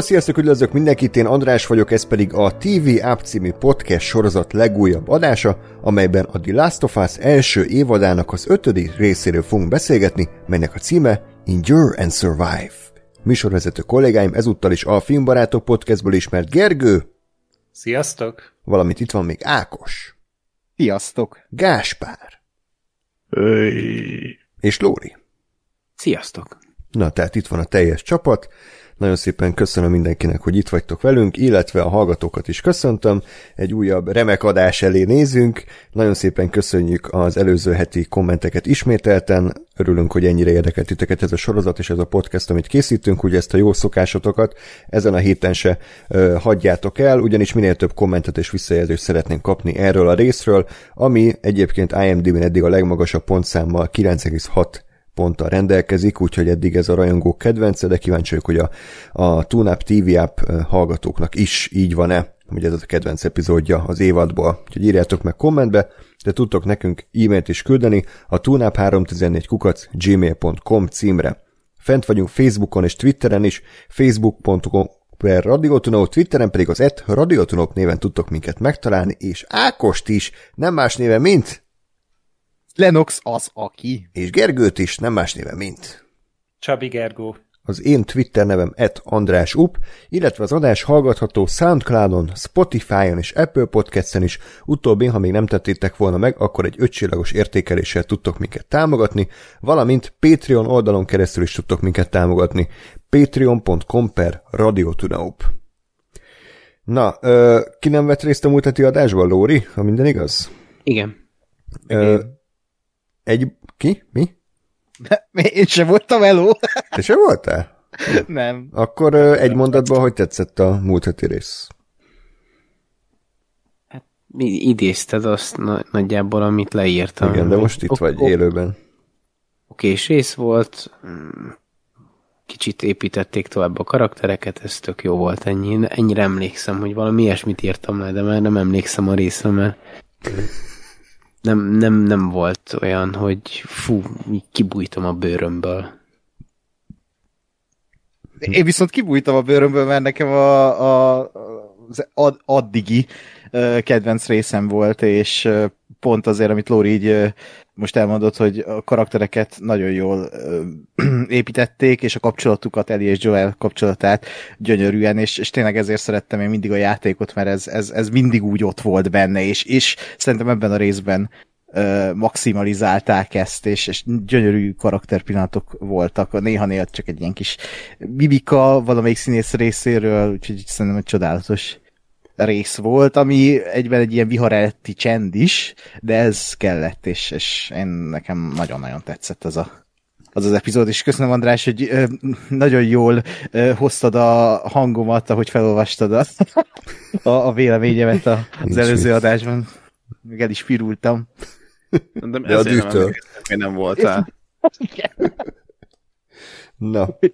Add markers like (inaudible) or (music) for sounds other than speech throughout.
Hello, sziasztok, üdvözlök mindenkit, én András vagyok, ez pedig a TV App című podcast sorozat legújabb adása, amelyben a The Last of Us első évadának az ötödik részéről fogunk beszélgetni, melynek a címe Endure and Survive. Műsorvezető kollégáim ezúttal is a Filmbarátok podcastból ismert Gergő. Sziasztok! Valamint itt van még Ákos. Sziasztok! Gáspár. Öy. És Lóri. Sziasztok! Na, tehát itt van a teljes csapat. Nagyon szépen köszönöm mindenkinek, hogy itt vagytok velünk, illetve a hallgatókat is köszöntöm. Egy újabb remek adás elé nézünk. Nagyon szépen köszönjük az előző heti kommenteket ismételten. Örülünk, hogy ennyire érdekelt titeket ez a sorozat és ez a podcast, amit készítünk, ugye ezt a jó szokásotokat ezen a héten se ö, hagyjátok el, ugyanis minél több kommentet és visszajelzést szeretnénk kapni erről a részről, ami egyébként IMDb-n eddig a legmagasabb pontszámmal 9,6 ponttal rendelkezik, úgyhogy eddig ez a rajongók kedvence, de kíváncsi vagyok, hogy a, a TuneUp TV App hallgatóknak is így van-e, hogy ez a kedvenc epizódja az évadból. Úgyhogy írjátok meg kommentbe, de tudtok nekünk e-mailt is küldeni a tunap314 kukac gmail.com címre. Fent vagyunk Facebookon és Twitteren is, facebook.com per Radiotunó, Twitteren pedig az et Radiotunók néven tudtok minket megtalálni, és Ákost is, nem más néven, mint Lenox az aki. és Gergőt is, nem más néven, mint Csabi Gergó. az én Twitter nevem et András Up, illetve az adás hallgatható Soundcloudon, Spotify-on és Apple Podcast-en is, utóbbi, ha még nem tettétek volna meg, akkor egy ötcsillagos értékeléssel tudtok minket támogatni, valamint Patreon oldalon keresztül is tudtok minket támogatni. patreon.com per Radiotunaup. Na, ö, ki nem vett részt a múlt heti adásban, Lóri, ha minden igaz? Igen. Ö, egy, ki? Mi? Én sem voltam eló. Te se voltál? Nem. Akkor egy mondatban, hogy tetszett a múlt heti rész? Mi idézted azt na- nagyjából, amit leírtam. Igen, de most itt Ok- vagy ok- élőben. Okés rész volt, mm, kicsit építették tovább a karaktereket, ez tök jó volt ennyi. Ennyire emlékszem, hogy valami ilyesmit írtam le, de már nem emlékszem a részre, mert nem, nem, nem volt olyan, hogy fú, kibújtam a bőrömből. Én viszont kibújtam a bőrömből, mert nekem a, a, az ad, addigi kedvenc részem volt, és pont azért, amit Lóri így most elmondott, hogy a karaktereket nagyon jól ö, (clears throat) építették, és a kapcsolatukat, Eli és Joel kapcsolatát gyönyörűen, és, és tényleg ezért szerettem én mindig a játékot, mert ez, ez, ez mindig úgy ott volt benne, és, és szerintem ebben a részben ö, maximalizálták ezt, és, és gyönyörű karakterpillanatok voltak. Néha-néha csak egy ilyen kis bibika valamelyik színész részéről, úgyhogy szerintem egy csodálatos rész volt, ami egyben egy ilyen viharelti csend is, de ez kellett, és, és én nekem nagyon-nagyon tetszett az a az az epizód, és köszönöm András, hogy ö, nagyon jól ö, hoztad a hangomat, ahogy felolvastad a, a, a véleményemet a, az előző adásban. Még el is pirultam. De, De a nem nem voltál. Na, (laughs) oké,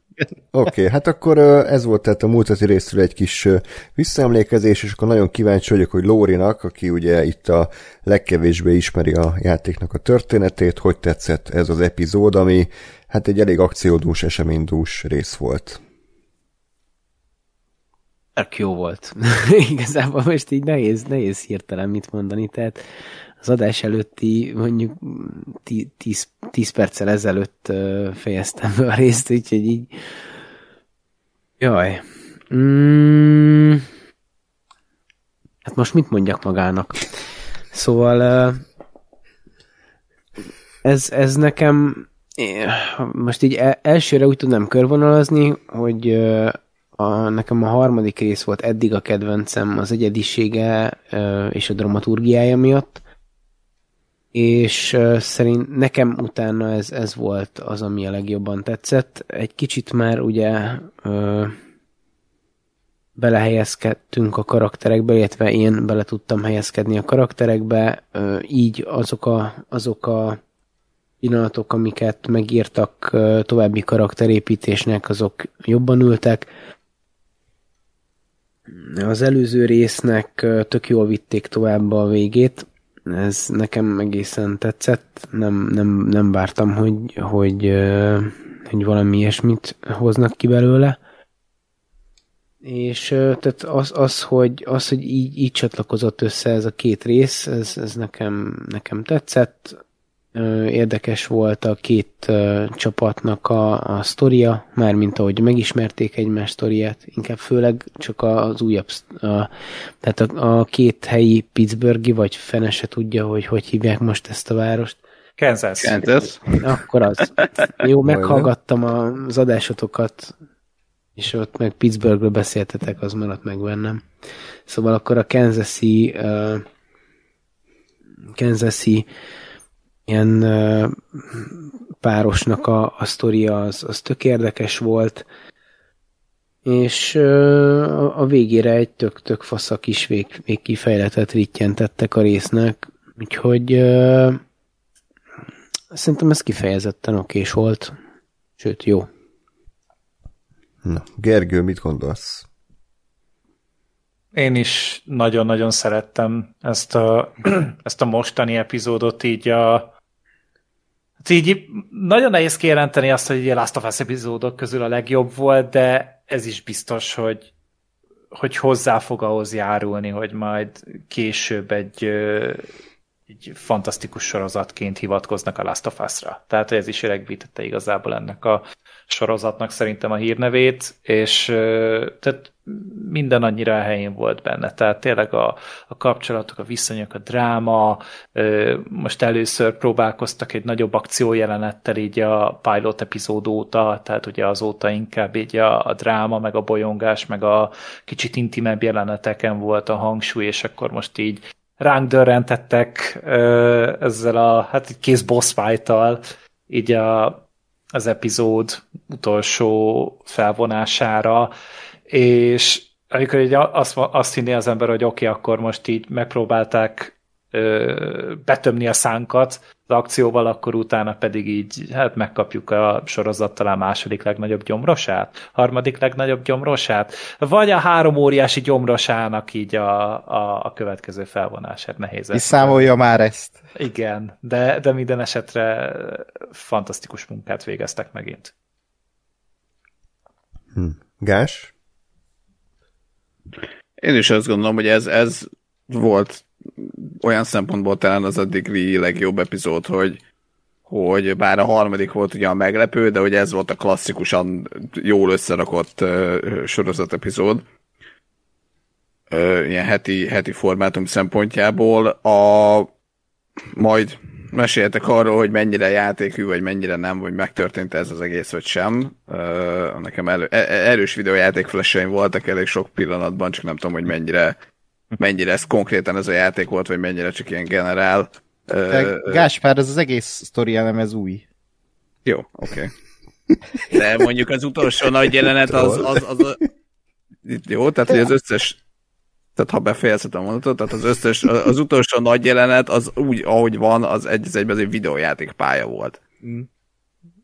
okay, hát akkor ez volt tehát a múlt heti részről egy kis visszaemlékezés, és akkor nagyon kíváncsi vagyok, hogy Lórinak, aki ugye itt a legkevésbé ismeri a játéknak a történetét, hogy tetszett ez az epizód, ami hát egy elég akciódús, eseménydús rész volt. Tök jó volt. (laughs) Igazából most így nehéz, nehéz hirtelen mit mondani, tehát az adás előtti mondjuk 10 perccel ezelőtt fejeztem be a részt, úgyhogy így jaj. Mm, hát most mit mondjak magának? Szóval ez, ez nekem most így el- elsőre úgy tudnám körvonalazni, hogy a, nekem a harmadik rész volt eddig a kedvencem az egyedisége és a dramaturgiája miatt, és szerint nekem utána ez, ez volt az, ami a legjobban tetszett. Egy kicsit már ugye ö, belehelyezkedtünk a karakterekbe, illetve én bele tudtam helyezkedni a karakterekbe, ö, így azok a, azok a pillanatok, amiket megírtak ö, további karakterépítésnek, azok jobban ültek. Az előző résznek ö, tök jól vitték tovább a végét, ez nekem egészen tetszett, nem, nem, nem vártam, hogy, hogy, hogy valami ilyesmit hoznak ki belőle. És tehát az, az, hogy, az, hogy így, így csatlakozott össze ez a két rész, ez, ez nekem, nekem tetszett. Érdekes volt a két csapatnak a, a sztoria, mármint ahogy megismerték egymás sztoriát, inkább főleg csak az újabb, a, tehát a, a két helyi Pittsburghi, vagy fene se tudja, hogy hogy hívják most ezt a várost. Kansas. Kansas. Akkor az. Jó, meghallgattam az adásotokat, és ott meg Pittsburghről beszéltetek, az maradt meg bennem. Szóval akkor a Kansas-i uh, Kansas-i ilyen párosnak a, a sztoria az, az tök érdekes volt, és a végére egy tök-tök fasz a kis vég, vég kifejletet rittyentettek a résznek, úgyhogy uh, szerintem ez kifejezetten okés volt, sőt jó. Na, Gergő, mit gondolsz? Én is nagyon-nagyon szerettem ezt a, (clears throat) ezt a mostani epizódot így a így nagyon nehéz kijelenteni azt, hogy a Last of Us epizódok közül a legjobb volt, de ez is biztos, hogy, hogy hozzá fog ahhoz járulni, hogy majd később egy, egy fantasztikus sorozatként hivatkoznak a Last of Us-ra. Tehát ez is öregbítette igazából ennek a sorozatnak szerintem a hírnevét, és tehát minden annyira a helyén volt benne. Tehát tényleg a, a kapcsolatok, a viszonyok, a dráma, most először próbálkoztak egy nagyobb akciójelenettel így a pilot epizód óta, tehát ugye azóta inkább így a, a dráma, meg a bolyongás, meg a kicsit intimebb jeleneteken volt a hangsúly, és akkor most így ránk dörrentettek ezzel a hát kész boss fight így a, az epizód utolsó felvonására, és amikor így azt, azt hinné az ember, hogy oké, okay, akkor most így megpróbálták ö, betömni a szánkat az akcióval, akkor utána pedig így hát megkapjuk a sorozat talán második legnagyobb gyomrosát, harmadik legnagyobb gyomrosát, vagy a három óriási gyomrosának így a, a, a következő felvonását nehéz. És számolja már ezt. Igen, de, de minden esetre fantasztikus munkát végeztek megint. Hm. Gás? Én is azt gondolom, hogy ez, ez volt olyan szempontból talán az addigi legjobb epizód, hogy, hogy bár a harmadik volt ugye a meglepő, de hogy ez volt a klasszikusan jól összerakott uh, sorozat epizód. Uh, ilyen heti, heti formátum szempontjából. A, majd meséltek arról, hogy mennyire játékű, vagy mennyire nem, vagy megtörtént ez az egész, vagy sem. Uh, nekem elő, e, erős videójáték voltak elég sok pillanatban, csak nem tudom, hogy mennyire mennyire ez konkrétan ez a játék volt, vagy mennyire csak ilyen generál. De Gáspár, ez az egész sztori nem ez új. Jó, oké. Okay. (laughs) De mondjuk az utolsó nagy jelenet az, az, az, az jó, tehát hogy az összes tehát ha befejezhetem a mondatot, tehát az összes, az utolsó nagy jelenet az úgy, ahogy van, az egy, az egyben az egy videójáték pálya volt. Mm.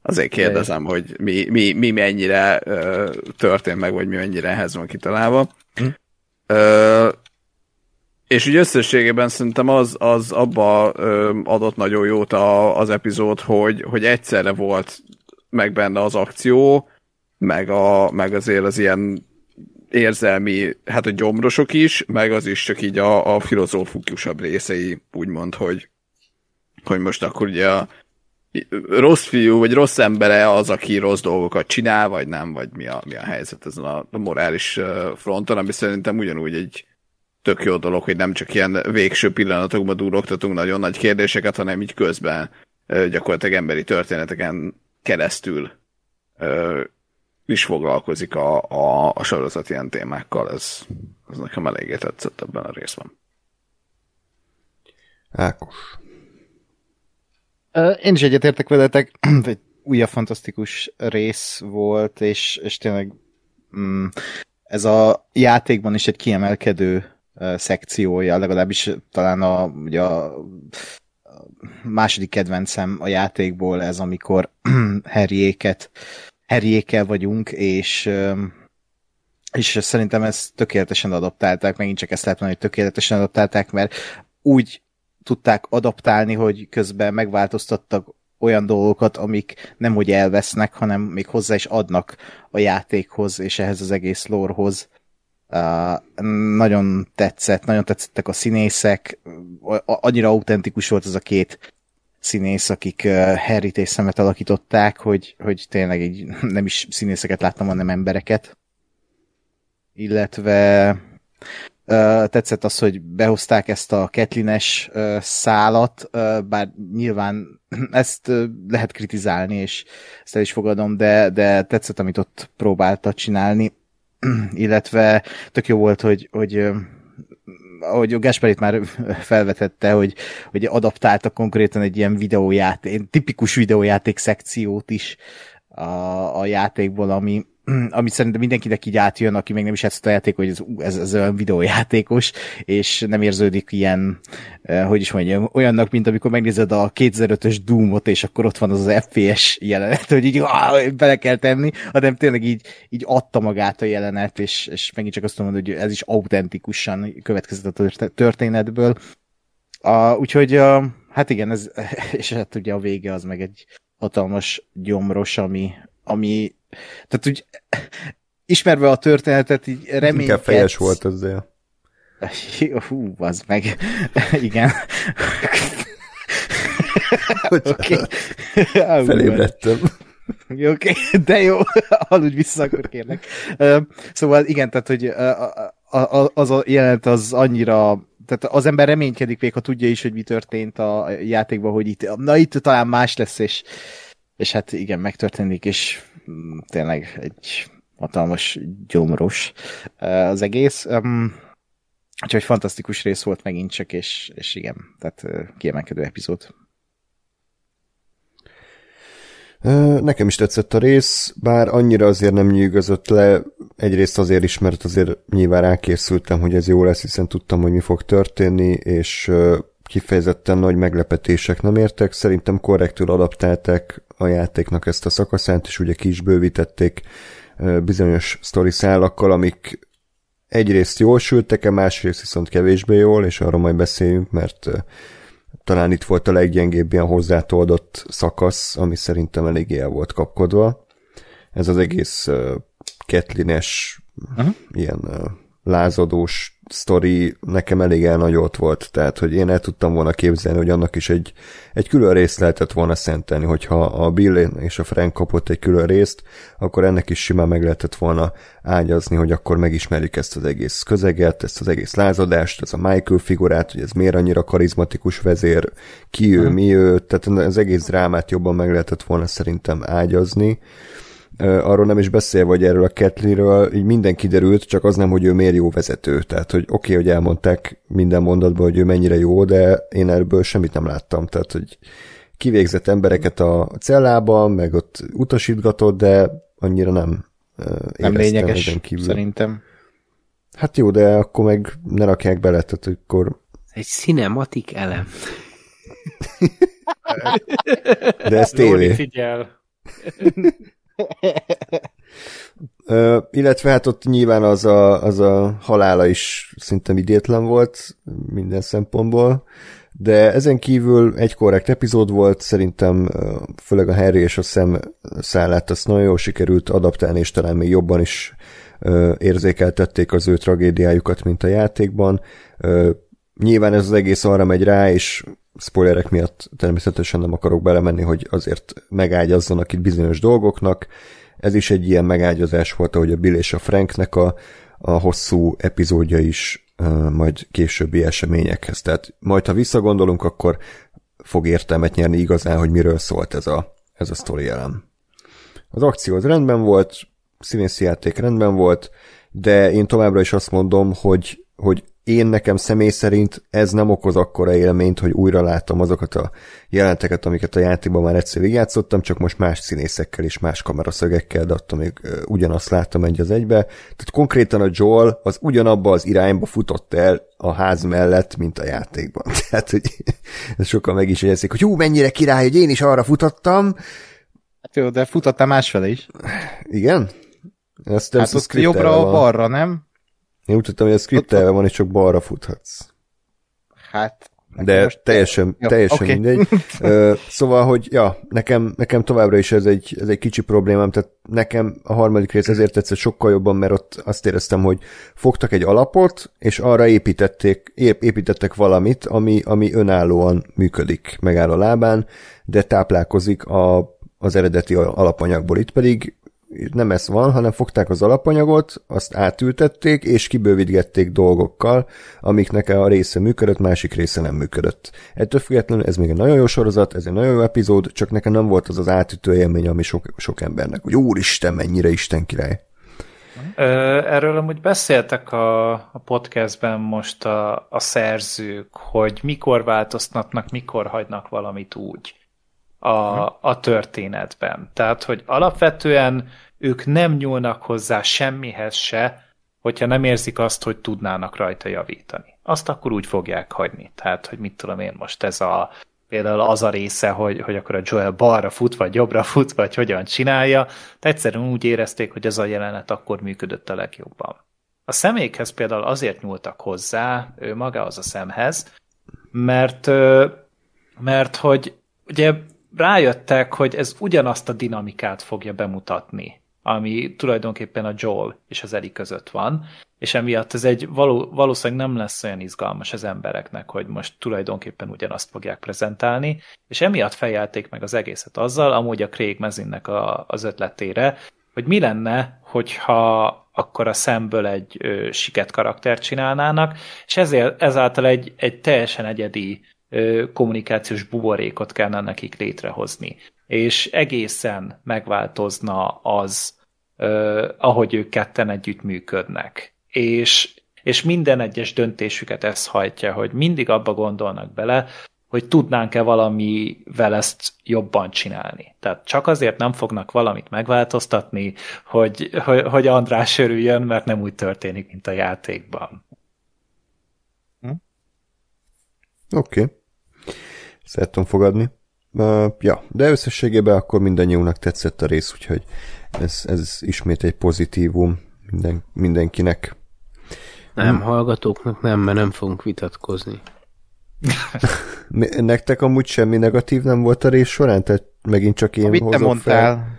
Azért kérdezem, hogy mi, mi, mi mennyire uh, történt meg, vagy mi mennyire ehhez van kitalálva. Mm. És úgy összességében szerintem az, az abba adott nagyon jót a, az epizód, hogy, hogy egyszerre volt meg benne az akció, meg, a, meg azért az ilyen érzelmi, hát a gyomrosok is, meg az is csak így a, a filozófikusabb részei, úgymond, hogy, hogy most akkor ugye a rossz fiú, vagy rossz embere az, aki rossz dolgokat csinál, vagy nem, vagy mi a, mi a helyzet ezen a, a morális fronton, ami szerintem ugyanúgy egy, tök jó dolog, hogy nem csak ilyen végső pillanatokban durogtatunk nagyon nagy kérdéseket, hanem így közben gyakorlatilag emberi történeteken keresztül is foglalkozik a, a, a sorozat ilyen témákkal. Ez, ez nekem eléggé tetszett ebben a részben. Ákos. Én is egyetértek veletek, (clears throat) egy újabb fantasztikus rész volt, és, és tényleg mm, ez a játékban is egy kiemelkedő szekciója, legalábbis talán a, ugye a második kedvencem a játékból ez, amikor (clears throat) Harryéket Harryékkel vagyunk, és és szerintem ezt tökéletesen adaptálták, megint csak ezt lehet mondani, hogy tökéletesen adaptálták, mert úgy tudták adaptálni, hogy közben megváltoztattak olyan dolgokat, amik nem hogy elvesznek, hanem még hozzá is adnak a játékhoz és ehhez az egész lórehoz Nagyon tetszett, nagyon tetszettek a színészek, annyira autentikus volt az a két színész, akik uh, Harryt és szemet alakították, hogy, hogy tényleg így (laughs) nem is színészeket láttam, hanem embereket. Illetve uh, tetszett az, hogy behozták ezt a Ketlines uh, szálat, uh, bár nyilván (clears throat) ezt uh, lehet kritizálni, és ezt el is fogadom, de, de tetszett, amit ott próbálta csinálni (clears throat) illetve tök jó volt, hogy, hogy ahogy Gáspár itt már (laughs) felvetette, hogy, hogy adaptáltak konkrétan egy ilyen videójáték, tipikus videójáték szekciót is a, a játékból, ami, ami szerintem mindenkinek így átjön, aki még nem is ezt a játék, hogy ez, ez, ez olyan videójátékos, és nem érződik ilyen, eh, hogy is mondjam, olyannak, mint amikor megnézed a 2005-ös Doom-ot, és akkor ott van az az FPS jelenet, hogy így áh, bele kell tenni, hanem tényleg így, így adta magát a jelenet, és, és megint csak azt mondom, hogy ez is autentikusan következett a történetből. A, úgyhogy a, hát igen, ez, (laughs) és hát ugye a vége az meg egy hatalmas gyomros, ami, ami tehát úgy ismerve a történetet, így reménykedsz. Inkább fejes volt ezzel. Hú, az meg. Igen. Oké. Felébredtem. Oké, okay, de jó, aludj vissza, akkor kérlek. Szóval igen, tehát, hogy az a jelenet az annyira tehát az ember reménykedik még, ha tudja is, hogy mi történt a játékban, hogy itt, na itt talán más lesz, és, és hát igen, megtörténik, és Mm, tényleg egy hatalmas gyomros az egész. Um, úgyhogy fantasztikus rész volt megint csak, és, és igen, tehát eh, kiemelkedő epizód. Nekem is tetszett a rész, bár annyira azért nem nyűgözött le, egyrészt azért is, mert azért nyilván rákészültem, hogy ez jó lesz, hiszen tudtam, hogy mi fog történni, és kifejezetten nagy meglepetések nem értek. Szerintem korrektül adaptálták a játéknak ezt a szakaszát, és ugye ki is bővítették bizonyos sztori szállakkal, amik egyrészt jól sültek-e, másrészt viszont kevésbé jól, és arról majd beszéljünk, mert talán itt volt a leggyengébb ilyen hozzátoldott szakasz, ami szerintem eléggé el volt kapkodva. Ez az egész ketlines, uh-huh. ilyen lázadós sztori nekem elég elnagyolt volt, tehát hogy én el tudtam volna képzelni, hogy annak is egy, egy külön részt lehetett volna szentelni, hogyha a Bill és a Frank kapott egy külön részt, akkor ennek is simán meg lehetett volna ágyazni, hogy akkor megismerjük ezt az egész közeget, ezt az egész lázadást, ez a Michael figurát, hogy ez miért annyira karizmatikus vezér, ki ő, mi ő, tehát az egész drámát jobban meg lehetett volna szerintem ágyazni arról nem is beszél, vagy erről a Ketliről, így minden kiderült, csak az nem, hogy ő miért jó vezető. Tehát, hogy oké, okay, hogy elmondták minden mondatban, hogy ő mennyire jó, de én ebből semmit nem láttam. Tehát, hogy kivégzett embereket a cellában, meg ott utasítgatott, de annyira nem Nem lényeges, kívül. szerintem. Hát jó, de akkor meg ne rakják bele, tehát akkor... Egy cinematik elem. de ez tévé. figyel. Ö, illetve hát ott nyilván az a, az a halála is szinte idétlen volt minden szempontból, de ezen kívül egy korrekt epizód volt, szerintem főleg a Harry és a Sam szállát azt nagyon jól sikerült adaptálni, és talán még jobban is érzékeltették az ő tragédiájukat, mint a játékban. Nyilván ez az egész arra megy rá, és spoilerek miatt természetesen nem akarok belemenni, hogy azért megágyazzanak itt bizonyos dolgoknak. Ez is egy ilyen megágyazás volt, ahogy a Bill és a Franknek a, a hosszú epizódja is uh, majd későbbi eseményekhez. Tehát majd, ha visszagondolunk, akkor fog értelmet nyerni igazán, hogy miről szólt ez a, ez a sztori elem. Az akció az rendben volt, színészi játék rendben volt, de én továbbra is azt mondom, hogy, hogy én nekem személy szerint ez nem okoz akkora élményt, hogy újra látom azokat a jelenteket, amiket a játékban már egyszer játszottam, csak most más színészekkel és más kameraszögekkel, de attól még ugyanazt láttam egy az egybe. Tehát konkrétan a Joel az ugyanabba az irányba futott el a ház mellett, mint a játékban. (laughs) Tehát, hogy sokan meg is érzik, hogy hú, mennyire király, hogy én is arra futottam. Hát jó, de futottál másfele is. Igen? Ezt, hát ott jobbra, balra, nem? Én úgy tudtam, hogy a skriptelve van, és csak balra futhatsz. Hát, de teljesen, jó, teljesen okay. mindegy. (laughs) szóval, hogy ja, nekem, nekem továbbra is ez egy, ez egy kicsi problémám, tehát nekem a harmadik rész ezért tetszett sokkal jobban, mert ott azt éreztem, hogy fogtak egy alapot, és arra építették, építettek valamit, ami, ami önállóan működik, megáll a lábán, de táplálkozik a, az eredeti alapanyagból. Itt pedig nem ez van, hanem fogták az alapanyagot, azt átültették, és kibővítgették dolgokkal, amiknek a része működött, másik része nem működött. Ettől függetlenül ez még egy nagyon jó sorozat, ez egy nagyon jó epizód, csak nekem nem volt az az átütő élmény, ami sok, sok embernek, hogy úristen, mennyire Isten király. Erről amúgy beszéltek a, a podcastben most a, a szerzők, hogy mikor változtatnak, mikor hagynak valamit úgy a, a történetben. Tehát, hogy alapvetően ők nem nyúlnak hozzá semmihez se, hogyha nem érzik azt, hogy tudnának rajta javítani. Azt akkor úgy fogják hagyni. Tehát, hogy mit tudom én most ez a például az a része, hogy, hogy akkor a Joel balra fut, vagy jobbra fut, vagy hogyan csinálja, de egyszerűen úgy érezték, hogy ez a jelenet akkor működött a legjobban. A személyekhez például azért nyúltak hozzá, ő magához a szemhez, mert, mert hogy ugye rájöttek, hogy ez ugyanazt a dinamikát fogja bemutatni, ami tulajdonképpen a Joel és az Eli között van, és emiatt ez egy való, valószínűleg nem lesz olyan izgalmas az embereknek, hogy most tulajdonképpen ugyanazt fogják prezentálni, és emiatt fejelték meg az egészet azzal, amúgy a Craig Mezinnek a, az ötletére, hogy mi lenne, hogyha akkor a szemből egy ö, siket karaktert csinálnának, és ezért, ezáltal egy, egy teljesen egyedi kommunikációs buborékot kellene nekik létrehozni. És egészen megváltozna az, ahogy ők ketten együtt működnek. És, és minden egyes döntésüket ez hajtja, hogy mindig abba gondolnak bele, hogy tudnánk-e valamivel ezt jobban csinálni. Tehát csak azért nem fognak valamit megváltoztatni, hogy, hogy, hogy András örüljön, mert nem úgy történik, mint a játékban. Hm? Oké. Okay szerettem fogadni. Uh, ja, de összességében akkor mindannyiunknak tetszett a rész, úgyhogy ez, ez ismét egy pozitívum minden, mindenkinek. Nem, hmm. hallgatóknak nem, mert nem fogunk vitatkozni. (laughs) Nektek amúgy semmi negatív nem volt a rész során? Tehát megint csak én Amit te mondtál, fel?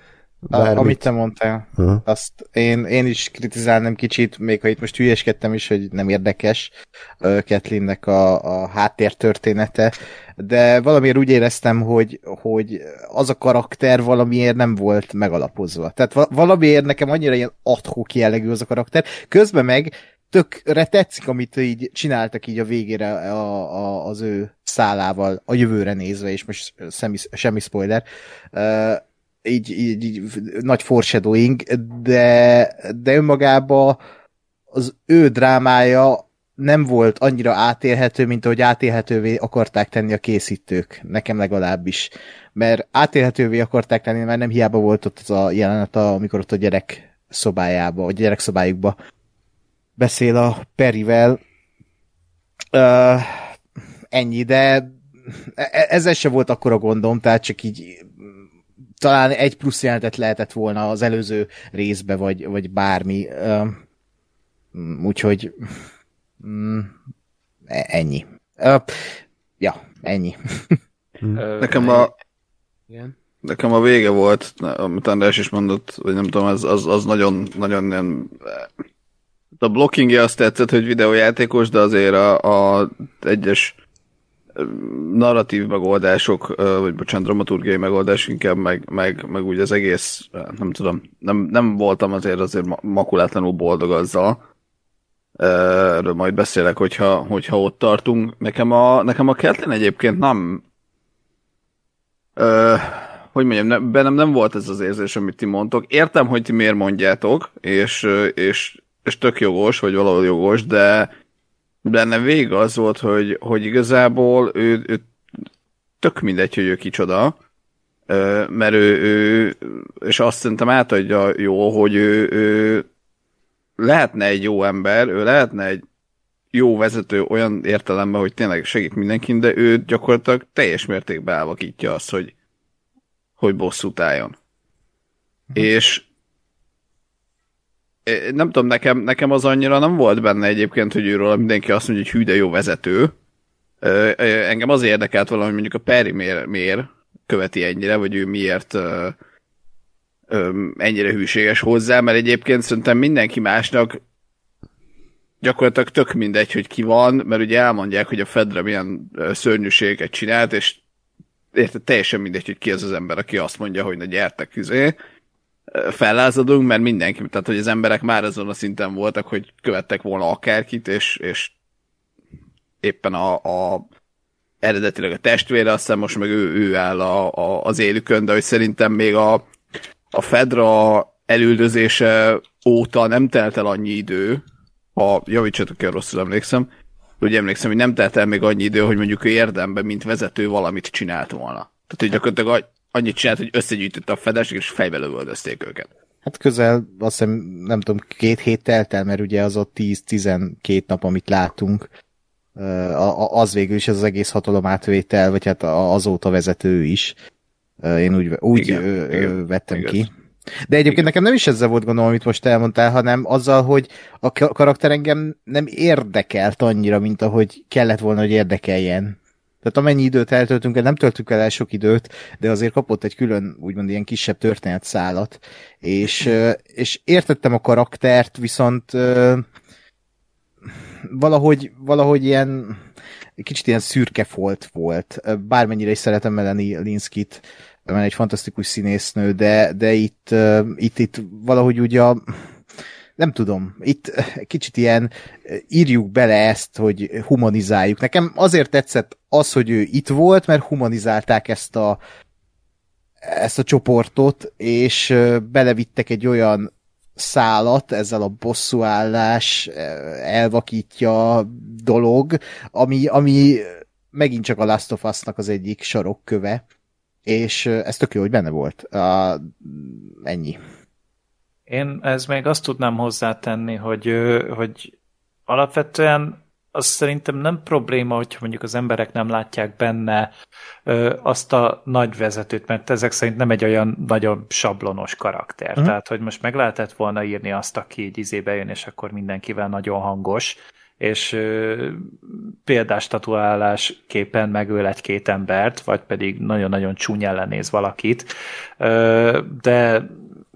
Bármit. amit te mondtál, uh-huh. azt én, én is kritizálnám kicsit, még ha itt most hülyeskedtem is, hogy nem érdekes uh, Ketlinnek a, a háttértörténete, de valamiért úgy éreztem, hogy, hogy az a karakter valamiért nem volt megalapozva. Tehát valamiért nekem annyira ilyen adhok jellegű az a karakter, közben meg tökre tetszik, amit így csináltak így a végére a, a, az ő szálával, a jövőre nézve, és most semmi, semmi spoiler. Uh, így, így, így nagy foreshadowing, de, de önmagában az ő drámája nem volt annyira átélhető, mint ahogy átélhetővé akarták tenni a készítők, nekem legalábbis. Mert átélhetővé akarták tenni, mert nem hiába volt ott az a jelenet, amikor ott a gyerek szobájába, a gyerek szobájukba beszél a Perivel. Uh, ennyi, de e-, e-, ezzel se volt akkora gondom, tehát csak így talán egy plusz jelentet lehetett volna az előző részbe, vagy, vagy bármi. Úgyhogy mm, e, ennyi. Ja, ennyi. (laughs) Nekem a, igen. Nekem a vége volt, amit András is mondott, vagy nem tudom, az, az, az nagyon, nagyon nem... A blockingja azt tetszett, hogy videójátékos, de azért a, a egyes narratív megoldások, vagy bocsánat, dramaturgiai megoldás inkább, meg, meg, meg úgy az egész, nem tudom, nem, nem voltam azért azért makulátlanul boldog azzal. Erről majd beszélek, hogyha, hogyha ott tartunk. Nekem a, nekem a Kathleen egyébként nem ö, hogy mondjam, ne, bennem nem volt ez az érzés, amit ti mondtok. Értem, hogy ti miért mondjátok, és, és, és tök jogos, vagy valahol jogos, de bennem végig az volt, hogy, hogy igazából ő, ő tök mindegy, hogy ő kicsoda, mert ő, ő és azt szerintem átadja jó, hogy ő, ő lehetne egy jó ember, ő lehetne egy jó vezető olyan értelemben, hogy tényleg segít mindenkin, de ő gyakorlatilag teljes mértékben elvakítja azt, hogy, hogy bosszút álljon. Hm. És nem tudom, nekem, nekem az annyira nem volt benne egyébként, hogy őről mindenki azt mondja, hogy hű, de jó vezető. Engem az érdekelt valami, hogy mondjuk a Perry miért, miért követi ennyire, vagy ő miért ennyire hűséges hozzá, mert egyébként szerintem mindenki másnak gyakorlatilag tök mindegy, hogy ki van, mert ugye elmondják, hogy a Fedre milyen szörnyűséget csinált, és érted, teljesen mindegy, hogy ki az az ember, aki azt mondja, hogy na gyertek, üzé, ö, fellázadunk, mert mindenki, tehát hogy az emberek már azon a szinten voltak, hogy követtek volna akárkit, és, és éppen a, a eredetileg a testvére, aztán most meg ő, ő áll a, a, az élükön, de hogy szerintem még a, a Fedra elüldözése óta nem telt el annyi idő, ha javítsatok el, rosszul emlékszem, úgy emlékszem, hogy nem telt el még annyi idő, hogy mondjuk ő érdemben, mint vezető valamit csinált volna. Tehát, hogy gyakorlatilag annyit csinált, hogy összegyűjtötte a fedesek, és fejbe lövöldözték őket. Hát közel, azt hiszem, nem tudom, két hét telt el, mert ugye az ott 10-12 nap, amit látunk, a- a- az végül is az egész hatalom átvétel, vagy hát a- azóta vezető is. Én úgy, úgy Igen, ö, igen, vettem igaz. ki. De egyébként Igen. nekem nem is ezzel volt gondolom, amit most elmondtál, hanem azzal, hogy a ka- karakter engem nem érdekelt annyira, mint ahogy kellett volna, hogy érdekeljen. Tehát amennyi időt eltöltünk el, nem töltünk el, el sok időt, de azért kapott egy külön, úgymond ilyen kisebb történetszálat. És, és értettem a karaktert, viszont valahogy, valahogy ilyen kicsit ilyen szürke folt volt. Bármennyire is szeretem Melanie Linskit, mert egy fantasztikus színésznő, de, de itt, itt, itt valahogy úgy a nem tudom, itt kicsit ilyen ö, írjuk bele ezt, hogy humanizáljuk. Nekem azért tetszett az, hogy ő itt volt, mert humanizálták ezt a ezt a csoportot, és ö, belevittek egy olyan szálat, ezzel a bosszúállás, elvakítja dolog, ami, ami megint csak a Last of Us-nak az egyik sarokköve, és ez tök jó, hogy benne volt. Uh, ennyi. Én ez még azt tudnám hozzátenni, hogy, hogy alapvetően az szerintem nem probléma, hogyha mondjuk az emberek nem látják benne ö, azt a nagy vezetőt, mert ezek szerint nem egy olyan nagyon sablonos karakter. Mhm. Tehát, hogy most meg lehetett volna írni azt, aki így izébe jön, és akkor mindenkivel nagyon hangos, és ö, példás tatuálás képen megöl egy-két embert, vagy pedig nagyon-nagyon csúnya ellenéz valakit. Ö, de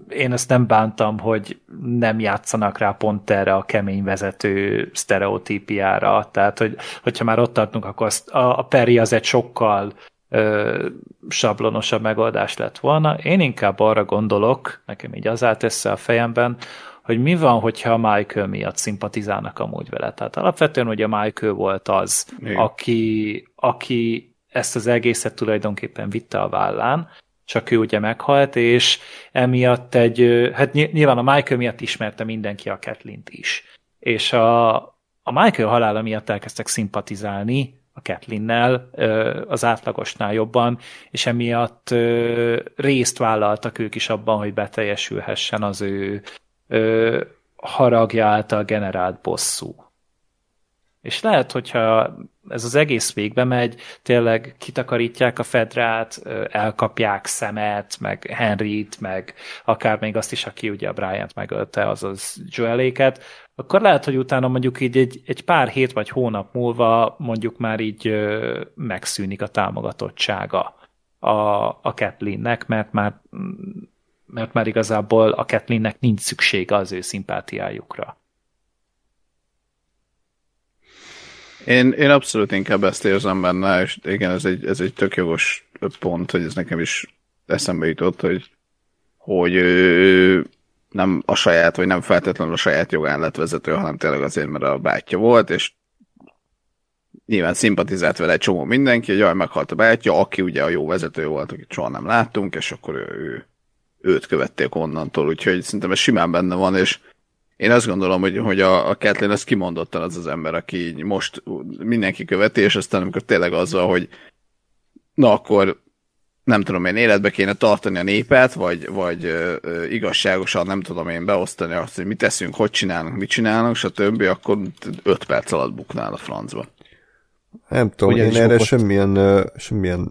én ezt nem bántam, hogy nem játszanak rá pont erre a kemény vezető sztereotípiára. Tehát, hogy, hogyha már ott tartunk, akkor azt, a, a Peri az egy sokkal ö, sablonosabb megoldás lett volna. Én inkább arra gondolok, nekem így az állt össze a fejemben, hogy mi van, hogyha a Michael miatt szimpatizálnak amúgy vele. Tehát alapvetően ugye Michael volt az, Igen. aki, aki ezt az egészet tulajdonképpen vitte a vállán, csak ő ugye meghalt, és emiatt egy, hát ny- nyilván a Michael miatt ismerte mindenki a Kathleen-t is. És a, a Michael halála miatt elkezdtek szimpatizálni a Kathleen-nel az átlagosnál jobban, és emiatt részt vállaltak ők is abban, hogy beteljesülhessen az ő haragja által generált bosszú. És lehet, hogyha ez az egész végbe megy, tényleg kitakarítják a Fedrát, elkapják Szemet, meg Henryt, meg akár még azt is, aki ugye a Bryant megölte, azaz Joeléket, akkor lehet, hogy utána mondjuk így egy, egy pár hét vagy hónap múlva mondjuk már így ö, megszűnik a támogatottsága a, a Kathleen-nek, mert már, mert már igazából a Kathleen-nek nincs szüksége az ő szimpátiájukra. Én, én abszolút inkább ezt érzem benne, és igen, ez egy, ez egy tök jogos pont, hogy ez nekem is eszembe jutott, hogy, hogy ő nem a saját, vagy nem feltétlenül a saját jogán lett vezető, hanem tényleg azért, mert a bátyja volt, és nyilván szimpatizált vele egy csomó mindenki, hogy jaj, meghalt a bátyja, aki ugye a jó vezető volt, akit soha nem láttunk, és akkor ő, ő, őt követték onnantól, úgyhogy szerintem ez simán benne van, és én azt gondolom, hogy, hogy a, a Kathleen az kimondottan az az ember, aki így most mindenki követi, és aztán amikor tényleg azzal, hogy na akkor nem tudom én, életbe kéne tartani a népet, vagy, vagy ö, ö, igazságosan nem tudom én beosztani azt, hogy mit teszünk, hogy csinálunk, mit csinálunk, stb., akkor öt perc alatt buknál a francba. Nem tudom, Hogy ez én erre bukott. semmilyen, semmilyen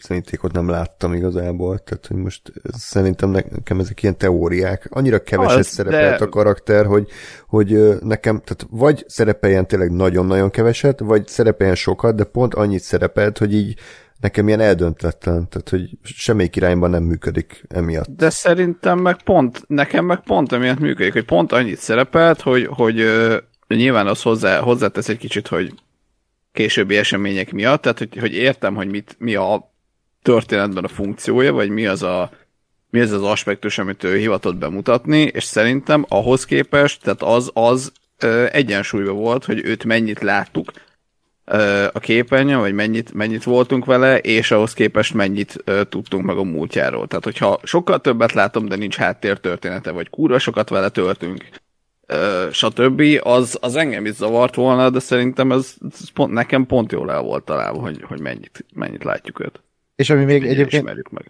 bizonyítékot nem láttam igazából, tehát hogy most szerintem nekem ezek ilyen teóriák. Annyira keveset az, szerepelt de... a karakter, hogy, hogy nekem, tehát vagy szerepeljen tényleg nagyon-nagyon keveset, vagy szerepeljen sokat, de pont annyit szerepelt, hogy így nekem ilyen eldöntetlen, tehát hogy semmelyik irányban nem működik emiatt. De szerintem meg pont, nekem meg pont emiatt működik, hogy pont annyit szerepelt, hogy, hogy nyilván az hozzá, hozzátesz egy kicsit, hogy későbbi események miatt, tehát hogy, hogy értem, hogy mit, mi a történetben a funkciója, vagy mi az a mi az az aspektus, amit ő hivatott bemutatni, és szerintem ahhoz képest, tehát az, az egyensúlyban volt, hogy őt mennyit láttuk a képernyőn, vagy mennyit, mennyit voltunk vele, és ahhoz képest mennyit tudtunk meg a múltjáról. Tehát, hogyha sokkal többet látom, de nincs háttértörténete, vagy kurva sokat vele töltünk, stb. Az, az engem is zavart volna, de szerintem ez, ez pont, nekem pont jól el volt találva, hogy, hogy mennyit, mennyit látjuk őt. És ami még egyébként... Meg.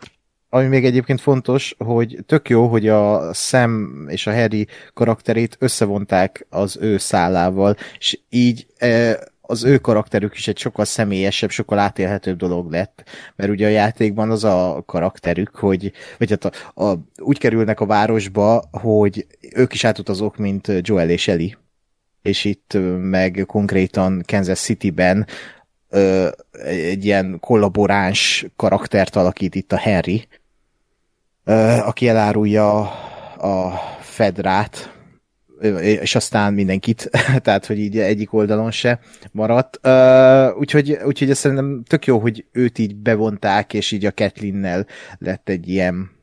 Ami még egyébként fontos, hogy tök jó, hogy a Sam és a Harry karakterét összevonták az ő szállával, és így e, az ő karakterük is egy sokkal személyesebb, sokkal átélhetőbb dolog lett, mert ugye a játékban az a karakterük, hogy vagy hát a, a, úgy kerülnek a városba, hogy ők is átutazók, mint Joel és Ellie. És itt meg konkrétan Kansas City-ben ö, egy ilyen kollaboráns karaktert alakít itt a Harry, ö, aki elárulja a Fedrát, és aztán mindenkit, (laughs) tehát hogy így egyik oldalon se maradt. Úgyhogy, úgyhogy ezt szerintem tök jó, hogy őt így bevonták, és így a Ketlinnel lett egy ilyen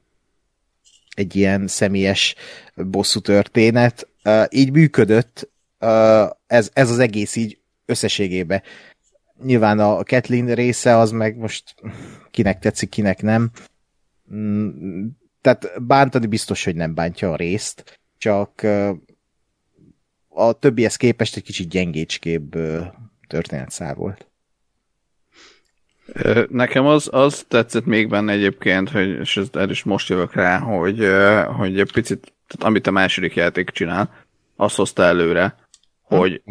egy ilyen személyes bosszú történet. Így működött ez, ez az egész így összességében. Nyilván a Kathleen része az meg most kinek tetszik, kinek nem. Mm, tehát bántani biztos, hogy nem bántja a részt, csak a többihez képest egy kicsit gyengécskébb történetszál volt. Nekem az, az tetszett még benne egyébként, hogy, és erről is most jövök rá, hogy, hogy egy picit, tehát amit a második játék csinál, azt hozta előre, hogy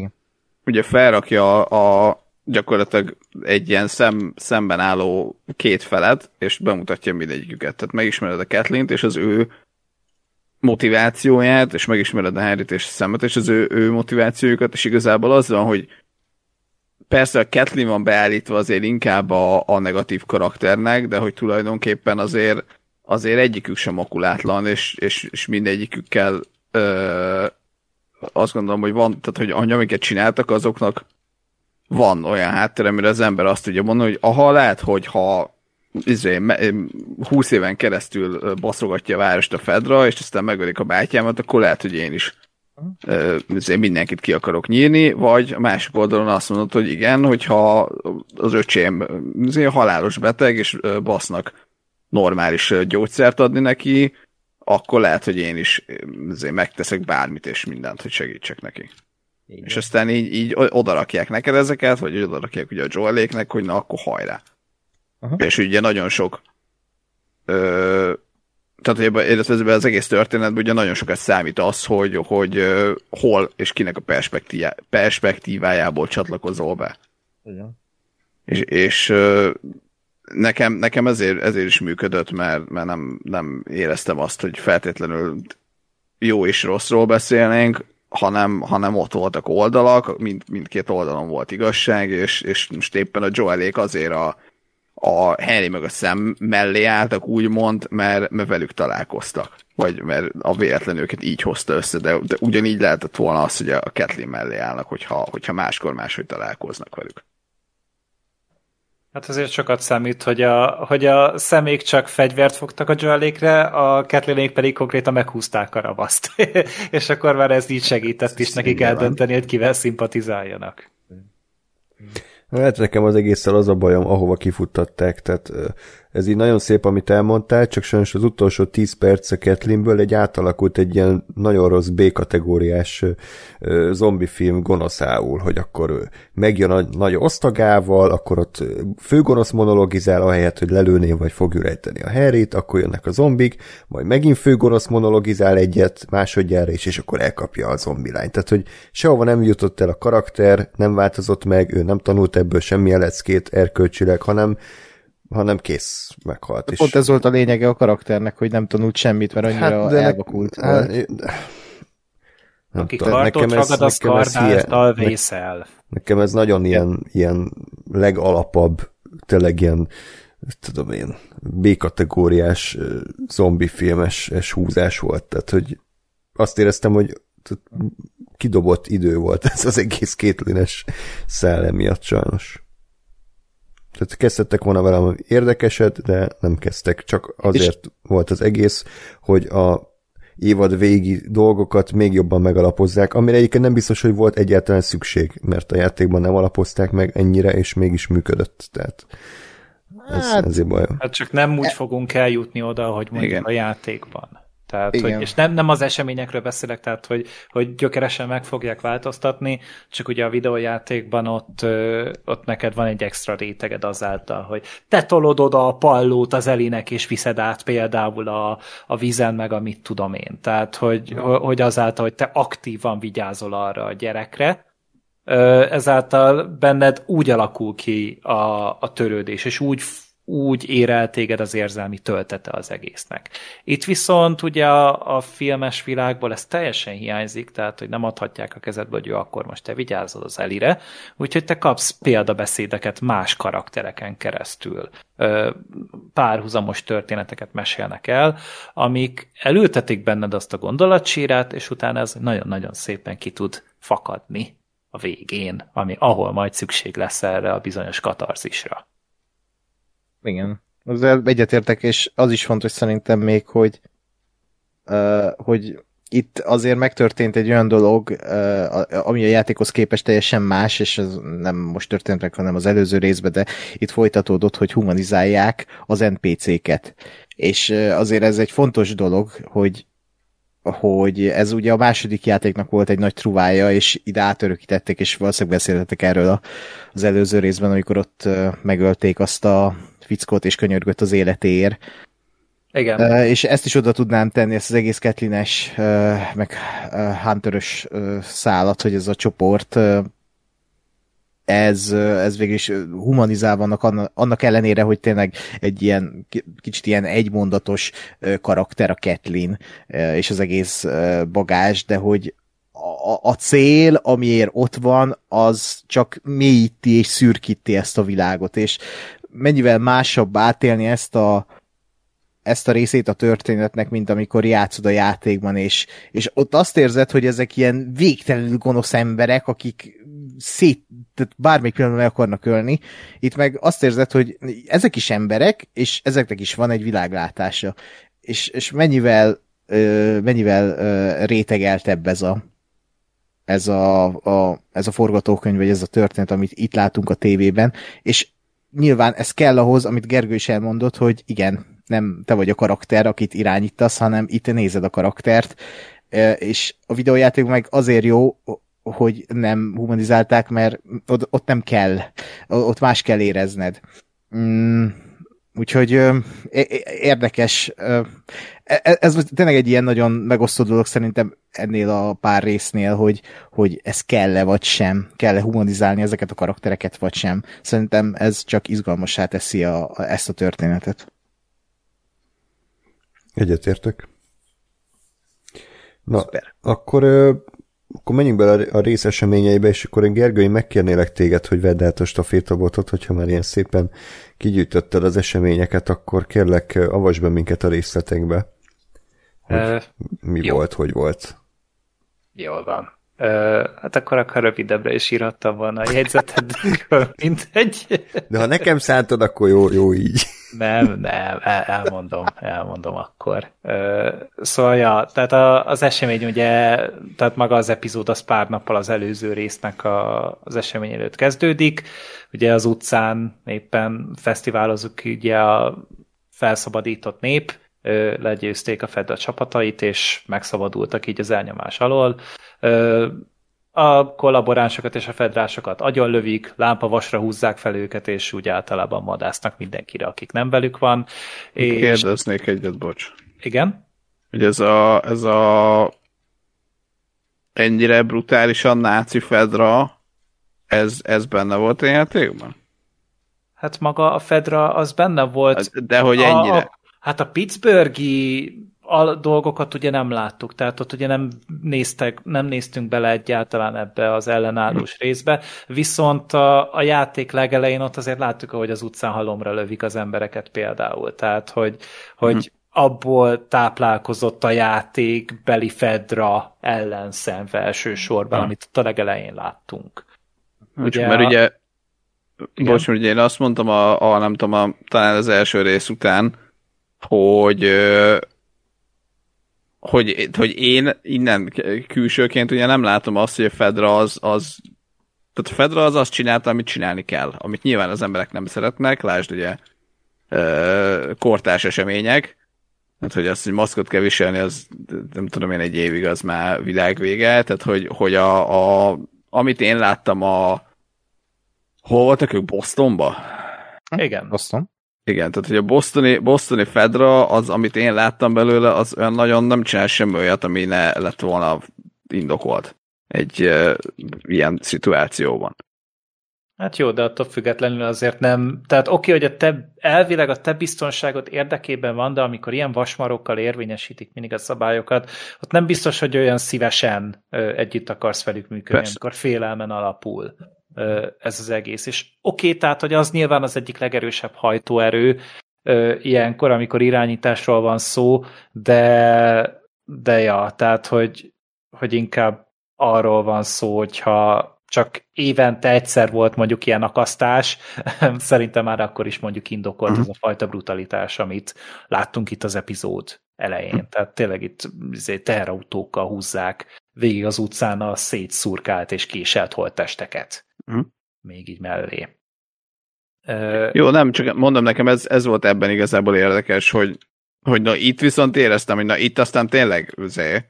ugye felrakja a, gyakorlatilag egy ilyen szem, szemben álló két felet, és bemutatja mindegyiküket. Tehát megismered a Kathleen-t, és az ő motivációját, és megismered a Harryt és a szemet, és az ő, ő motivációjukat, és igazából az van, hogy persze a Kathleen van beállítva azért inkább a, a negatív karakternek, de hogy tulajdonképpen azért azért egyikük sem makulátlan, és, és, és mindegyikükkel ö, azt gondolom, hogy van, tehát hogy amiket csináltak, azoknak van olyan háttere, amire az ember azt tudja mondani, hogy aha, lehet, hogy ha izé, 20 éven keresztül baszogatja a várost a Fedra, és aztán megölik a bátyámat, akkor lehet, hogy én is izé, mindenkit ki akarok nyírni, vagy a másik oldalon azt mondod, hogy igen, hogyha az öcsém izé, halálos beteg, és basznak normális gyógyszert adni neki, akkor lehet, hogy én is izé, megteszek bármit és mindent, hogy segítsek neki. Igen. És aztán így, így odarakják neked ezeket, vagy odarakják ugye a Joeléknek, hogy na akkor hajrá. Aha. És ugye nagyon sok ö, tehát ebben az egész történetben ugye nagyon sokat számít az, hogy, hogy uh, hol és kinek a perspektívá, perspektívájából csatlakozol be. Igen. És, és uh, nekem, nekem ezért, ezért is működött, mert, mert nem, nem éreztem azt, hogy feltétlenül jó és rosszról beszélnénk, hanem, hanem ott voltak oldalak, mind, mindkét oldalon volt igazság, és, és most éppen a Joelék azért a, a Henry meg a szem mellé álltak, úgymond, mert, mert velük találkoztak. Vagy mert a véletlen őket így hozta össze, de, de ugyanígy lehetett volna az, hogy a Kathleen mellé állnak, hogyha, hogyha máskor máshogy találkoznak velük. Hát azért sokat számít, hogy a, hogy a szemék csak fegyvert fogtak a Joelékre, a Kathleenék pedig konkrétan meghúzták a ravaszt. (laughs) és akkor már ez így segített is nekik eldönteni, hogy kivel szimpatizáljanak. Hát nekem az egésszel az a bajom, ahova kifuttatták, tehát ez így nagyon szép, amit elmondtál, csak sajnos az utolsó 10 perc a Ketlinből egy átalakult egy ilyen nagyon rossz B-kategóriás zombi film gonoszául, hogy akkor megjön a nagy osztagával, akkor ott főgonosz monologizál, ahelyett, hogy lelőné vagy fogja rejteni a Harryt, akkor jönnek a zombik, majd megint főgonosz monologizál egyet másodjára is, és akkor elkapja a zombi lányt. Tehát, hogy sehova nem jutott el a karakter, nem változott meg, ő nem tanult ebből semmi leckét erkölcsileg, hanem hanem kész, meghalt. És... Pont ez volt a lényege a karakternek, hogy nem tanult semmit, mert annyira hát, de elvakult. Hát, nem Aki kartot ragad, az kardáltal vészel. Nekem ez nagyon ilyen, ilyen legalapabb, tényleg ilyen tudom én, B-kategóriás zombi filmes húzás volt, tehát hogy azt éreztem, hogy kidobott idő volt (laughs) ez az egész kétlines szellem miatt sajnos. Tehát kezdtek volna velem érdekeset, de nem kezdtek, csak azért és... volt az egész, hogy a évad végi dolgokat még jobban megalapozzák, amire egyébként nem biztos, hogy volt egyáltalán szükség, mert a játékban nem alapozták meg ennyire, és mégis működött. Tehát ez, hát, ezért baj. Hát csak nem úgy e... fogunk eljutni oda, hogy mondjuk Igen. a játékban. Tehát, hogy, és nem, nem az eseményekről beszélek, tehát hogy, hogy gyökeresen meg fogják változtatni, csak ugye a videójátékban ott, ott neked van egy extra réteged azáltal, hogy te tolod oda a pallót az Elinek, és viszed át például a, a vízen, meg a mit tudom én. Tehát, hogy, hogy azáltal, hogy te aktívan vigyázol arra a gyerekre, ezáltal benned úgy alakul ki a, a törődés, és úgy úgy ér el téged az érzelmi töltete az egésznek. Itt viszont ugye a, a filmes világból ez teljesen hiányzik, tehát hogy nem adhatják a kezedbe, hogy jó, akkor most te vigyázol az Elire, úgyhogy te kapsz példabeszédeket más karaktereken keresztül. Párhuzamos történeteket mesélnek el, amik elültetik benned azt a gondolatsírát, és utána ez nagyon-nagyon szépen ki tud fakadni a végén, ami, ahol majd szükség lesz erre a bizonyos katarzisra. Igen. Ezzel egyetértek, és az is fontos szerintem még, hogy uh, hogy itt azért megtörtént egy olyan dolog, uh, ami a játékhoz képest teljesen más, és ez nem most történt meg, hanem az előző részben, de itt folytatódott, hogy humanizálják az NPC-ket. És uh, azért ez egy fontos dolog, hogy hogy ez ugye a második játéknak volt egy nagy truvája, és ide átörökítették, és valószínűleg beszéltetek erről az előző részben, amikor ott megölték azt a fickót, és könyörgött az életéért. Igen. Uh, és ezt is oda tudnám tenni, ezt az egész Ketlines, uh, meg uh, Hunterös uh, szállat, hogy ez a csoport uh, ez, ez végül is humanizál vannak annak ellenére, hogy tényleg egy ilyen kicsit ilyen egymondatos karakter a Ketlin és az egész bagás, de hogy a, a cél, amiért ott van, az csak mélyíti és szürkíti ezt a világot, és mennyivel másabb átélni ezt a, ezt a részét a történetnek, mint amikor játszod a játékban, és, és ott azt érzed, hogy ezek ilyen végtelenül gonosz emberek, akik szét, tehát bármelyik pillanatban meg akarnak ölni. Itt meg azt érzed, hogy ezek is emberek, és ezeknek is van egy világlátása. És, és mennyivel, ö, mennyivel ö, rétegeltebb ez a, ez a, a, ez a forgatókönyv, vagy ez a történet, amit itt látunk a tévében, és nyilván ez kell ahhoz, amit Gergő is elmondott, hogy igen, nem te vagy a karakter, akit irányítasz, hanem itt nézed a karaktert, és a videójáték meg azért jó, hogy nem humanizálták, mert ott, nem kell, ott más kell érezned. Úgyhogy érdekes. E, e, ez tényleg egy ilyen nagyon megosztó dolog szerintem ennél a pár résznél, hogy, hogy ez kell-e vagy sem, kell-e humanizálni ezeket a karaktereket vagy sem. Szerintem ez csak izgalmassá teszi a, a, ezt a történetet. Egyetértek. Na, Szuper. akkor akkor menjünk bele a rész eseményeibe, és akkor én Gergő, megkérnélek téged, hogy vedd át a stafétabotot, hogyha már ilyen szépen kigyűjtötted az eseményeket, akkor kérlek, avasd be minket a részletekbe. Hogy uh, mi jó. volt, hogy volt. Jól van. Uh, hát akkor akár rövidebbre is írhattam volna a jegyzetedből, (laughs) mint egy. De ha nekem szántod, akkor jó, jó így. Nem, nem, el, elmondom, elmondom akkor. Szóval, ja, tehát a, az esemény ugye, tehát maga az epizód az pár nappal az előző résznek a, az esemény előtt kezdődik. Ugye az utcán éppen fesztiválozunk ugye a felszabadított nép, legyőzték a Fed a csapatait, és megszabadultak így az elnyomás alól. A kollaboránsokat és a fedrásokat agyonlövik, lámpavasra húzzák fel őket, és úgy általában madásznak mindenkire, akik nem velük van. És... Kérdeznék egyet, bocs. Igen? Hogy ez a, ez a ennyire brutálisan náci fedra, ez, ez benne volt a játékban? hát maga a Fedra az benne volt. De hogy ennyire. A, a, hát a Pittsburghi a dolgokat ugye nem láttuk, tehát ott ugye nem, néztek, nem néztünk bele egyáltalán ebbe az ellenállós részbe, viszont a, a játék legelején ott azért láttuk, hogy az utcán halomra lövik az embereket például, tehát hogy, hogy hmm. abból táplálkozott a játék beli Fedra ellenszenve elsősorban, hmm. amit a legelején láttunk. Ugye mert a... ugye, igen? bocs, ugye én azt mondtam a, a nem tudom, a, talán az első rész után, hogy hogy, hogy én innen külsőként ugye nem látom azt, hogy a Fedra az, az tehát a Fedra az azt csinálta, amit csinálni kell, amit nyilván az emberek nem szeretnek, lásd ugye kortárs események, tehát hogy azt, hogy maszkot kell viselni, az nem tudom én egy évig, az már világvége, tehát hogy, hogy a, a, amit én láttam a hol voltak ők? Bostonba? Igen. Boston. Igen, tehát hogy a bostoni, bostoni Fedra, az, amit én láttam belőle, az olyan nagyon nem csinál semmi olyat, ami ne lett volna indokolt egy uh, ilyen szituációban. Hát jó, de attól függetlenül azért nem, tehát oké, okay, hogy a te, elvileg a te biztonságot érdekében van, de amikor ilyen vasmarokkal érvényesítik mindig a szabályokat, ott nem biztos, hogy olyan szívesen ö, együtt akarsz velük működni, Persze. amikor félelmen alapul ez az egész. És oké, okay, tehát, hogy az nyilván az egyik legerősebb hajtóerő ilyenkor, amikor irányításról van szó, de, de ja, tehát, hogy, hogy inkább arról van szó, hogyha csak évente egyszer volt mondjuk ilyen akasztás, (laughs) szerintem már akkor is mondjuk indokolt uh-huh. ez a fajta brutalitás, amit láttunk itt az epizód elején. Uh-huh. Tehát tényleg itt izé, teherautókkal húzzák végig az utcán a szétszurkált és késelt holttesteket. Uh-huh. Még így mellé. Jó, nem, csak mondom nekem, ez, ez volt ebben igazából érdekes, hogy, hogy na itt viszont éreztem, hogy na itt aztán tényleg azért,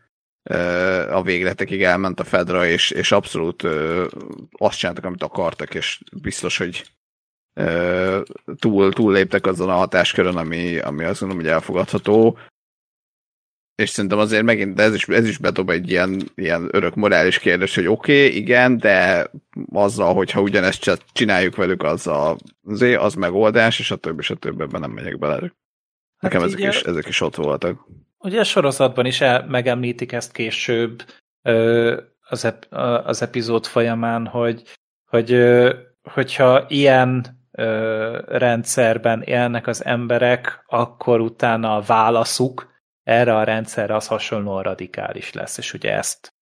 a végletekig elment a Fedra, és, és abszolút azt csináltak, amit akartak, és biztos, hogy túl, túl léptek azon a hatáskörön, ami, ami azt mondom, hogy elfogadható. És szerintem azért megint, de ez is, ez is bedob egy ilyen, ilyen örök morális kérdés, hogy oké, okay, igen, de azzal, hogyha ugyanezt csináljuk velük, az a, az megoldás, és a többi, és a többi, ebben nem megyek bele. Nekem hát ezek, is, ezek is ott voltak. Ugye a sorozatban is el, megemlítik ezt később ö, az, ep, az epizód folyamán, hogy, hogy ö, hogyha ilyen ö, rendszerben élnek az emberek, akkor utána a válaszuk erre a rendszerre az hasonlóan radikális lesz, és ugye ezt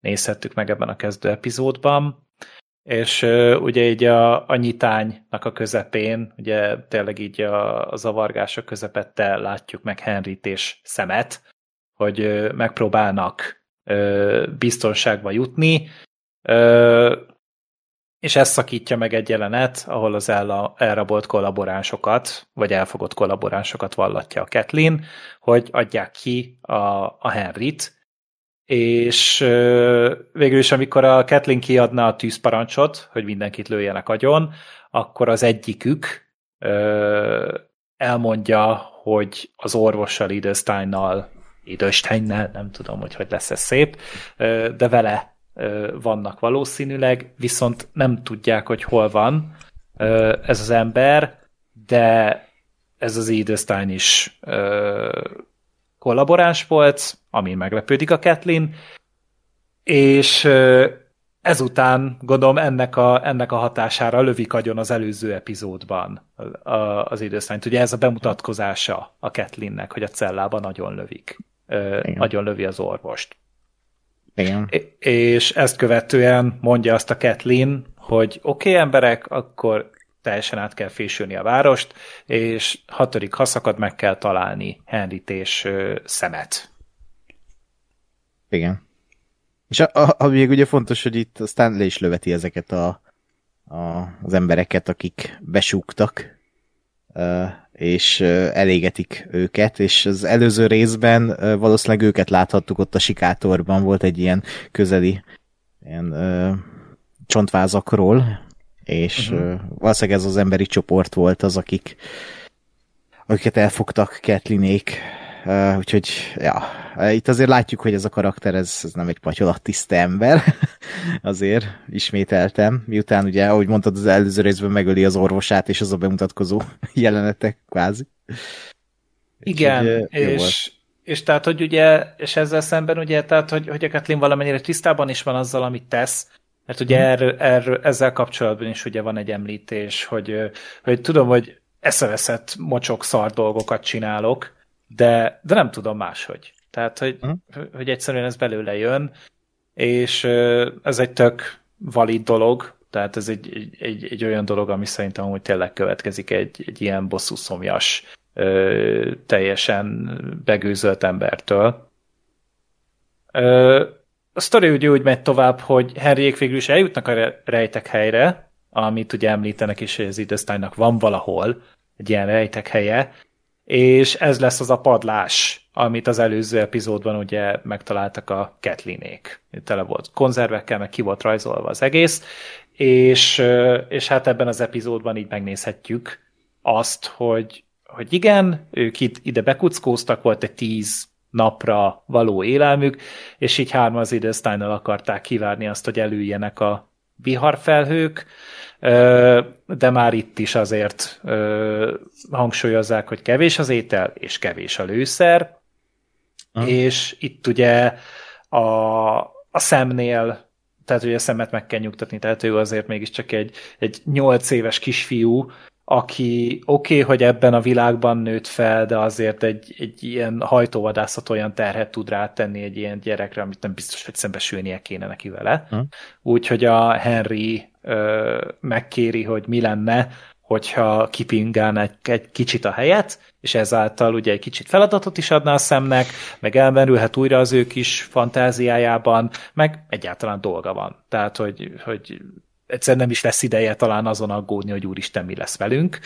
nézhettük meg ebben a kezdő epizódban. És uh, ugye így a, a nyitánynak a közepén, ugye tényleg így a, a zavargása közepette látjuk meg Henryt és Szemet, hogy uh, megpróbálnak uh, biztonságba jutni, és ez szakítja meg egy jelenet, ahol az el, elrabolt kollaboránsokat, vagy elfogott kollaboránsokat vallatja a Kathleen, hogy adják ki a, a Henryt, és végül is, amikor a Kathleen kiadna a tűzparancsot, hogy mindenkit lőjenek agyon, akkor az egyikük elmondja, hogy az orvossal, Idesteinnal, Idesteinnel, nem tudom, hogy hogy lesz ez szép, de vele vannak valószínűleg, viszont nem tudják, hogy hol van ez az ember, de ez az Idestein is kollaboráns volt, ami meglepődik a Kathleen, és ezután, gondolom, ennek a, ennek a hatására lövik agyon az előző epizódban az időszányt. Ugye ez a bemutatkozása a Kathleennek, hogy a cellában nagyon lövik. Igen. Nagyon lövi az orvost. Igen. És ezt követően mondja azt a Kathleen, hogy oké okay, emberek, akkor teljesen át kell fésülni a várost, és hatodik haszakad meg kell találni Henryt és Szemet. Igen. És a, a, a, még ugye fontos, hogy itt aztán le is löveti ezeket a, a, az embereket, akik besúgtak, és elégetik őket, és az előző részben valószínűleg őket láthattuk ott a sikátorban, volt egy ilyen közeli ilyen csontvázakról, és uh-huh. valószínűleg ez az emberi csoport volt az, akik akiket elfogtak Ketlinék, uh, úgyhogy ja, itt azért látjuk, hogy ez a karakter, ez, ez nem egy patyolat tiszta ember, (laughs) azért ismételtem, miután ugye, ahogy mondtad, az előző részben megöli az orvosát, és az a bemutatkozó (laughs) jelenetek, kvázi. Igen, Úgyhogy, és, és tehát, hogy ugye, és ezzel szemben ugye, tehát, hogy, hogy a Kathleen valamennyire tisztában is van azzal, amit tesz, mert ugye hmm. erről, erről, ezzel kapcsolatban is ugye van egy említés, hogy, hogy tudom, hogy eszeveszett mocsok szar dolgokat csinálok, de, de nem tudom máshogy. Tehát, hogy, hmm. hogy egyszerűen ez belőle jön, és ez egy tök valid dolog, tehát ez egy, egy, egy, egy olyan dolog, ami szerintem hogy tényleg következik egy, egy ilyen bosszúszomjas, teljesen begőzölt embertől. Ö, a sztori ugye úgy megy tovább, hogy Henryék végül is eljutnak a rejtek helyre, amit ugye említenek is, hogy az van valahol egy ilyen rejtek helye, és ez lesz az a padlás, amit az előző epizódban ugye megtaláltak a Ketlinék. Tele volt konzervekkel, meg ki volt rajzolva az egész, és, és hát ebben az epizódban így megnézhetjük azt, hogy, hogy igen, ők itt ide bekuckóztak, volt egy tíz napra való élelmük, és így hárma az Idesztájnal akarták kivárni azt, hogy előjjenek a viharfelhők, de már itt is azért hangsúlyozzák, hogy kevés az étel, és kevés a lőszer, Aha. és itt ugye a, a szemnél, tehát ugye a szemet meg kell nyugtatni, tehát ő azért mégiscsak egy, egy nyolc éves kisfiú, aki oké, okay, hogy ebben a világban nőtt fel, de azért egy, egy ilyen hajtóvadászat olyan terhet tud rátenni egy ilyen gyerekre, amit nem biztos, hogy szembesülnie kéne neki vele. Hm. Úgyhogy a Henry ö, megkéri, hogy mi lenne, hogyha kipingálna egy, egy kicsit a helyet, és ezáltal ugye egy kicsit feladatot is adná a szemnek, meg elmerülhet újra az ő kis fantáziájában, meg egyáltalán dolga van. Tehát, hogy, hogy egyszer nem is lesz ideje talán azon aggódni, hogy úristen, mi lesz velünk.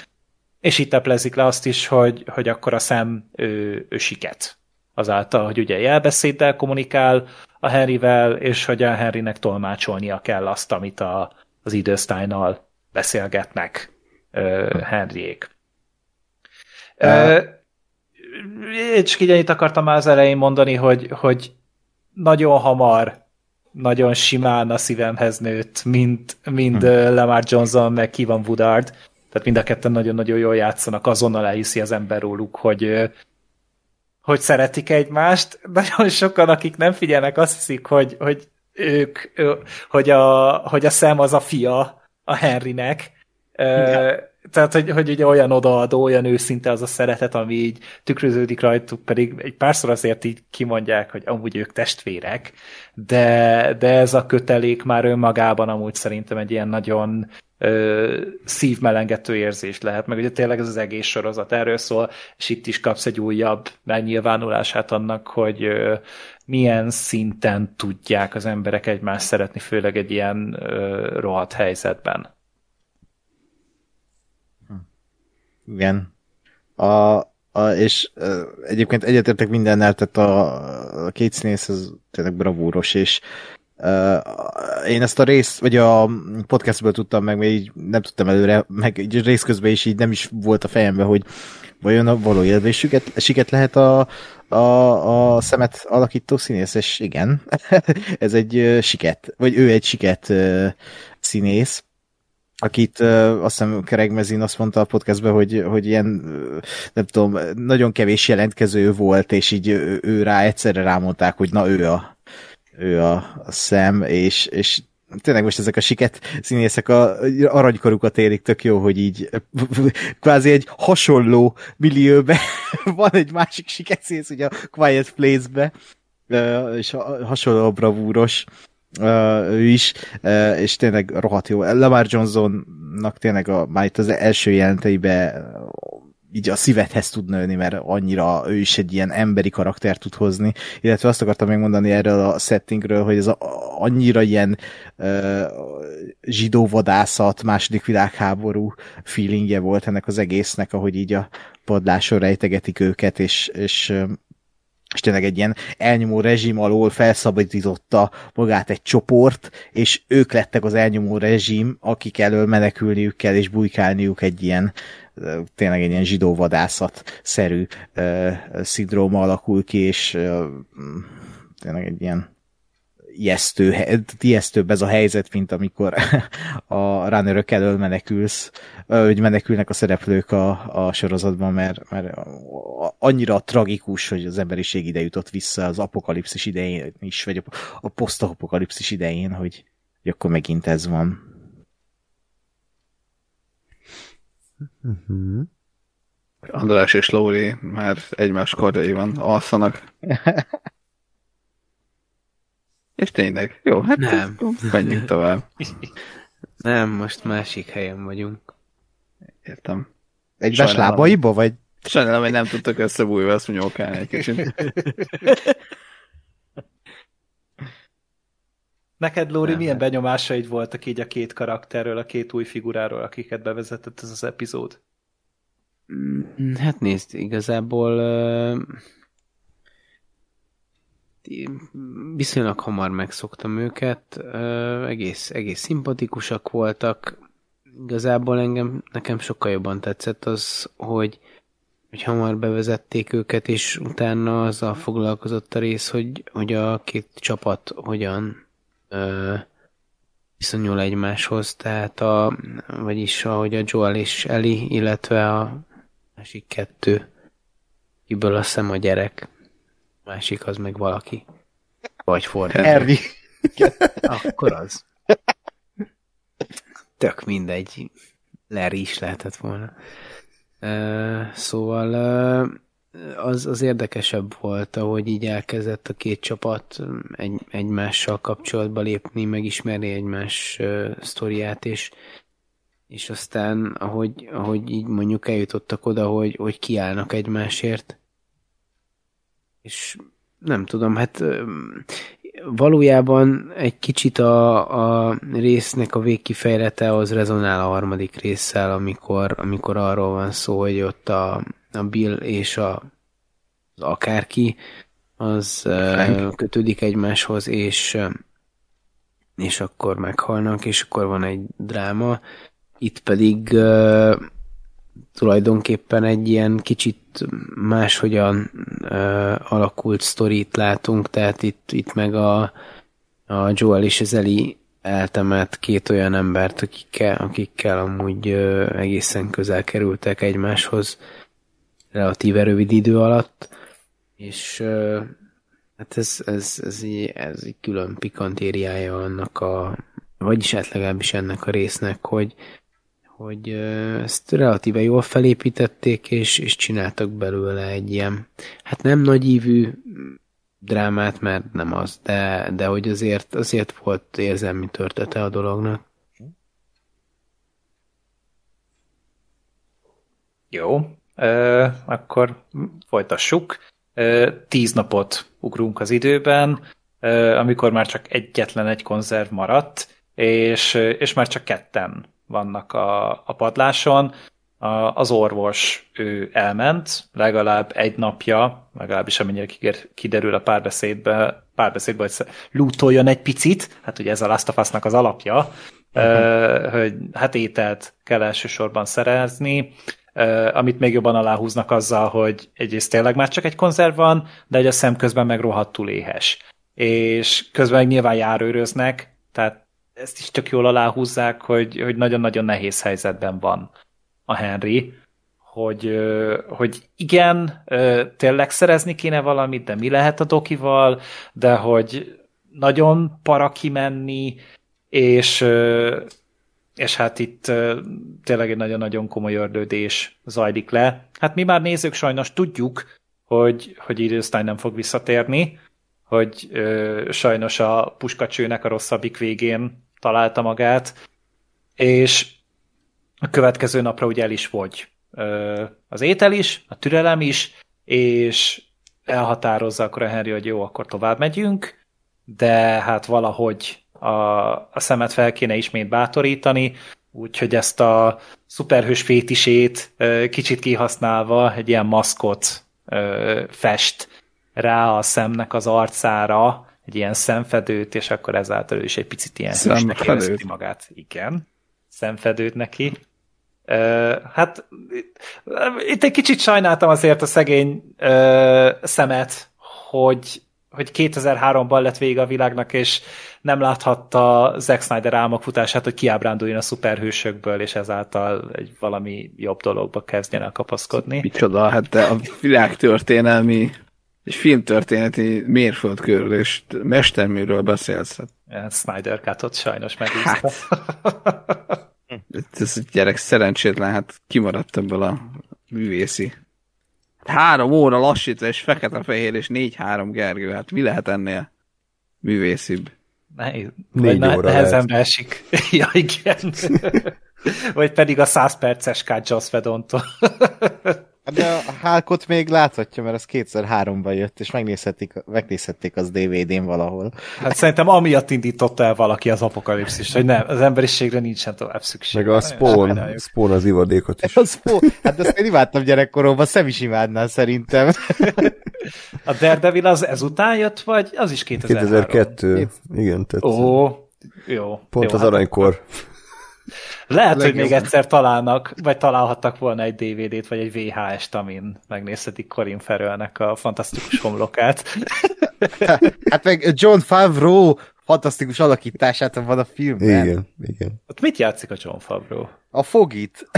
És itt teplezik le azt is, hogy, hogy akkor a szem ő, ő siket. Azáltal, hogy ugye jelbeszéddel kommunikál a Henryvel, és hogy a Henrynek tolmácsolnia kell azt, amit a, az idősztájnal beszélgetnek uh, Henryék. Uh, csak így ennyit akartam már az elején mondani, hogy, hogy nagyon hamar nagyon simán a szívemhez nőtt, mint, mind hmm. Lamar Johnson, meg Kevin Woodard. Tehát mind a ketten nagyon-nagyon jól játszanak, azonnal elhiszi az ember róluk, hogy, hogy szeretik egymást. (laughs) Nagyon sokan, akik nem figyelnek, azt hiszik, hogy, hogy ők, hogy a, hogy a szem az a fia a Henrynek. Ja tehát, hogy, hogy ugye olyan odaadó, olyan őszinte az a szeretet, ami így tükröződik rajtuk, pedig egy párszor azért így kimondják, hogy amúgy ők testvérek, de, de ez a kötelék már önmagában amúgy szerintem egy ilyen nagyon ö, szívmelengető érzés lehet, meg ugye tényleg ez az egész sorozat erről szól, és itt is kapsz egy újabb megnyilvánulását annak, hogy ö, milyen szinten tudják az emberek egymást szeretni, főleg egy ilyen ö, rohadt helyzetben. Igen. A, a, és uh, egyébként egyetértek mindennel, tehát a, a két színész az tényleg bravúros, és uh, én ezt a részt, vagy a podcastből tudtam meg, mert így nem tudtam előre, meg így rész közben is így nem is volt a fejemben, hogy vajon a való élvésüket, siket lehet a, a, a szemet alakító színész, és igen, (laughs) ez egy siket, vagy ő egy siket színész, akit uh, azt hiszem Kereg Mezin azt mondta a podcastben, hogy, hogy ilyen, nem tudom, nagyon kevés jelentkező volt, és így ő, ő rá egyszerre rámondták, hogy na ő a, ő a, a szem, és, és tényleg most ezek a siket színészek a aranykorukat érik, tök jó, hogy így kvázi egy hasonló millióbe (laughs) van egy másik siket színész, ugye a Quiet Place-be, és hasonló bravúros, ő is, és tényleg rohadt jó. Lamar Johnsonnak tényleg a, már itt az első jelenteibe így a szívedhez tud nőni, mert annyira ő is egy ilyen emberi karakter tud hozni, illetve azt akartam megmondani erről a settingről, hogy ez a, annyira ilyen uh, zsidóvadászat, második világháború feelingje volt ennek az egésznek, ahogy így a padláson rejtegetik őket, és, és és tényleg egy ilyen elnyomó rezsim alól felszabadította magát egy csoport, és ők lettek az elnyomó rezsim, akik elől menekülniük kell, és bujkálniuk egy ilyen tényleg egy ilyen zsidó vadászat szerű uh, szindróma alakul ki, és uh, tényleg egy ilyen ijesztő, ijesztőbb ez a helyzet, mint amikor (laughs) a runnerök elől menekülsz, hogy menekülnek a szereplők a, a sorozatban, mert, mert annyira tragikus, hogy az emberiség ide jutott vissza az apokalipszis idején is, vagy a, a posztapokalipszis idején, hogy, hogy akkor megint ez van. Uh-huh. András és Lóri már egymás kardjaiban alszanak. (laughs) És tényleg, jó, hát nem. menjünk tovább. (laughs) Nem, most másik helyen vagyunk. Értem. Egymás lábaiba, vagy? Sajnálom, hogy nem tudtak összebújva ezt nyolkálni egy kicsit. (laughs) Neked, Lóri, nem, milyen benyomásaid voltak így a két karakterről, a két új figuráról, akiket bevezetett ez az epizód? Mm, hát nézd, igazából uh, viszonylag hamar megszoktam őket, egész, egész szimpatikusak voltak. Igazából engem, nekem sokkal jobban tetszett az, hogy, hogy hamar bevezették őket, és utána azzal foglalkozott a rész, hogy, hogy a két csapat hogyan uh, viszonyul egymáshoz, tehát a, vagyis ahogy a Joel és Eli, illetve a másik kettő, kiből azt hiszem a gyerek, másik az meg valaki. Vagy fordítva. Harry. (laughs) Akkor az. Tök mindegy. Larry is lehetett volna. Uh, szóval uh, az, az érdekesebb volt, ahogy így elkezdett a két csapat egy, egymással kapcsolatba lépni, megismerni egymás uh, sztoriát, és és aztán, ahogy, ahogy így mondjuk eljutottak oda, hogy, hogy kiállnak egymásért, és nem tudom, hát valójában egy kicsit a, a résznek a végkifejlete az rezonál a harmadik résszel, amikor, amikor arról van szó, hogy ott a, a Bill és a, az akárki az Frank. kötődik egymáshoz, és és akkor meghalnak, és akkor van egy dráma, itt pedig tulajdonképpen egy ilyen kicsit máshogyan uh, alakult sztorit látunk, tehát itt, itt meg a, a Joel és az Eli eltemet két olyan embert, akikkel, akikkel amúgy uh, egészen közel kerültek egymáshoz relatíve rövid idő alatt, és uh, hát ez, ez, ez, így, ez egy külön pikantériája annak a, vagyis hát legalábbis ennek a résznek, hogy, hogy ezt relatíve jól felépítették, és, és csináltak belőle egy ilyen, hát nem nagyívű drámát, mert nem az, de, de hogy azért, azért volt érzelmi törtete a dolognak. Jó, ö, akkor folytassuk. Ö, tíz napot ugrunk az időben, ö, amikor már csak egyetlen egy konzerv maradt, és, és már csak ketten vannak a, a padláson. A, az orvos ő elment, legalább egy napja, legalábbis amennyire kiderül a párbeszédbe, párbeszédbe, hogy lootoljon egy picit, hát ugye ez a Last of Us-nak az alapja, uh-huh. hogy hát ételt kell elsősorban szerezni, amit még jobban aláhúznak azzal, hogy egyrészt tényleg már csak egy konzerv van, de egy a szem közben meg rohadtul éhes. És közben meg nyilván járőröznek, tehát ezt is tök jól aláhúzzák, hogy, hogy nagyon-nagyon nehéz helyzetben van a Henry, hogy, hogy igen, tényleg szerezni kéne valamit, de mi lehet a dokival, de hogy nagyon para kimenni, és, és hát itt tényleg egy nagyon-nagyon komoly ördődés zajlik le. Hát mi már nézők sajnos tudjuk, hogy, hogy Idősztány nem fog visszatérni, hogy ö, sajnos a puskacsőnek a rosszabbik végén találta magát, és a következő napra ugye el is fogy. Az étel is, a türelem is, és elhatározza akkor a Henry, hogy jó, akkor tovább megyünk, de hát valahogy a, a szemet fel kéne ismét bátorítani, úgyhogy ezt a szuperhős fétisét kicsit kihasználva egy ilyen maszkot fest rá a szemnek az arcára, egy ilyen szemfedőt, és akkor ezáltal ő is egy picit ilyen hősnek érezheti magát. Igen, szemfedőt neki. Uh, hát itt egy kicsit sajnáltam azért a szegény uh, szemet, hogy, hogy 2003-ban lett vége a világnak, és nem láthatta Zack Snyder álmokfutását, hogy kiábránduljon a szuperhősökből, és ezáltal egy valami jobb dologba kezdjen el kapaszkodni. Micsoda, hát a világtörténelmi és filmtörténeti mérföldkörről és mesterműről beszélsz. Hát. Snyder Cut-ot sajnos megúszta. (laughs) Hát. Ez a gyerek szerencsétlen, hát kimaradt ebből a művészi. Három óra lassítva, és fekete-fehér, és négy-három Gergő. Hát mi lehet ennél művészibb? Nehéz. Négy Vagy óra Nehezemre esik. (laughs) ja, igen. (laughs) Vagy pedig a 100 perces cut Joss. Hát De a Hulkot még láthatja, mert az 2003-ban jött, és megnézhették, megnézhették az DVD-n valahol. Hát szerintem amiatt indította el valaki az apokalipszist, hogy nem, az emberiségre nincsen tovább szükség. Meg a Spawn, Sajnáljuk. Spawn az ivadékot is. (laughs) Az fó, hát azt én imádtam gyerekkoromban, Szem is imádná szerintem. (laughs) A Daredevil az ezután jött, vagy az is 2003? 2002. Igen, tehát Ó, jó. pont jó, az hát aranykor. Lehet, hogy még egyszer találnak, vagy találhattak volna egy DVD-t, vagy egy VHS-t, amin megnézhetik Corin Farrellnek a fantasztikus homlokát. (laughs) Hát meg John Favreau fantasztikus alakítását van a filmben. Igen, igen. Ott mit játszik a John Favreau? A Fogit.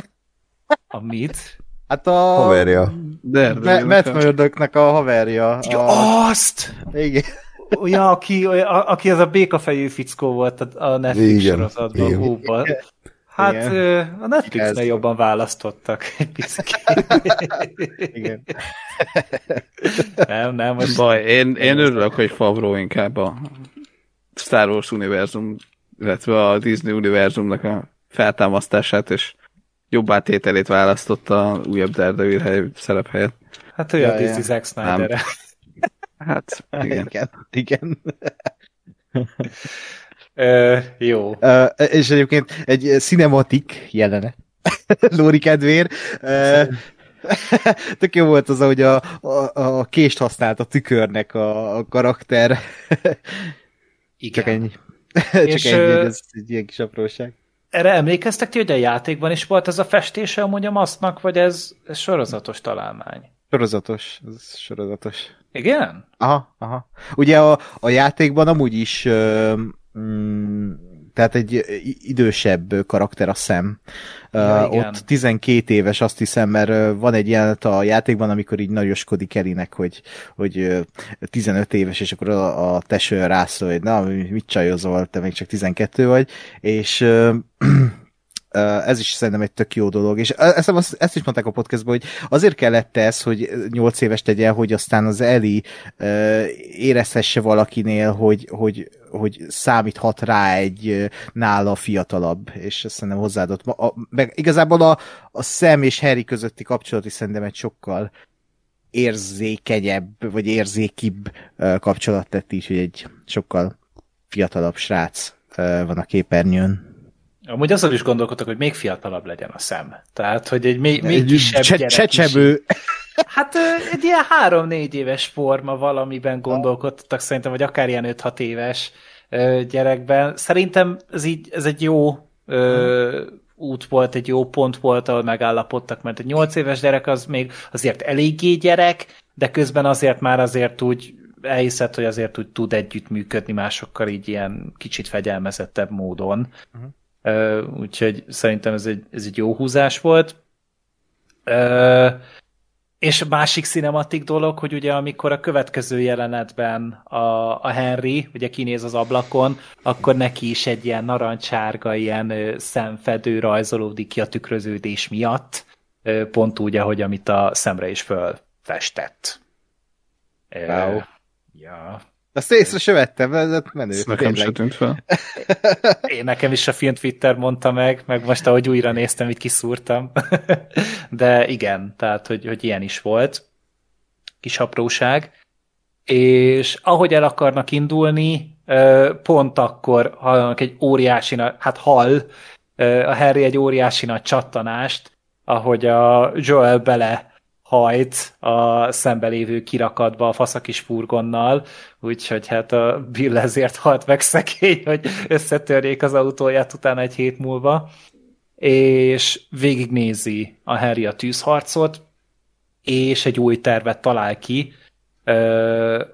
A mit? Hát a... Haverja. De, Ma- Matt Murdocknak a haverja. Ja, A... azt! Igen. Ja, aki, a, aki az a békafejű fickó volt a a Netflix Igen, sorozatban, igen. Húban. Hát Igen. a Netflixnél Ez. jobban választottak (laughs) egy picit. Igen. nem, nem, most Baj, én, én örülök, hogy Favreau inkább a Star Wars univerzum, illetve a Disney univerzumnak a feltámasztását és jobb átételét választotta a újabb Daredevil hely, szerep helyett. hát olyan Ja, ja. Disney Zack Snyder. Hát, igen. (laughs) Igen. Igen. (laughs) Ö, jó. Uh, és egyébként egy cinematik jelenet. (laughs) Lóri kedvér. Uh, (laughs) tök jó volt az, ahogy a, a, a kést használt a tükörnek a, a karakter. (laughs) Igen. Csak ennyi. Csak És, ennyi, ez egy ilyen kis apróság. Erre emlékeztek ti, hogy a játékban is volt ez a festése amúgy a masznak, vagy ez, ez sorozatos találmány? Sorozatos. Ez sorozatos. Igen? Aha, aha. Ugye a, a játékban amúgy is ö, mm, tehát egy idősebb karakter a szem. Ja, igen. ott 12 éves, azt hiszem, mert van egy jelenet a játékban, amikor így nagyoskodik Elinek, hogy, hogy ö, 15 éves, és akkor a, a teső rászól, hogy na, mit csajozol, te még csak 12 vagy, és (clears throat) ez is szerintem egy tök jó dolog, és ezt, ezt, is mondták a podcastban, hogy azért kellett ez, hogy 8 éves tegyen, hogy aztán az Eli érezhesse valakinél, hogy, hogy, hogy számíthat rá egy nála fiatalabb, és ezt szerintem hozzáadott. A, meg igazából a, a Sam és Harry közötti kapcsolat is szerintem egy sokkal érzékenyebb, vagy érzékibb kapcsolat tett is, hogy egy sokkal fiatalabb srác van a képernyőn. Amúgy azon is gondolkodtak, hogy még fiatalabb legyen a szem. Tehát, hogy egy még, még Egy kisebb cse- gyerek Csecsebő. is. Hát egy ilyen három-négy éves forma valamiben gondolkodtak szerintem, vagy akár ilyen 5-6 éves gyerekben. Szerintem ez, így, ez egy jó ö, út volt, egy jó pont volt, ahol megállapodtak, mert egy 8 éves gyerek az még azért eléggé gyerek, de közben azért már azért úgy elhiszed, hogy azért úgy tud együttműködni másokkal így ilyen kicsit fegyelmezettebb módon. Ö, úgyhogy szerintem ez egy, ez egy jó húzás volt. És másik cinematik dolog, hogy ugye amikor a következő jelenetben a, a Henry ugye kinéz az ablakon, akkor neki is egy ilyen narancsárga, ilyen szemfedő rajzolódik ki a tükröződés miatt, pont úgy, ahogy amit a szemre is fölfestett. Wow. Ja. Azt észre se vettem, ez menő. Ez nekem se tűnt fel. (laughs) Én nekem is a film Twitter mondta meg, meg most ahogy újra néztem, így kiszúrtam. (laughs) De igen, tehát, hogy, hogy ilyen is volt. Kis apróság. És ahogy el akarnak indulni, pont akkor hallanak egy óriási, nagy- hát hall a Harry egy óriási nagy csattanást, ahogy a Joel bele hajt a szembelévő kirakatba a faszakis furgonnal, úgyhogy hát a Bill ezért halt meg szekély, hogy összetörjék az autóját utána egy hét múlva, és végignézi a Harry a tűzharcot, és egy új tervet talál ki, ö,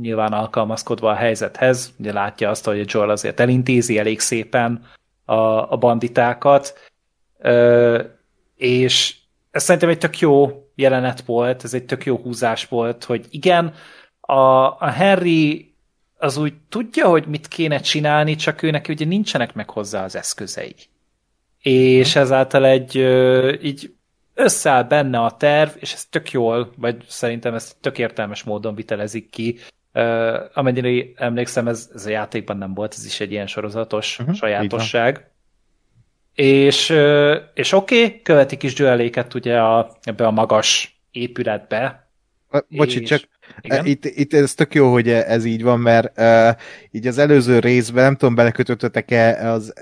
nyilván alkalmazkodva a helyzethez, ugye látja azt, hogy Joel azért elintézi elég szépen a, a banditákat, ö, és ez szerintem egy tök jó jelenet volt, ez egy tök jó húzás volt, hogy igen, a, a Henry az úgy tudja, hogy mit kéne csinálni, csak ő neki ugye nincsenek meg hozzá az eszközei. És ezáltal egy így összeáll benne a terv, és ez tök jól, vagy szerintem ez tök értelmes módon vitelezik ki. Uh, amennyire emlékszem, ez, ez a játékban nem volt, ez is egy ilyen sorozatos uh-huh, sajátosság. És, és oké, okay, követik is Joeléket ugye a, ebbe a magas épületbe. Bocsi, és... csak igen? Itt, itt ez tök jó, hogy ez így van, mert uh, így az előző részben, nem tudom, belekötöttetek-e az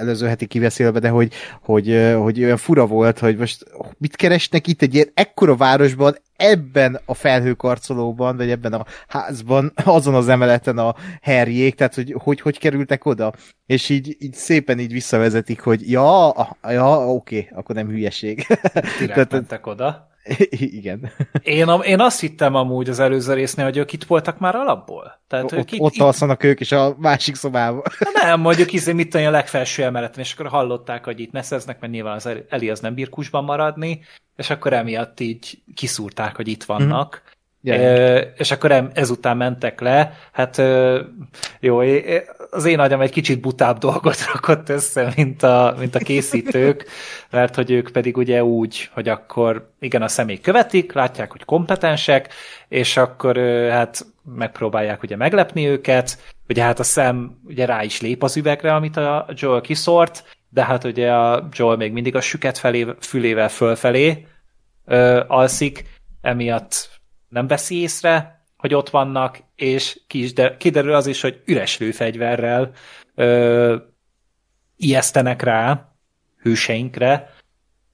előző heti kiveszélve, de hogy, hogy, hogy olyan fura volt, hogy most mit keresnek itt egy ilyen ekkora városban, ebben a felhőkarcolóban, vagy ebben a házban, azon az emeleten a herjék, tehát hogy hogy, hogy kerültek oda, és így, így szépen így visszavezetik, hogy ja, ja oké, akkor nem hülyeség. Tehát, mentek oda. (laughs) Igen. Én, én azt hittem amúgy az előző résznél, hogy ők itt voltak már alapból. Tehát, ott, itt, ott itt... alszanak ők is a másik szobában. Nem, (laughs) mondjuk izé, mit tudom, a legfelső emeleten, és akkor hallották, hogy itt neszeznek, mert nyilván az Eli az nem bír maradni, és akkor emiatt így kiszúrták, hogy itt vannak. Mm-hmm. Yeah. És akkor ezután mentek le. Hát jó, az én agyam egy kicsit butább dolgot (laughs) rakott össze, mint a, mint a készítők, (laughs) mert hogy ők pedig ugye úgy, hogy akkor igen, a személy követik, látják, hogy kompetensek, és akkor hát megpróbálják ugye meglepni őket, ugye hát a szem ugye rá is lép az üvegre, amit a Joel kiszort, de hát ugye a Joel még mindig a süket felé, fülével fölfelé ö, alszik, emiatt nem veszi észre, hogy ott vannak, és kiderül az is, hogy üres lőfegyverrel ö, ijesztenek rá hőseinkre,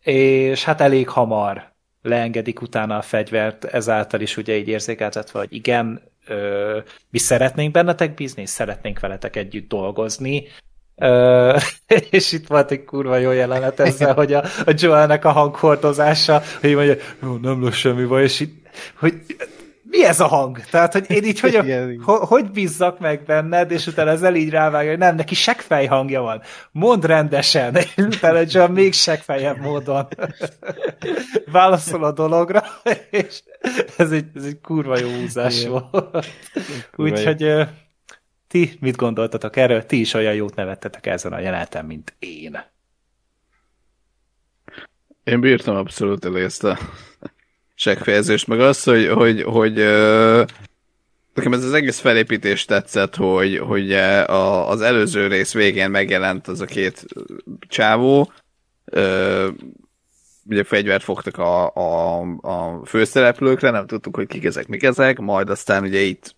és hát elég hamar leengedik utána a fegyvert, ezáltal is ugye így érzékeltetve, hogy igen, ö, mi szeretnénk bennetek bízni, és szeretnénk veletek együtt dolgozni, (laughs) és itt volt egy kurva jó jelenet ezzel, hogy a, a Joelnek a hanghordozása, hogy mondja, nem lesz semmi baj, és így, hogy mi ez a hang? Tehát, hogy én így hogy, (laughs) ho, hogy bízzak meg benned, és utána ezzel így rávágja, hogy nem, neki seggfej hangja van. Mondd rendesen, (laughs) és utána John még seggfejebb módon válaszol a dologra, és ez egy, ez egy kurva jó húzás Igen. volt. Úgyhogy ti mit gondoltatok erről? Ti is olyan jót nevettetek ezen a jeleneten, mint én. Én bírtam abszolút elé ezt a seggfejezést, meg az, hogy, hogy, hogy uh, nekem ez az egész felépítés tetszett, hogy, hogy a, az előző rész végén megjelent az a két csávó, uh, ugye fegyvert fogtak a, a, a főszereplőkre, nem tudtuk, hogy kik ezek, mik ezek, majd aztán ugye itt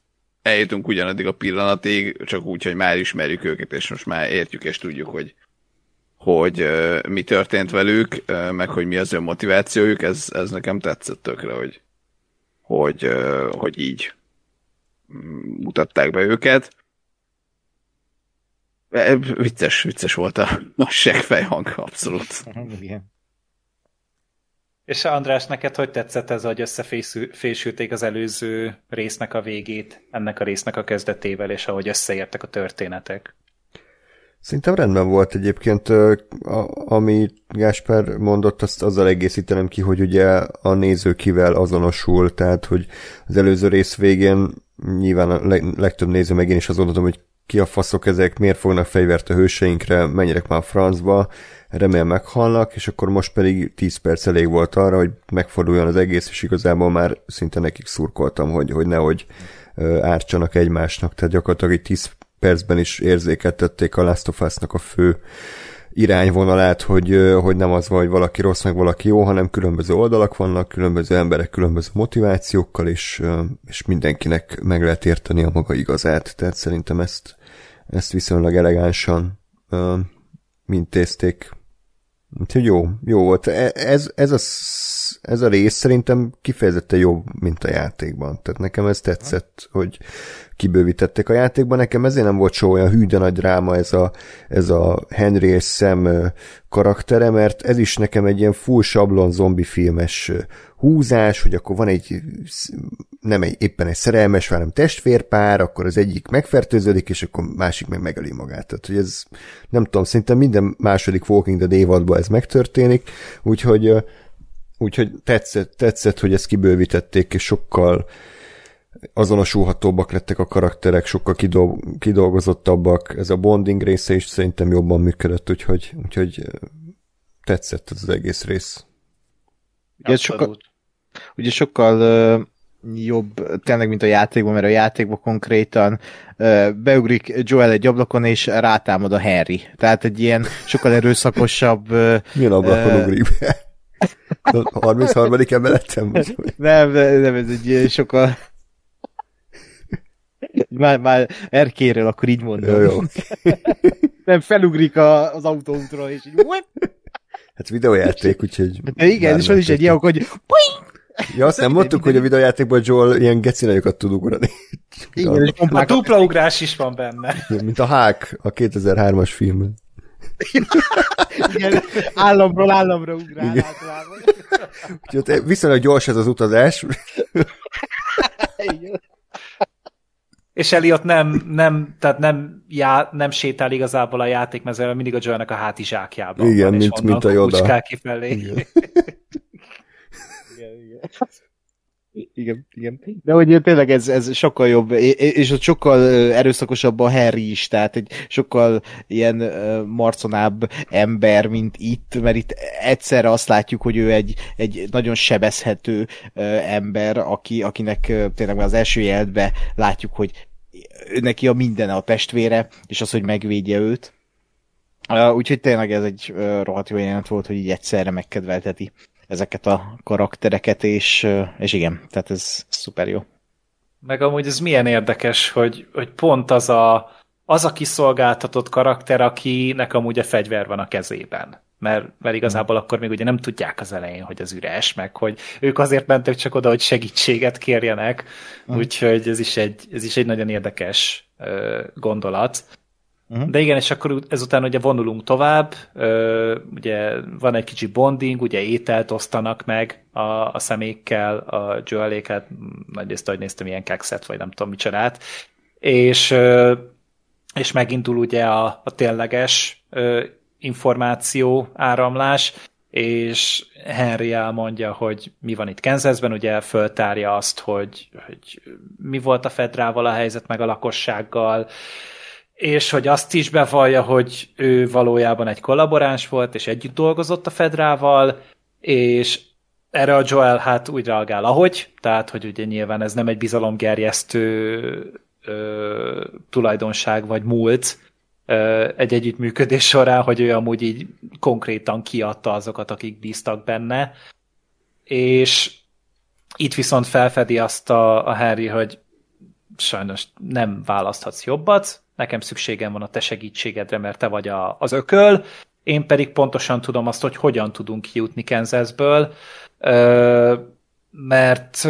eljutunk ugyanaddig a pillanatig, csak úgy, hogy már ismerjük őket, és most már értjük és tudjuk, hogy hogy uh, mi történt velük, uh, meg hogy mi az ő motivációjuk, ez, ez nekem tetszett tökre, hogy, hogy, uh, hogy így mutatták be őket. E, vicces, vicces volt a, a seggfejhang, abszolút. Igen. És András, neked hogy tetszett ez, hogy összefésülték az előző résznek a végét, ennek a résznek a kezdetével, és ahogy összeértek a történetek? Szerintem rendben volt egyébként, ami Gásper mondott, azt azzal egészítenem ki, hogy ugye a néző kivel azonosul, tehát hogy az előző rész végén nyilván a legtöbb néző meg én is azt hogy ki a faszok ezek, miért fognak fegyvert a hőseinkre, menjenek már a francba, remélem meghalnak, és akkor most pedig 10 perc elég volt arra, hogy megforduljon az egész, és igazából már szinte nekik szurkoltam, hogy, hogy nehogy ártsanak egymásnak, tehát gyakorlatilag egy 10 percben is érzékeltették a Last of Us-nak a fő irányvonalát, hogy, hogy nem az van, hogy valaki rossz, meg valaki jó, hanem különböző oldalak vannak, különböző emberek különböző motivációkkal, és, és mindenkinek meg lehet érteni a maga igazát. Tehát szerintem ezt, ezt viszonylag elegánsan mintézték. Úgyhogy jó, jó volt. E, ez, ez, a, ez a rész szerintem kifejezetten jobb, mint a játékban. Tehát nekem ez tetszett, hogy kibővítették a játékban. Nekem ezért nem volt so olyan hű, de nagy dráma ez a, ez a Henry és Sam karaktere, mert ez is nekem egy ilyen full sablon zombi filmes húzás, hogy akkor van egy nem egy, éppen egy szerelmes, hanem testvérpár, akkor az egyik megfertőződik, és akkor másik meg megöli magát. Tehát, hogy ez nem tudom, szerintem minden második Walking Dead évadban ez megtörténik, úgyhogy, úgyhogy tetszett, tetszett, hogy ezt kibővítették, és sokkal azonosulhatóbbak lettek a karakterek, sokkal kidol- kidolgozottabbak, ez a bonding része is szerintem jobban működött, úgyhogy, úgyhogy tetszett ez az egész rész. Ugye sokkal, ugye sokkal jobb tényleg, mint a játékban, mert a játékban konkrétan beugrik Joel egy ablakon, és rátámad a Harry. Tehát egy ilyen sokkal erőszakosabb... Uh, Milyen ablakon uh, ugrik be? A 33. emeletem? Nem, nem, ez egy sokkal már, már erkéről, akkor így mondom. Jó, jó. (laughs) Nem felugrik a, az autóútról, és így... Hát videójáték, úgyhogy... De igen, és van is egy ilyen, hogy... Ja, azt nem mondtuk, hogy a videójátékban Joel ilyen gecinajokat tud ugrani. Igen, és a dupla ugrás is van benne. Mint a Hák a 2003-as filmben. Igen, államról államra ugrál Igen. Úgyhogy viszonylag gyors ez az utazás. Igen. És Elliot nem, nem, tehát nem, já, nem sétál igazából a játékmezővel, mindig a Joelnek a hátizsákjában Igen, van, mint, mint a Yoda. kifelé. Igen. igen, (laughs) igen. Igen, igen. De hogy tényleg ez, ez sokkal jobb, és ott sokkal erőszakosabb a Harry is, tehát egy sokkal ilyen marconább ember, mint itt, mert itt egyszerre azt látjuk, hogy ő egy, egy nagyon sebezhető ember, aki, akinek tényleg az első jeltbe látjuk, hogy neki a minden a testvére, és az, hogy megvédje őt. Uh, úgyhogy tényleg ez egy uh, rohadt jó jelent volt, hogy így egyszerre megkedvelteti ezeket a karaktereket, és, uh, és igen, tehát ez szuper jó. Meg amúgy ez milyen érdekes, hogy, hogy pont az a, az a kiszolgáltatott karakter, akinek amúgy a fegyver van a kezében. Mert, mert igazából akkor még ugye nem tudják az elején, hogy az üres, meg hogy ők azért mentek csak oda, hogy segítséget kérjenek, úgyhogy ez is egy, ez is egy nagyon érdekes uh, gondolat. Uh-huh. De igen, és akkor ezután ugye vonulunk tovább, uh, ugye van egy kicsi bonding, ugye ételt osztanak meg a, a szemékkel, a Joeléket, nagyrészt, ahogy néztem, ilyen kekszet, vagy nem tudom micsodát, és, uh, és megindul ugye a, a tényleges uh, információ áramlás, és Henry elmondja, hogy mi van itt Kansasben, ugye föltárja azt, hogy, hogy mi volt a Fedrával a helyzet, meg a lakossággal, és hogy azt is bevallja, hogy ő valójában egy kollaboráns volt, és együtt dolgozott a Fedrával, és erre a Joel hát úgy reagál, ahogy, tehát, hogy ugye nyilván ez nem egy bizalomgerjesztő ö, tulajdonság vagy múlt, egy együttműködés során, hogy ő amúgy így konkrétan kiadta azokat, akik bíztak benne, és itt viszont felfedi azt a, a Harry, hogy sajnos nem választhatsz jobbat, nekem szükségem van a te segítségedre, mert te vagy a, az ököl, én pedig pontosan tudom azt, hogy hogyan tudunk kijutni Kansasből, mert,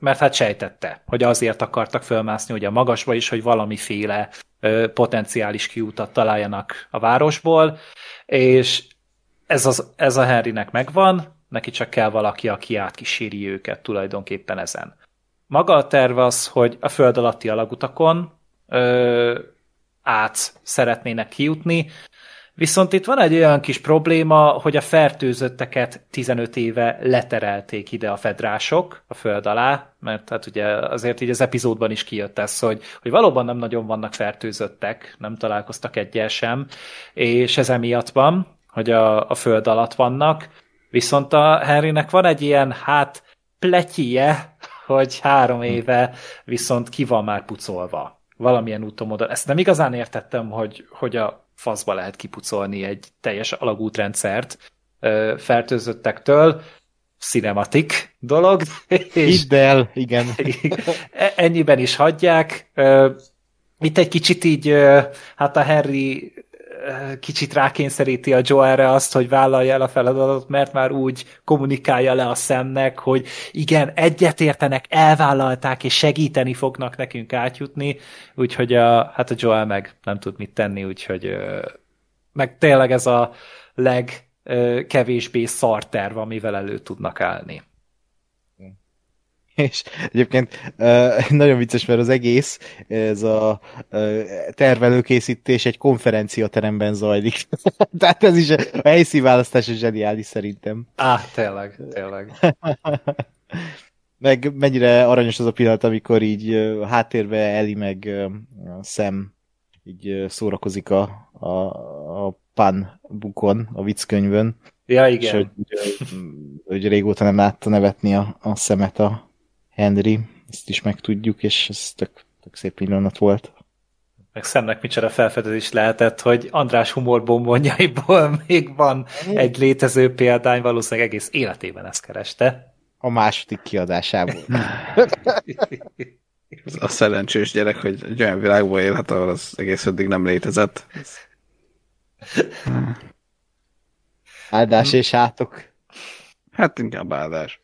mert hát sejtette, hogy azért akartak fölmászni ugye magasba is, hogy valamiféle potenciális kiutat találjanak a városból, és ez, az, ez a Henrynek megvan, neki csak kell valaki, aki átkíséri őket tulajdonképpen ezen. Maga a terv az, hogy a föld alatti alagutakon ö, át szeretnének kijutni, Viszont itt van egy olyan kis probléma, hogy a fertőzötteket 15 éve leterelték ide a fedrások a föld alá, mert hát ugye azért így az epizódban is kijött ez, hogy, hogy valóban nem nagyon vannak fertőzöttek, nem találkoztak egyel sem, és ez emiatt van, hogy a, a föld alatt vannak, viszont a Henrynek van egy ilyen, hát pletyie, hogy három éve viszont ki van már pucolva. Valamilyen úton módon. Ezt nem igazán értettem, hogy, hogy a faszba lehet kipucolni egy teljes alagútrendszert fertőzöttek,től cinematik dolog. (laughs) Hidd el, igen. E, ennyiben is hagyják. Itt egy kicsit így, hát a Harry kicsit rákényszeríti a Joe erre azt, hogy vállalja el a feladatot, mert már úgy kommunikálja le a szemnek, hogy igen, egyetértenek, elvállalták, és segíteni fognak nekünk átjutni, úgyhogy a, hát a Joel meg nem tud mit tenni, úgyhogy meg tényleg ez a legkevésbé szarterv, amivel elő tudnak állni. És egyébként nagyon vicces, mert az egész, ez a tervelőkészítés egy konferenciateremben zajlik. (laughs) Tehát ez is a, helyszínválasztás a zseniális szerintem. Á, tényleg, tényleg. meg mennyire aranyos az a pillanat, amikor így háttérbe Eli meg Sam így szórakozik a, a, a pan bukon, a vicckönyvön. Ja, igen. És hogy, hogy régóta nem látta nevetni a, a szemet a Henry, ezt is megtudjuk, és ez tök, tök szép pillanat volt. Meg szemnek micsoda felfedezés lehetett, hogy András humorbombonjaiból (laughs) még van egy létező példány, valószínűleg egész életében ezt kereste. A második kiadásából. (laughs) a szerencsés gyerek, hogy egy olyan világban élhet, ahol az egész eddig nem létezett. Áldás és átok. Hát inkább áldás.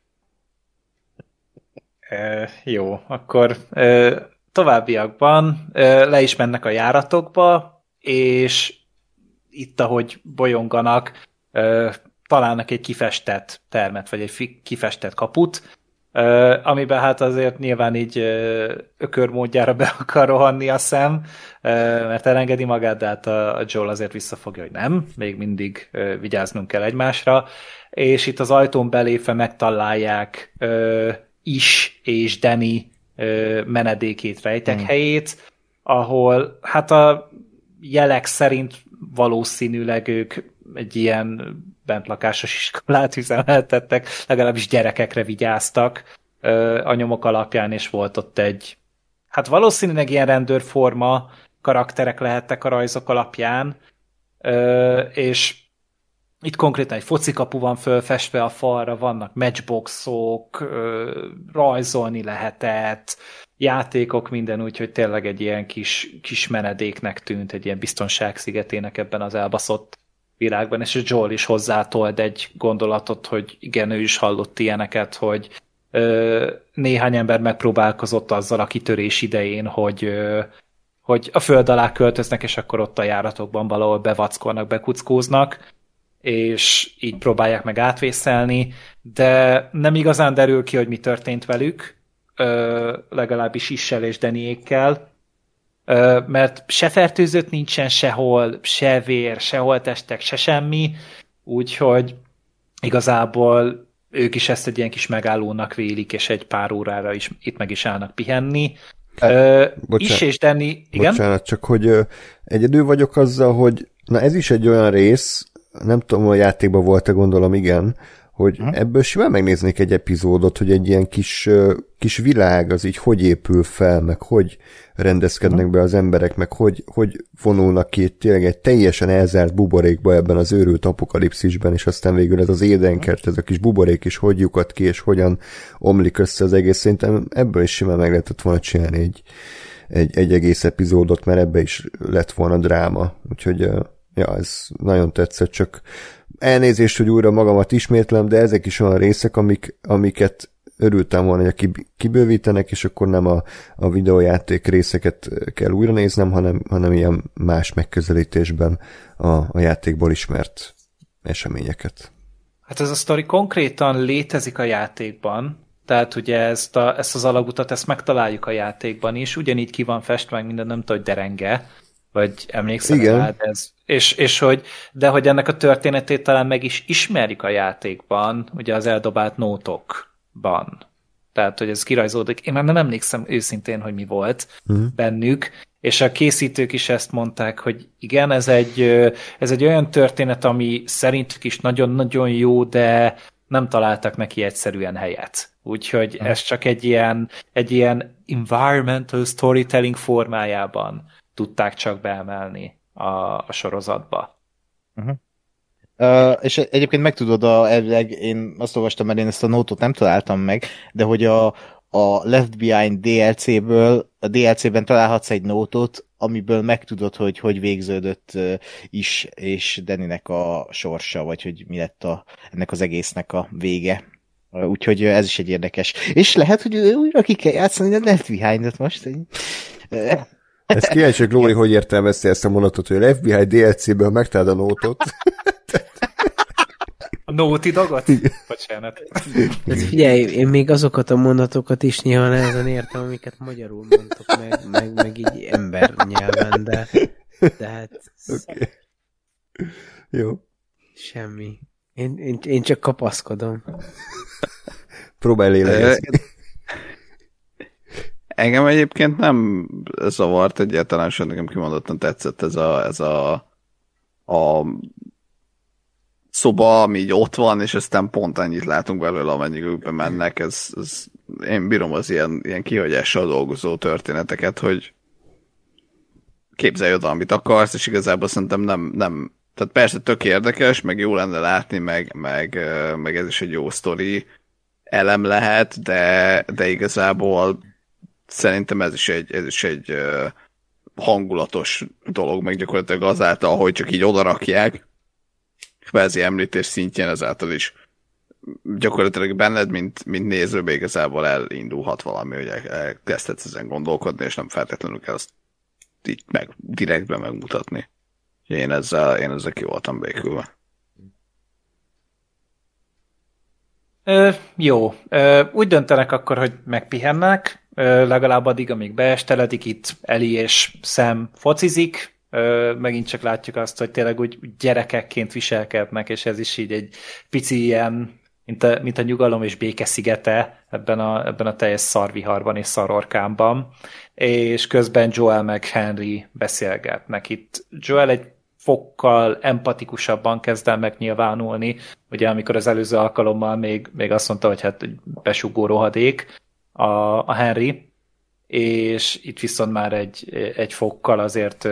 Jó, akkor e, továbbiakban e, le is mennek a járatokba, és itt, ahogy bolyonganak, e, találnak egy kifestett termet, vagy egy kifestett kaput, e, amiben hát azért nyilván így e, ökörmódjára (laughs) be akar rohanni a szem, e, mert elengedi magát, de hát a, Joel azért visszafogja, hogy nem, még mindig vigyáznunk kell egymásra, és itt az ajtón belépve megtalálják is és Danny menedékét, rejtek hmm. helyét, ahol hát a jelek szerint valószínűleg ők egy ilyen bentlakásos iskolát üzemeltettek, legalábbis gyerekekre vigyáztak a nyomok alapján, és volt ott egy, hát valószínűleg ilyen rendőrforma karakterek lehettek a rajzok alapján, és itt konkrétan egy focikapu van fölfestve a falra, vannak matchboxok, rajzolni lehetett, játékok, minden, úgyhogy tényleg egy ilyen kis, kis menedéknek tűnt, egy ilyen biztonságszigetének ebben az elbaszott világban, és Joel is hozzátolt egy gondolatot, hogy igen, ő is hallott ilyeneket, hogy ö, néhány ember megpróbálkozott azzal a kitörés idején, hogy ö, hogy a föld alá költöznek, és akkor ott a járatokban valahol bevackolnak, bekuckóznak, és így próbálják meg átvészelni, de nem igazán derül ki, hogy mi történt velük, ö, legalábbis Issel és Deniékkel, ö, mert se fertőzött nincsen sehol, se vér, se holtestek, se semmi, úgyhogy igazából ők is ezt egy ilyen kis megállónak vélik, és egy pár órára is itt meg is állnak pihenni. Ö, is és Danny, igen? Bocsánat, csak hogy egyedül vagyok azzal, hogy na ez is egy olyan rész, nem tudom, a játékban volt-e, gondolom igen, hogy hmm. ebből simán megnéznék egy epizódot, hogy egy ilyen kis, kis világ az így hogy épül fel, meg hogy rendezkednek hmm. be az emberek, meg hogy, hogy vonulnak ki tényleg egy teljesen elzárt buborékba ebben az őrült apokalipszisben, és aztán végül ez az édenkert, ez a kis buborék is hogy lyukat ki, és hogyan omlik össze az egész. Szerintem ebből is simán meg lehetett volna csinálni egy, egy, egy egész epizódot, mert ebbe is lett volna dráma. Úgyhogy ja, ez nagyon tetszett, csak elnézést, hogy újra magamat ismétlem, de ezek is olyan részek, amik, amiket örültem volna, hogy kibővítenek, és akkor nem a, a videójáték részeket kell újra néznem, hanem, hanem ilyen más megközelítésben a, a játékból ismert eseményeket. Hát ez a sztori konkrétan létezik a játékban, tehát ugye ezt, a, ezt az alagutat, ezt megtaláljuk a játékban is, ugyanígy ki van festve, minden, nem tudom, hogy derenge, vagy emlékszel Igen. rá, de ez, és, és hogy, de hogy ennek a történetét talán meg is ismerjük a játékban, ugye az eldobált nótokban. Tehát, hogy ez kirajzódik. Én már nem emlékszem őszintén, hogy mi volt uh-huh. bennük, és a készítők is ezt mondták, hogy igen, ez egy, ez egy olyan történet, ami szerintük is nagyon-nagyon jó, de nem találtak neki egyszerűen helyet. Úgyhogy uh-huh. ez csak egy ilyen, egy ilyen environmental storytelling formájában tudták csak beemelni a, a sorozatba. Uh-huh. Uh, és egyébként megtudod, a, elvileg én azt olvastam, mert én ezt a nótot nem találtam meg, de hogy a, a Left Behind DLC-ből, a DLC-ben találhatsz egy nótot, amiből megtudod, hogy hogy végződött is, és Deninek a sorsa, vagy hogy mi lett a, ennek az egésznek a vége. Úgyhogy ez is egy érdekes. És lehet, hogy újra ki kell játszani a Left Behind-ot most. Ez kíváncsi, hogy Lóri hogy értelmezte ezt a mondatot, hogy a FBI DLC-ből megtaláld a nótot. A Naughty Dogot? Bocsánat. Hát figyelj, én még azokat a mondatokat is néha nehezen értem, amiket magyarul mondtok meg, meg, meg így ember nyelven, de, de hát... Okay. Jó. Semmi. Én, én, én csak kapaszkodom. Próbálj lélegezni. Engem egyébként nem zavart egyáltalán, sőt nekem kimondottan tetszett ez a, ez a, a szoba, ami így ott van, és aztán pont annyit látunk belőle, amennyi ők mennek. Ez, ez, én bírom az ilyen, ilyen kihagyással dolgozó történeteket, hogy képzelj oda, amit akarsz, és igazából szerintem nem, nem tehát persze tök érdekes, meg jó lenne látni, meg, meg, meg ez is egy jó sztori elem lehet, de, de igazából szerintem ez is egy, ez is egy hangulatos dolog, meg gyakorlatilag azáltal, hogy csak így odarakják, kvázi említés szintjén ezáltal is gyakorlatilag benned, mint, mint nézőbe igazából elindulhat valami, hogy elkezdhetsz ezen gondolkodni, és nem feltétlenül kell azt így meg, direktben megmutatni. Én ezzel, én ezzel ki voltam békülve. Ö, jó. Ö, úgy döntenek akkor, hogy megpihennek, legalább addig, amíg beesteledik, itt Eli és Sam focizik, megint csak látjuk azt, hogy tényleg úgy gyerekekként viselkednek, és ez is így egy pici ilyen, mint a, mint a nyugalom és béke szigete ebben a, ebben a teljes szarviharban és szarorkámban, és közben Joel meg Henry beszélgetnek. Itt. Joel egy fokkal empatikusabban kezd el megnyilvánulni, ugye amikor az előző alkalommal még, még azt mondta, hogy hát besugó rohadék a, a Henry, és itt viszont már egy, egy fokkal azért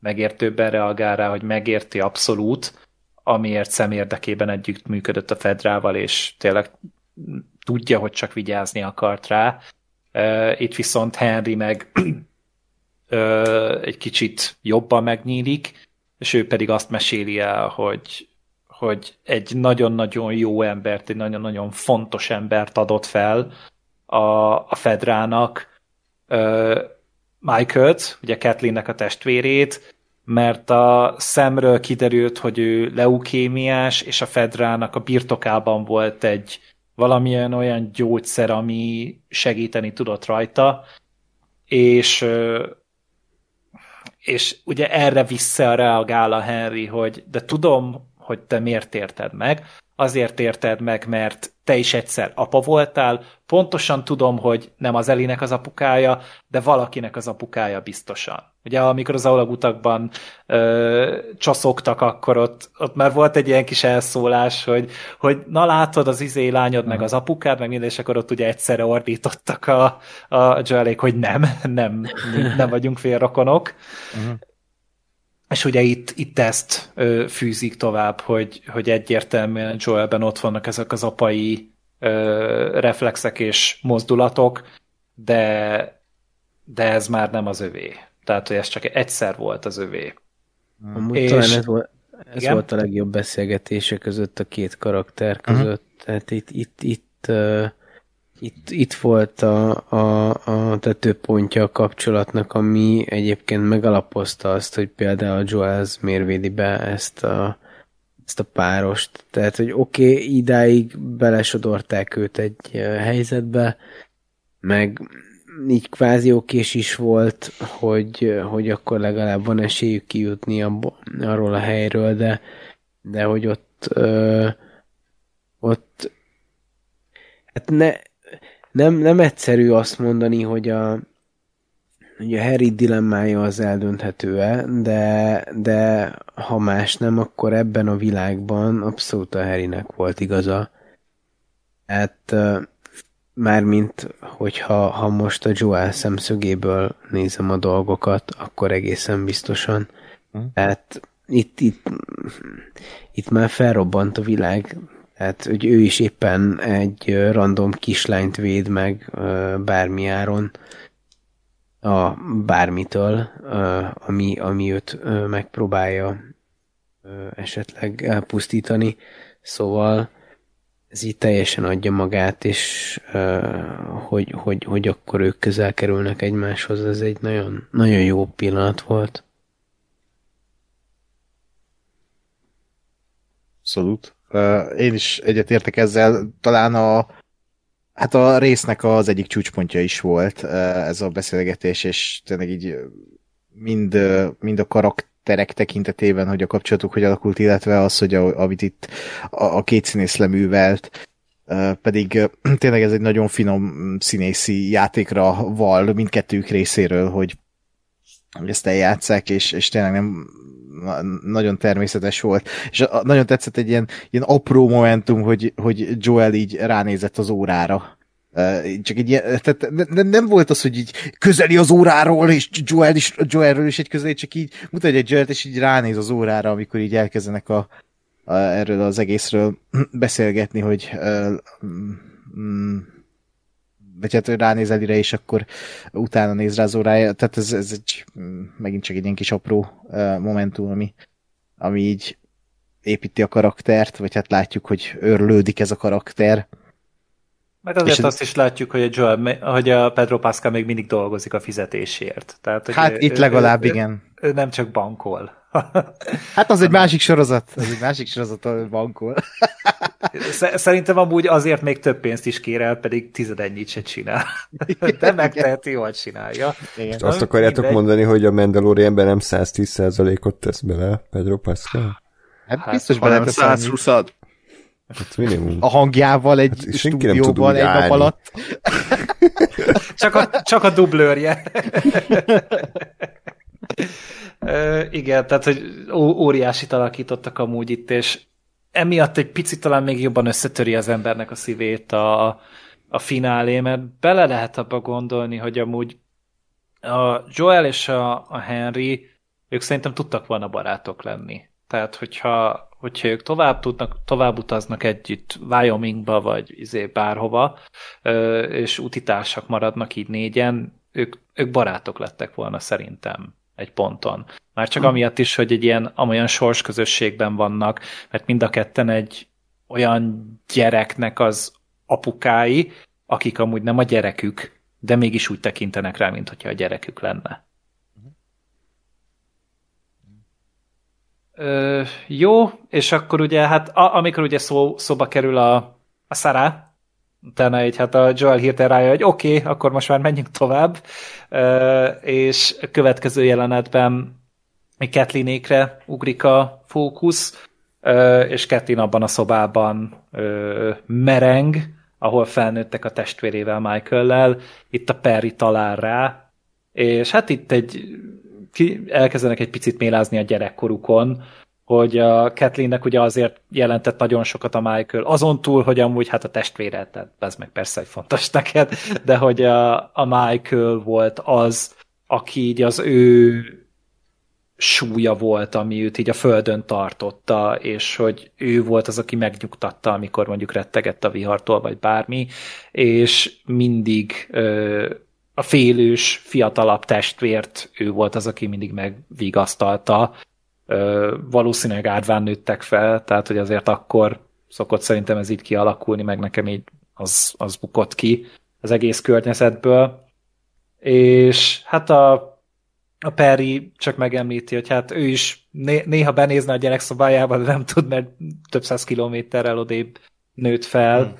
megértőbben reagál rá, hogy megérti abszolút, amiért szem érdekében együtt működött a Fedrával, és tényleg tudja, hogy csak vigyázni akart rá. Itt viszont Henry meg (clears throat) egy kicsit jobban megnyílik, és ő pedig azt meséli el, hogy, hogy egy nagyon-nagyon jó embert, egy nagyon-nagyon fontos embert adott fel a, a Fedrának, ö, Michael-t, ugye Kathleennek a testvérét, mert a szemről kiderült, hogy ő leukémiás, és a Fedrának a birtokában volt egy valamilyen olyan gyógyszer, ami segíteni tudott rajta, és és ugye erre visszareagál a Henry, hogy de tudom, hogy te miért érted meg, azért érted meg, mert te is egyszer apa voltál, pontosan tudom, hogy nem az Elinek az apukája, de valakinek az apukája biztosan. Ugye amikor az aulagutakban ö, csaszogtak, akkor ott, ott már volt egy ilyen kis elszólás, hogy, hogy na látod az izé lányod, uh-huh. meg az apukád, meg minden, és akkor ott ugye egyszerre ordítottak a, a Joelék, hogy nem, nem, nem vagyunk félrokonok. Uh-huh. És ugye itt, itt ezt ö, fűzik tovább, hogy, hogy egyértelműen Joelben ott vannak ezek az apai ö, reflexek és mozdulatok, de, de ez már nem az övé. Tehát, hogy ez csak egyszer volt az övé. Amúgy és... talán ez volt, ez volt a legjobb beszélgetése között a két karakter között. Uh-huh. Tehát itt, itt, itt uh, itt, itt volt a, a, a tetőpontja a kapcsolatnak, ami egyébként megalapozta azt, hogy például Joels miért védi be ezt a, ezt a párost. Tehát, hogy oké, okay, idáig belesodorták őt egy helyzetbe, meg így kvázi okés is volt, hogy, hogy akkor legalább van esélyük kijutni abba, arról a helyről, de, de hogy ott ö, ott hát ne, nem, nem egyszerű azt mondani, hogy a, hogy a Harry dilemmája az eldönthető-e, de, de ha más nem, akkor ebben a világban abszolút a Harrynek volt igaza. Hát mármint, hogyha ha most a Joel szemszögéből nézem a dolgokat, akkor egészen biztosan. Hm. Tehát itt, itt, itt már felrobbant a világ, tehát, hogy ő is éppen egy random kislányt véd meg bármi áron. a bármitől, ami, ami őt megpróbálja esetleg elpusztítani. Szóval ez így teljesen adja magát, és hogy, hogy, hogy akkor ők közel kerülnek egymáshoz, ez egy nagyon, nagyon jó pillanat volt. Abszolút. Én is egyetértek ezzel. Talán a, hát a résznek az egyik csúcspontja is volt ez a beszélgetés, és tényleg így mind, mind a karakterek tekintetében, hogy a kapcsolatuk hogy alakult, illetve az, hogy a, amit itt a, a két színész leművelt, pedig (clears throat) tényleg ez egy nagyon finom színészi játékra val mindkettőjük részéről, hogy ezt eljátszák, és, és tényleg nem nagyon természetes volt. És nagyon tetszett egy ilyen, ilyen apró momentum, hogy, hogy Joel így ránézett az órára. Csak egy ilyen, tehát nem, nem volt az, hogy így közeli az óráról, és Joel is, Joelről is egy közeli, csak így mutatja egy Joel-t, és így ránéz az órára, amikor így elkezdenek a, a, erről az egészről beszélgetni, hogy uh, mm, vagy hát ránéz Elire, és akkor utána néz rá az órája. Tehát ez, ez egy, megint csak egy ilyen kis apró uh, momentum, ami, ami így építi a karaktert, vagy hát látjuk, hogy örlődik ez a karakter. Meg azért és azt is látjuk, hogy a, Joel, hogy a Pedro Pascal még mindig dolgozik a fizetésért. Tehát, hogy hát ő, itt legalább ő, igen. Ő, ő nem csak bankol. Hát az egy másik sorozat. Az egy másik sorozat, ahol bankol. Szerintem amúgy azért még több pénzt is kér el, pedig tizedennyit se csinál. De megteheti, hogy csinálja. Igen. Azt akarjátok mindegy. mondani, hogy a Mandalorianben nem 110%-ot tesz bele Pedro Pascal? Hát, hát biztos bele 120 ad. Hát minimum. A hangjával egy hát, stúdióban egy nap alatt. csak, a, csak a dublőrje. (laughs) igen, tehát hogy óriásit alakítottak amúgy itt, és emiatt egy picit talán még jobban összetöri az embernek a szívét a, a finálé, mert bele lehet abba gondolni, hogy amúgy a Joel és a, a Henry, ők szerintem tudtak volna barátok lenni. Tehát, hogyha, hogyha ők tovább tudnak, tovább utaznak együtt Wyomingba, vagy izé bárhova, és utitársak maradnak így négyen, ők, ők barátok lettek volna szerintem egy ponton. Már csak amiatt is, hogy egy ilyen amolyan sorsközösségben vannak, mert mind a ketten egy olyan gyereknek az apukái, akik amúgy nem a gyerekük, de mégis úgy tekintenek rá, mint hogyha a gyerekük lenne. Ö, jó, és akkor ugye, hát a, amikor ugye szó, szóba kerül a, a Sarah, utána egy, hát a Joel hirtelen rájön, hogy oké, okay, akkor most már menjünk tovább, és a következő jelenetben Ketlinékre ugrik a fókusz, és Ketlin abban a szobában mereng, ahol felnőttek a testvérével, Michael-lel, itt a Perry talál rá, és hát itt egy elkezdenek egy picit mélázni a gyerekkorukon, hogy a Kathleennek ugye azért jelentett nagyon sokat a Michael, azon túl, hogy amúgy hát a testvére, tehát ez meg persze egy fontos (laughs) neked, de hogy a, a Michael volt az, aki így az ő súlya volt, ami őt így a földön tartotta, és hogy ő volt az, aki megnyugtatta, amikor mondjuk rettegett a vihartól, vagy bármi, és mindig ö, a félős, fiatalabb testvért ő volt az, aki mindig megvigasztalta, valószínűleg árván nőttek fel, tehát hogy azért akkor szokott szerintem ez így kialakulni, meg nekem így az, az bukott ki az egész környezetből. És hát a, a Perry csak megemlíti, hogy hát ő is né- néha benézne a gyerek szobájába, de nem tud, mert több száz kilométerrel odébb nőtt fel. Hmm.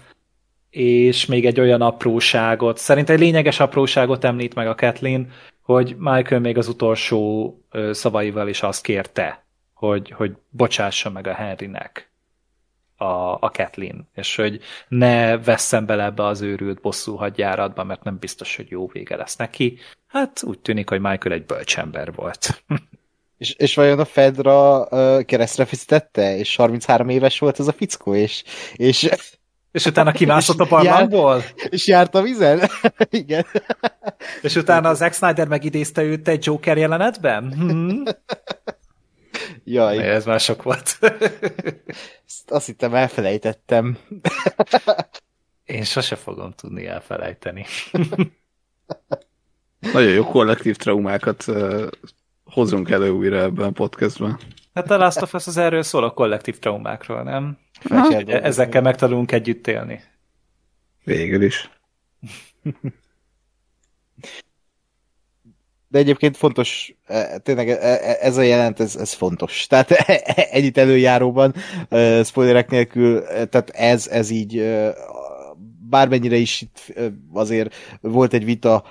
És még egy olyan apróságot, szerintem egy lényeges apróságot említ meg a Kathleen, hogy Michael még az utolsó szavaival is azt kérte, hogy, hogy bocsássa meg a Henrynek a, a Kathleen, és hogy ne vesszen bele ebbe az őrült bosszú hadjáratba, mert nem biztos, hogy jó vége lesz neki. Hát úgy tűnik, hogy Michael egy bölcsember volt. (laughs) És, és vajon a Fedra uh, keresztre fizetette, és 33 éves volt ez a fickó, és, és és utána (laughs) kimászott a parlamentból? És járt a vizen? (laughs) Igen. És utána az Zack Snyder megidézte őt egy Joker jelenetben? Hmm. Jaj. Ez már sok volt. (laughs) Ezt azt hittem elfelejtettem. Én sose fogom tudni elfelejteni. Nagyon jó kollektív traumákat hozunk elő újra ebben a podcastben. Hát a Last of Us az erről szól a kollektív traumákról, nem? Hogy ezekkel megtanulunk együtt élni. Végül is. De egyébként fontos, e, tényleg e, e, ez a jelent, ez, ez fontos. Tehát ennyit előjáróban, spoilerek nélkül, tehát ez, ez így, bármennyire is itt azért volt egy vita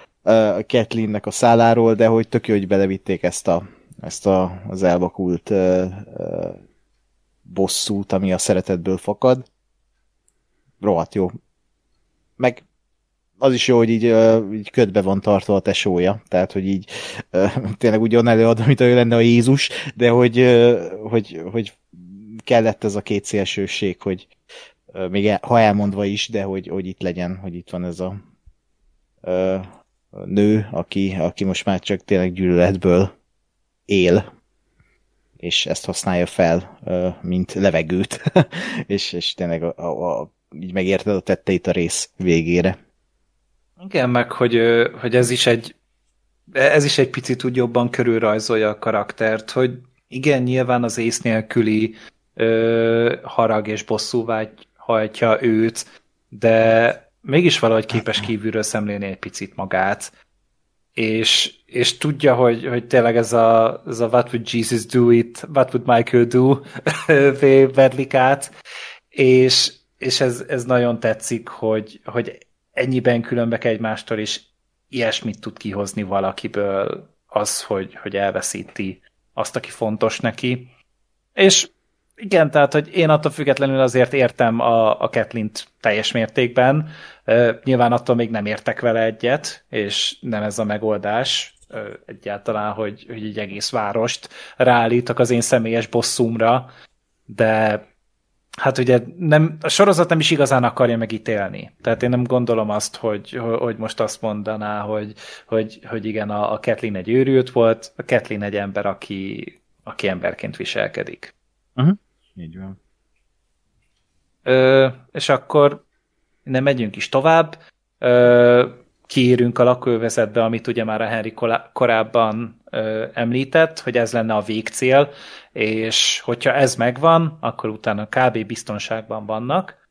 Kathleennek a szálláról, de hogy tök jó, hogy belevitték ezt, a, ezt a, az elvakult bosszút, ami a szeretetből fakad. Rohadt jó. Meg az is jó, hogy így, így ködbe van tartva a tesója, tehát, hogy így (laughs) tényleg úgy onnan előad, mint ő lenne a Jézus, de hogy, hogy, hogy kellett ez a két szélsőség, hogy még el, ha elmondva is, de hogy, hogy itt legyen, hogy itt van ez a, a nő, aki, aki most már csak tényleg gyűlöletből él, és ezt használja fel, mint levegőt, (laughs) és, és tényleg a, a, így megérted a tetteit a rész végére. Igen, meg hogy, hogy ez is egy ez is egy picit úgy jobban körülrajzolja a karaktert, hogy igen, nyilván az ész nélküli ö, harag és bosszúvágy hajtja őt, de mégis valahogy képes kívülről szemlélni egy picit magát, és, és tudja, hogy, hogy tényleg ez a, ez a What would Jesus do it, What would Michael do (laughs) vedlik át, és, és ez, ez nagyon tetszik, hogy, hogy ennyiben különbek egymástól, és ilyesmit tud kihozni valakiből az, hogy, hogy elveszíti azt, aki fontos neki. És igen, tehát, hogy én attól függetlenül azért értem a, a Ketlint teljes mértékben. Nyilván attól még nem értek vele egyet, és nem ez a megoldás egyáltalán, hogy, hogy egy egész várost ráállítok az én személyes bosszumra, de hát ugye nem, a sorozat nem is igazán akarja megítélni. Tehát én nem gondolom azt, hogy, hogy most azt mondaná, hogy, hogy, hogy igen, a, a Kathleen egy őrült volt, a Kathleen egy ember, aki, aki emberként viselkedik. Uh-huh. Így van. Ö, és akkor nem megyünk is tovább. Ö, kiírünk a lakóvezetbe, amit ugye már a Henry korábban ö, említett, hogy ez lenne a végcél, és hogyha ez megvan, akkor utána kb. biztonságban vannak.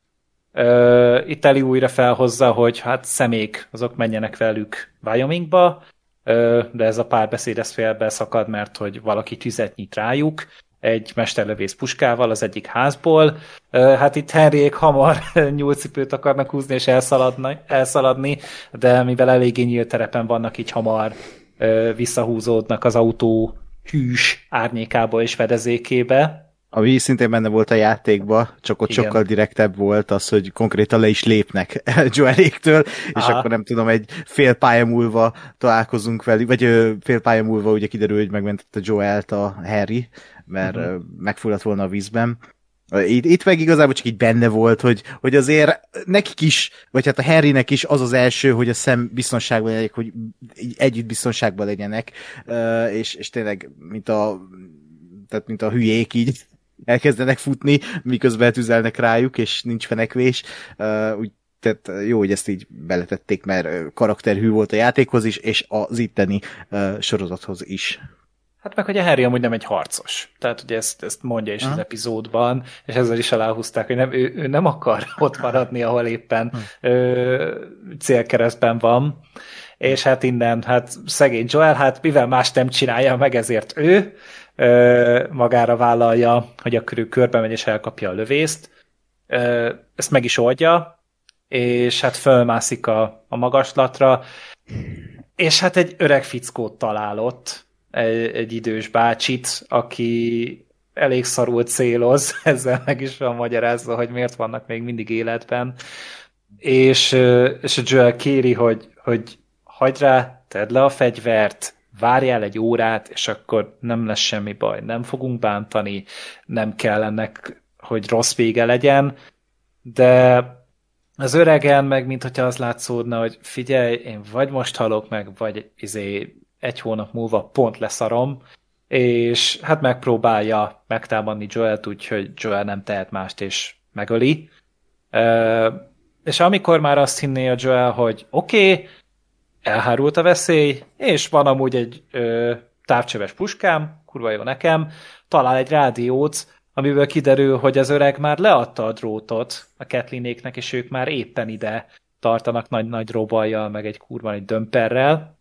Ö, itt Eli újra felhozza, hogy hát személyk, azok menjenek velük Wyomingba, ö, de ez a párbeszéd ez félbe szakad, mert hogy valaki tüzet nyit rájuk, egy mesterlövész puskával az egyik házból. Hát itt Henryék hamar (laughs) nyúlcipőt akarnak húzni és elszaladni, elszaladni, de mivel eléggé nyílt terepen vannak, így hamar visszahúzódnak az autó hűs árnyékába és fedezékébe. Ami szintén benne volt a játékba, csak ott Igen. sokkal direktebb volt az, hogy konkrétan le is lépnek (laughs) Joeléktől, és akkor nem tudom, egy fél pálya múlva találkozunk velük, vagy fél pálya múlva ugye kiderül, hogy megmentette Joelt a Harry, mert uh-huh. megfulladt volna a vízben. Itt, itt meg igazából csak így benne volt, hogy, hogy azért nekik is, vagy hát a Harrynek is az az első, hogy a szem biztonságban legyenek, hogy együtt biztonságban legyenek, és, és tényleg, mint a, tehát mint a hülyék így elkezdenek futni, miközben tüzelnek rájuk, és nincs fenekvés. Úgy tehát jó, hogy ezt így beletették, mert karakterhű volt a játékhoz is, és az itteni sorozathoz is. Hát meg, hogy a Harry amúgy nem egy harcos. Tehát ugye ezt, ezt mondja is Aha. az epizódban, és ezzel is aláhúzták, hogy nem, ő, ő nem akar (laughs) ott maradni, ahol éppen hm. ö, célkeresztben van. És hát innen, hát szegény Joel, hát mivel más nem csinálja meg, ezért ő ö, magára vállalja, hogy akkor ő körbe megy és elkapja a lövészt. Ö, ezt meg is oldja, és hát fölmászik a, a magaslatra, és hát egy öreg fickót találott, egy, egy idős bácsit, aki elég szarul céloz, (laughs) ezzel meg is van magyarázva, hogy miért vannak még mindig életben. És, és a Joel kéri, hogy, hogy hagyd rá, tedd le a fegyvert, várjál egy órát, és akkor nem lesz semmi baj, nem fogunk bántani, nem kell ennek, hogy rossz vége legyen, de az öregen meg, mint hogyha az látszódna, hogy figyelj, én vagy most halok meg, vagy izé egy hónap múlva pont leszarom, és hát megpróbálja megtámadni Joel-t, úgyhogy Joel nem tehet mást, és megöli. És amikor már azt hinné a Joel, hogy oké, okay, elhárult a veszély, és van amúgy egy ö, távcsöves puskám, kurva jó nekem, talál egy rádiót, amiből kiderül, hogy az öreg már leadta a drótot a Ketlinéknek, és ők már éppen ide tartanak nagy-nagy robajjal, meg egy kurva egy dömperrel,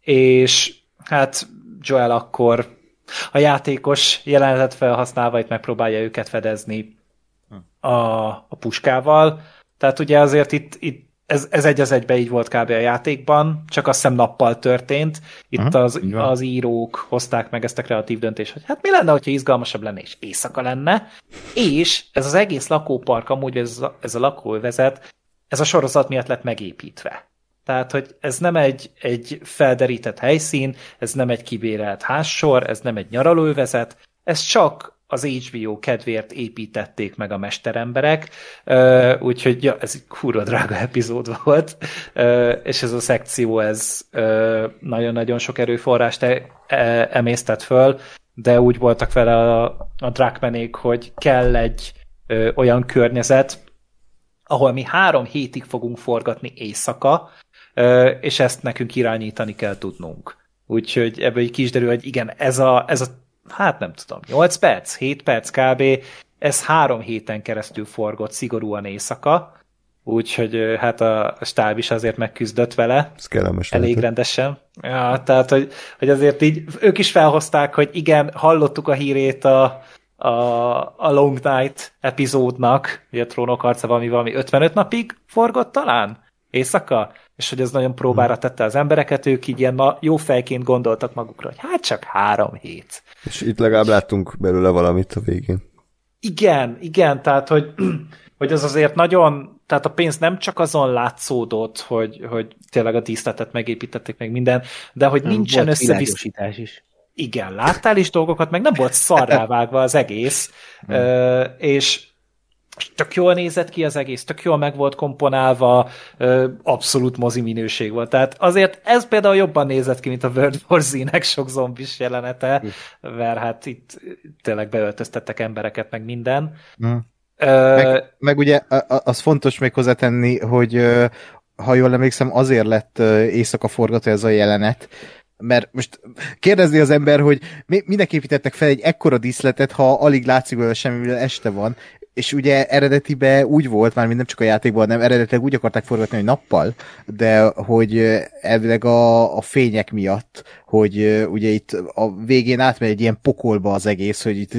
és hát Joel akkor a játékos jelenetet felhasználva itt megpróbálja őket fedezni a, a puskával. Tehát ugye azért itt, itt ez, ez egy az egybe így volt kb. a játékban, csak azt hiszem nappal történt. Itt uh-huh, az, az írók hozták meg ezt a kreatív döntést, hogy hát mi lenne, hogyha izgalmasabb lenne, és éjszaka lenne, és ez az egész lakópark, amúgy ez a, ez a lakóvezet, ez a sorozat miatt lett megépítve. Tehát, hogy ez nem egy, egy felderített helyszín, ez nem egy kibérelt házsor, ez nem egy nyaralóvezet, ez csak az HBO kedvéért építették meg a mesteremberek, úgyhogy ja, ez egy kurva drága epizód volt, és ez a szekció, ez nagyon-nagyon sok erőforrást e, e, emésztett föl, de úgy voltak vele a, a Drakmenék, hogy kell egy olyan környezet, ahol mi három hétig fogunk forgatni éjszaka, és ezt nekünk irányítani kell tudnunk. Úgyhogy ebből egy kis derül, hogy igen, ez a, ez a hát nem tudom, 8 perc, 7 perc kb. Ez három héten keresztül forgott szigorúan éjszaka, úgyhogy hát a stáb is azért megküzdött vele. Ez kellemes Elég lehetett. rendesen. Ja, tehát, hogy, hogy azért így ők is felhozták, hogy igen, hallottuk a hírét a, a, a Long Night epizódnak, ugye a trónok harca valami, valami 55 napig forgott talán? Éjszaka? És hogy ez nagyon próbára tette az embereket, ők így ilyen jó fejként gondoltak magukra, hogy hát csak három hét. És itt legalább láttunk belőle valamit a végén. Igen, igen, tehát hogy, (clears throat) hogy az azért nagyon, tehát a pénz nem csak azon látszódott, hogy, hogy tényleg a díszletet megépítették meg minden, de hogy nincsen összevisz... is. Igen, láttál is dolgokat, meg nem volt szarrá vágva az egész, hmm. és tök jól nézett ki az egész, tök jól meg volt komponálva, abszolút mozi minőség volt. Tehát azért ez például jobban nézett ki, mint a World War Z-nek sok zombis jelenete, mert hát itt tényleg beöltöztettek embereket, meg minden. Mm. meg, meg ugye az fontos még hozzátenni, hogy ha jól emlékszem, azért lett éjszaka forgató ez a jelenet, mert most kérdezni az ember, hogy minek építettek fel egy ekkora díszletet, ha alig látszik belőle semmi, este van, és ugye eredetibe úgy volt, már nem csak a játékban, nem eredetileg úgy akarták forgatni, hogy nappal, de hogy elvileg a, a fények miatt, hogy ugye itt a végén átmegy egy ilyen pokolba az egész, hogy itt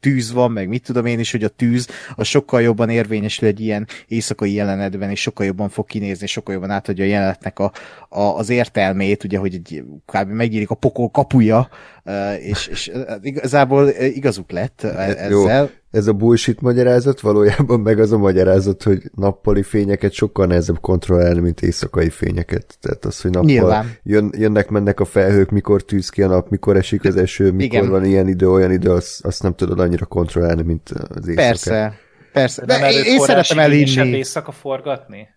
tűz van, meg mit tudom én is, hogy a tűz az sokkal jobban érvényesül egy ilyen éjszakai jelenetben, és sokkal jobban fog kinézni, sokkal jobban átadja a jelenetnek a, a, az értelmét, ugye, hogy egy, kb. megnyílik a pokol kapuja, és, és igazából igazuk lett ezzel. Jó ez a bullshit magyarázat, valójában meg az a magyarázat, hogy nappali fényeket sokkal nehezebb kontrollálni, mint éjszakai fényeket. Tehát az, hogy nappal jön, jönnek, mennek a felhők, mikor tűz ki a nap, mikor esik az eső, mikor Igen. van ilyen idő, olyan idő, azt, azt nem tudod annyira kontrollálni, mint az éjszaka. Persze, persze. De, De én, én szeretem elhinni. éjszaka forgatni?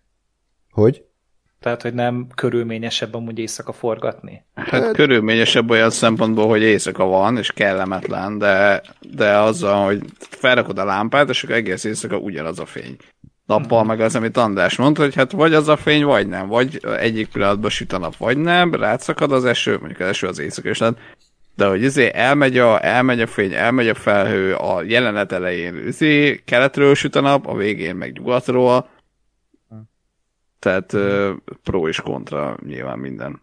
Hogy? Tehát, hogy nem körülményesebb amúgy éjszaka forgatni? Hát, hát körülményesebb olyan szempontból, hogy éjszaka van, és kellemetlen, de, de azzal, hogy felrakod a lámpát, és akkor egész éjszaka ugyanaz a fény. Nappal meg az, amit András mondta, hogy hát vagy az a fény, vagy nem. Vagy egyik pillanatban süt a nap, vagy nem, rátszakad az eső, mondjuk az eső az éjszaka, és de hogy izé elmegy a, elmegy a fény, elmegy a felhő, a jelenet elején izé, keletről süt a nap, a végén meg nyugatról, tehát uh, pro és kontra nyilván minden.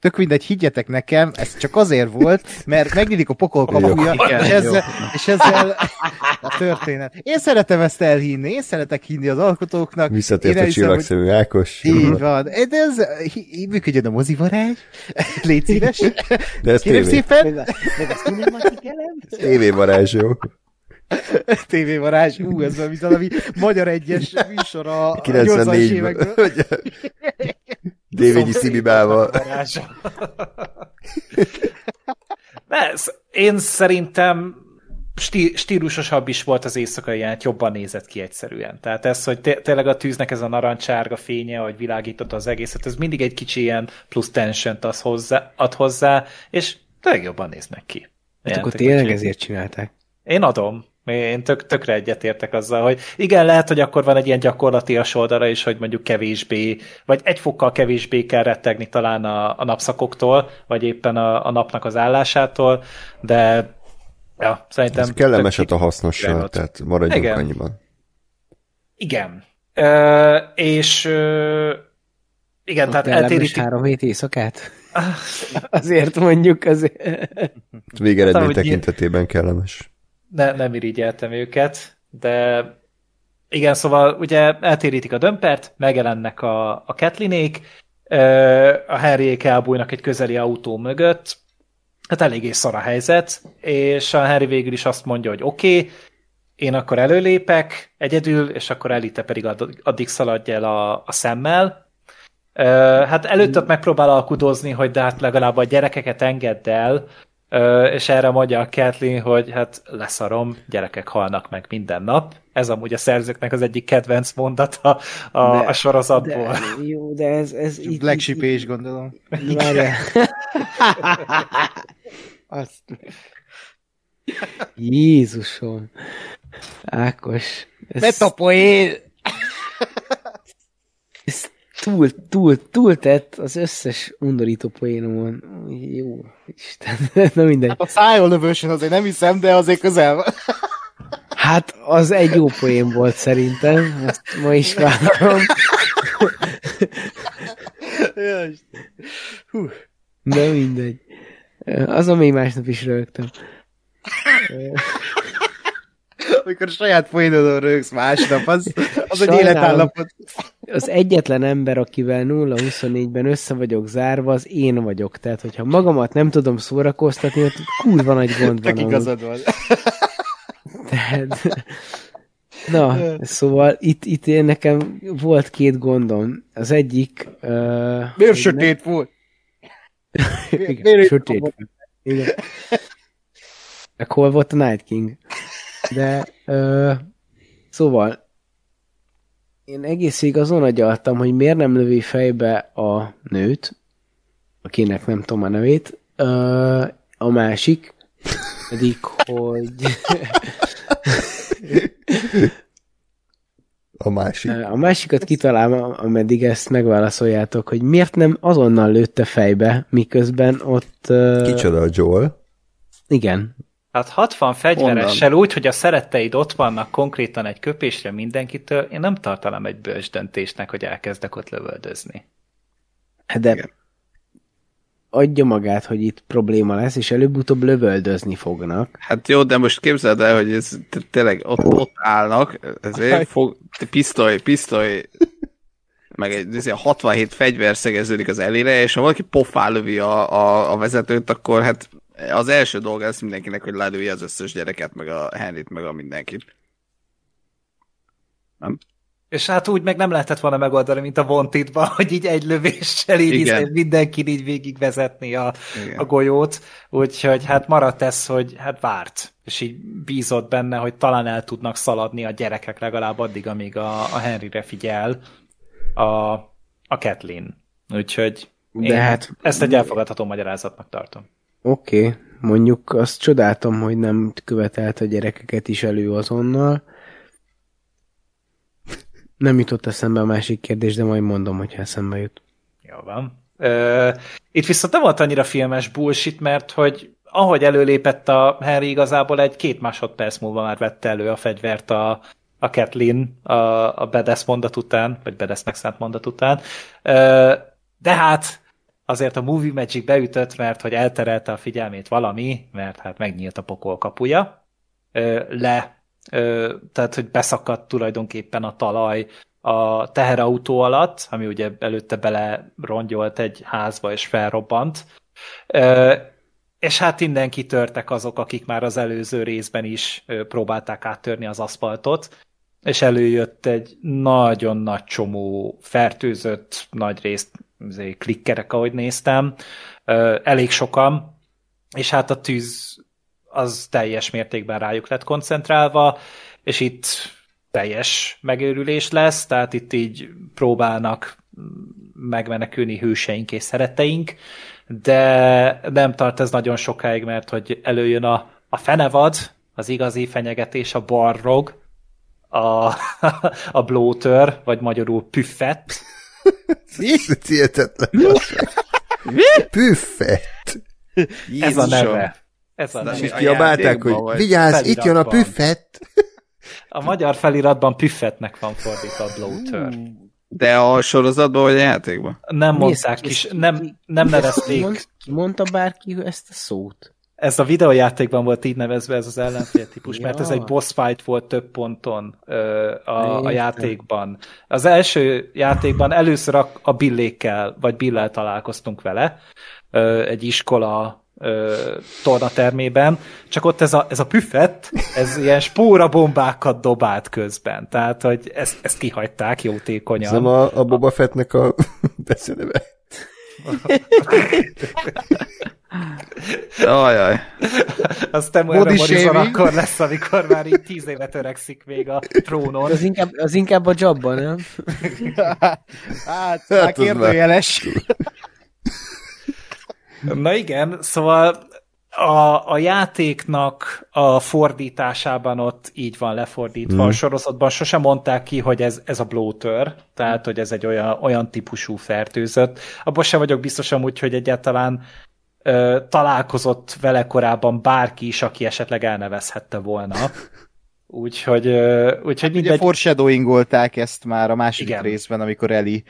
Tök mindegy, higgyetek nekem, ez csak azért volt, mert megnyílik a pokol kapuja, és ezzel, és ezzel a történet. Én szeretem ezt elhinni, én szeretek hinni az alkotóknak. Visszatért a csillagszemű Ákos. Így van. De ez működjön a mozivarázs. (laughs) Légy szíves. De ez Kérem tévé. szépen. Még ezt tudni, Tévévarázs, jó? (laughs) TV varázs, ú, ez valami magyar egyes műsor a, 94 évekből. (laughs) Dévényi Szibibával. Ez, én szerintem stílusosabb is volt az éjszakai jelent, jobban nézett ki egyszerűen. Tehát ez, hogy tényleg a tűznek ez a narancsárga fénye, hogy világította az egészet, ez mindig egy kicsi ilyen plusz tension az hozzá, ad hozzá, és tényleg jobban néznek ki. Hát akkor tényleg ezért csinálták. Én adom Én tök, tökre egyetértek azzal, hogy igen, lehet, hogy akkor van egy ilyen gyakorlatias oldala is, hogy mondjuk kevésbé, vagy egy fokkal kevésbé kell rettegni talán a, a napszakoktól, vagy éppen a, a napnak az állásától, de ja, szerintem... Ez kellemeset a hasznossal, tehát maradjunk igen. annyiban. Igen. Ö, és ö, igen, Ott tehát eltérítik... három hét éjszakát? (laughs) azért mondjuk, azért. Végeredmény hát, tekintetében kellemes. Ne, nem irigyeltem őket, de igen, szóval ugye eltérítik a dömpert, megjelennek a, a Ketlinék, a Harryék elbújnak egy közeli autó mögött, hát eléggé szar a helyzet, és a Harry végül is azt mondja, hogy oké, okay, én akkor előlépek egyedül, és akkor Elite pedig addig szaladj el a, a szemmel, Hát előtt ott megpróbál alkudozni, hogy de hát legalább a gyerekeket engedd el, és erre mondja a Kathleen, hogy hát leszarom, gyerekek halnak meg minden nap. Ez amúgy a szerzőknek az egyik kedvenc mondata a, de, a sorozatból. De, jó, de ez... ez így, Black Sheep is gondolom. Várjál. (laughs) Azt... Jézusom. Ákos. Ez... Metapoén! Túl, túl, túl tett az összes undorító poénomon. Jó, Isten, (laughs) na mindegy. Hát a szájól lövősen azért nem hiszem, de azért közel van. Hát az egy jó poén volt szerintem, ezt ma is vállalom. De mindegy. Azon még másnap is rögtem. Amikor a saját poénodon rögsz másnap, az, az egy életállapot. Az egyetlen ember, akivel 0-24-ben össze vagyok zárva, az én vagyok. Tehát, hogyha magamat nem tudom szórakoztatni, ott kurva nagy gond van. Igazad van. Tehát, na, szóval itt, itt én nekem volt két gondom. Az egyik... Uh, Miért sötét ne... volt? (laughs) Igen, sötét volt. Igen. Meg hol volt a Night King? De ö, szóval én egész azon agyaltam, hogy miért nem lövi fejbe a nőt, akinek nem tudom a nevét, a másik, pedig, hogy (laughs) a másik. A másikat kitalálom, ameddig ezt megválaszoljátok, hogy miért nem azonnal lőtte fejbe, miközben ott... Kicsoda a Joel? Igen, Hát 60 fegyveressel úgy, hogy a szeretteid ott vannak konkrétan egy köpésre mindenkitől, én nem tartalom egy bölcs döntésnek, hogy elkezdek ott lövöldözni. Hát de Igen. adja magát, hogy itt probléma lesz, és előbb-utóbb lövöldözni fognak. Hát jó, de most képzeld el, hogy ez tényleg ott, ott állnak, ezért fog, pisztoly, pisztoly, meg egy 67 fegyver szegeződik az elére, és ha valaki pofá lövi a, a, a vezetőt, akkor hát az első dolga lesz mindenkinek, hogy lelője az összes gyereket, meg a Henryt, meg a mindenkit. Nem? És hát úgy meg nem lehetett volna megoldani, mint a wanted (laughs) hogy így egy lövéssel így. Izé mindenki így végigvezetni a, a golyót, úgyhogy hát maradt ez, hogy hát várt, és így bízott benne, hogy talán el tudnak szaladni a gyerekek legalább addig, amíg a, a Henryre figyel a, a Kathleen. Úgyhogy De hát, ezt egy elfogadható magyarázatnak tartom. Oké, okay. mondjuk azt csodáltam, hogy nem követelt a gyerekeket is elő azonnal. Nem jutott eszembe a másik kérdés, de majd mondom, hogyha eszembe jut. Jó van. Ö, itt viszont nem volt annyira filmes bullshit, mert hogy ahogy előlépett a Harry igazából egy két másodperc múlva már vette elő a fegyvert a, a Kathleen a, a Bedes mondat után, vagy Bedesnek szánt mondat után. Ö, de hát azért a Movie Magic beütött, mert hogy elterelte a figyelmét valami, mert hát megnyílt a pokol kapuja, le, tehát hogy beszakadt tulajdonképpen a talaj a teherautó alatt, ami ugye előtte bele rongyolt egy házba és felrobbant, és hát innen kitörtek azok, akik már az előző részben is próbálták áttörni az aszfaltot, és előjött egy nagyon nagy csomó fertőzött, nagy részt klikkerek, ahogy néztem, elég sokan, és hát a tűz az teljes mértékben rájuk lett koncentrálva, és itt teljes megőrülés lesz, tehát itt így próbálnak megmenekülni hőseink és szeretteink, de nem tart ez nagyon sokáig, mert hogy előjön a, a fenevad, az igazi fenyegetés a barrog, a, (laughs) a bloater, vagy magyarul püffet. (laughs) Ez hihetetlen. Püffet. Ez a neve. Ez a neve. És kiabálták, hogy vagy? vigyázz, itt jön a Feliratban. püffet. A magyar feliratban püffetnek van fordítva a bloater. De a sorozatban vagy a játékban? Nem Mi mondták is, nem, nem Ki nevezték. mond- Ki mondta bárki ezt a szót? Ez a videójátékban volt így nevezve ez az ellenfél típus, (laughs) mert ez egy boss fight volt több ponton ö, a, a játékban. Az első játékban először a, a billékkel, vagy billel találkoztunk vele, ö, egy iskola ö, tornatermében, csak ott ez a, ez a püffet, ez ilyen spóra bombákat dobált közben. Tehát, hogy ezt, ezt kihagyták Ez jótékonyan. nem a, a Boba Fettnek a (laughs) beszéleve. Ajaj. A Samuel Body Morrison shaming. akkor lesz, amikor már így tíz évet öregszik még a trónon. Az inkább, az inkább a jobban, nem? hát, Hát, az kérdőjeles. Na igen, szóval a, a játéknak a fordításában ott így van lefordítva. Mm. A sorozatban sosem mondták ki, hogy ez, ez a bloater, tehát hogy ez egy olyan, olyan típusú fertőzött. Abban sem vagyok biztos amúgy, hogy egyáltalán ö, találkozott vele korábban bárki is, aki esetleg elnevezhette volna. (laughs) Úgyhogy, úgyhogy Ugye mindegy. foreshadowingolták ezt már a második Igen. részben, amikor Eli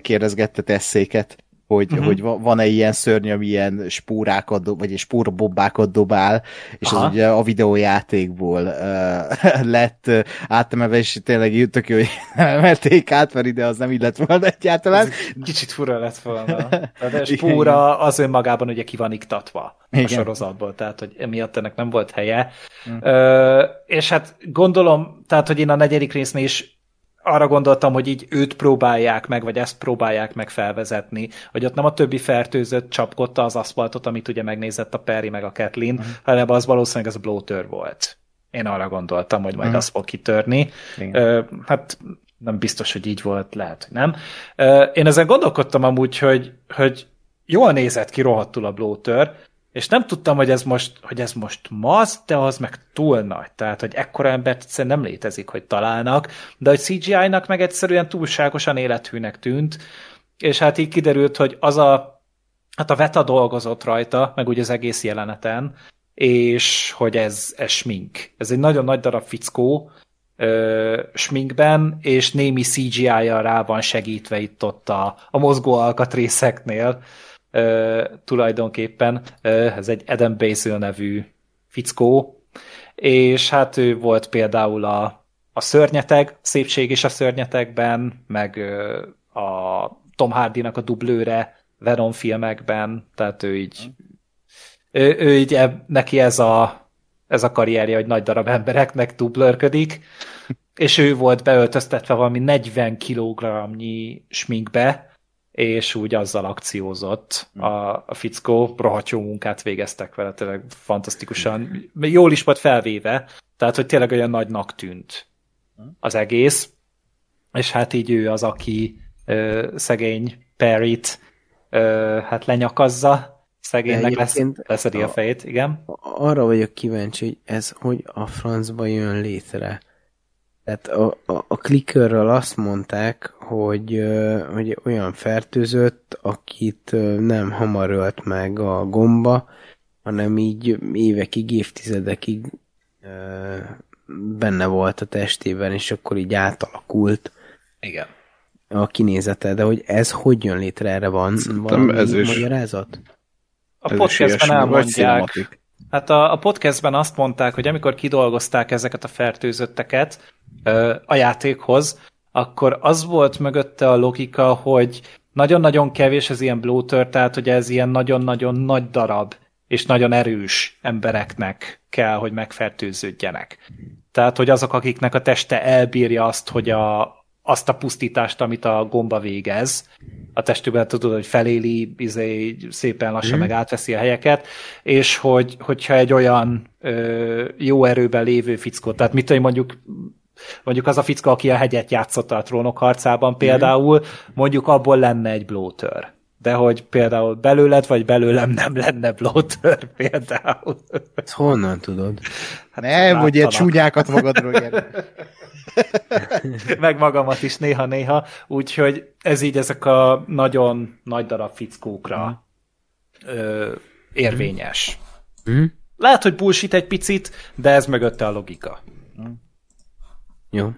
kérdezgette tesszéket, hogy, uh-huh. hogy va- van-e ilyen szörny, ami ilyen spórákat, dob, vagy spórabobbákat dobál, és Aha. az ugye a videójátékból uh, (laughs) lett átemelve, és tényleg tök jó, hogy (laughs) emelték át, mert ide az nem illet volna egyáltalán. Ez kicsit fura lett volna. (laughs) A spóra az önmagában ugye ki van iktatva Igen. a sorozatból, tehát hogy emiatt ennek nem volt helye. Ö, és hát gondolom, tehát hogy én a negyedik résznél is arra gondoltam, hogy így őt próbálják meg, vagy ezt próbálják meg felvezetni, hogy ott nem a többi fertőzött csapkodta az aszfaltot, amit ugye megnézett a Perry meg a Kathleen, uh-huh. hanem az valószínűleg az a bloater volt. Én arra gondoltam, hogy majd uh-huh. az fog kitörni. Igen. Ö, hát nem biztos, hogy így volt, lehet, hogy nem. Ö, én ezen gondolkodtam amúgy, hogy, hogy jól nézett ki rohadtul a bloater, és nem tudtam, hogy ez most, hogy ez most maz, de az meg túl nagy. Tehát, hogy ekkora embert egyszerűen nem létezik, hogy találnak, de hogy CGI-nak meg egyszerűen túlságosan élethűnek tűnt, és hát így kiderült, hogy az a, hát a Veta dolgozott rajta, meg ugye az egész jeleneten, és hogy ez, ez smink. Ez egy nagyon nagy darab fickó, ö, sminkben, és némi CGI-jal rá van segítve itt ott a, a mozgó alkatrészeknél ö, tulajdonképpen. Ö, ez egy Adam Basil nevű fickó, és hát ő volt például a, a szörnyeteg, szépség és a szörnyetegben, meg ö, a Tom Hardy-nak a dublőre Venom filmekben, tehát ő így ő, ő így eb, neki ez a, ez a karrierje, hogy nagy darab embereknek dublőrködik, (laughs) és ő volt beöltöztetve valami 40 kilogramnyi sminkbe, és úgy azzal akciózott a, a fickó, rohadt jó munkát végeztek vele, tényleg fantasztikusan, jól is volt felvéve, tehát, hogy tényleg olyan nagynak tűnt az egész, és hát így ő az, aki ö, szegény Perryt ö, hát lenyakazza, szegénynek lesz, leszedi a a- fejét, igen. Arra vagyok kíváncsi, hogy ez hogy a francba jön létre. Tehát a, a, a klikörről azt mondták, hogy, hogy olyan fertőzött, akit nem hamar ölt meg a gomba, hanem így évekig, évtizedekig benne volt a testében, és akkor így átalakult Igen. a kinézete, de hogy ez hogy jön létre, erre van valami ez is- magyarázat? A Ez podcastben elmondják. Hát a, a podcastben azt mondták, hogy amikor kidolgozták ezeket a fertőzötteket ö, a játékhoz, akkor az volt mögötte a logika, hogy nagyon-nagyon kevés az ilyen bloater, tehát hogy ez ilyen nagyon-nagyon nagy darab és nagyon erős embereknek kell, hogy megfertőződjenek. Tehát, hogy azok, akiknek a teste elbírja azt, hogy a, azt a pusztítást, amit a gomba végez, a testükben tudod, hogy feléli, izé, szépen lassan mm. meg átveszi a helyeket, és hogy, hogyha egy olyan ö, jó erőben lévő fickó, tehát mit tudom, mondjuk mondjuk az a fickó, aki a hegyet játszotta a trónok harcában például, mondjuk abból lenne egy bloater. De hogy például belőled vagy belőlem nem lenne blótör például. Ezt honnan tudod? Hát nem, hogy ilyen csúnyákat magadról. Meg magamat is néha-néha, úgyhogy ez így ezek a nagyon nagy darab fickókra ö, érvényes. Hm? Lehet, hogy bullshit egy picit, de ez mögötte a logika. Jó.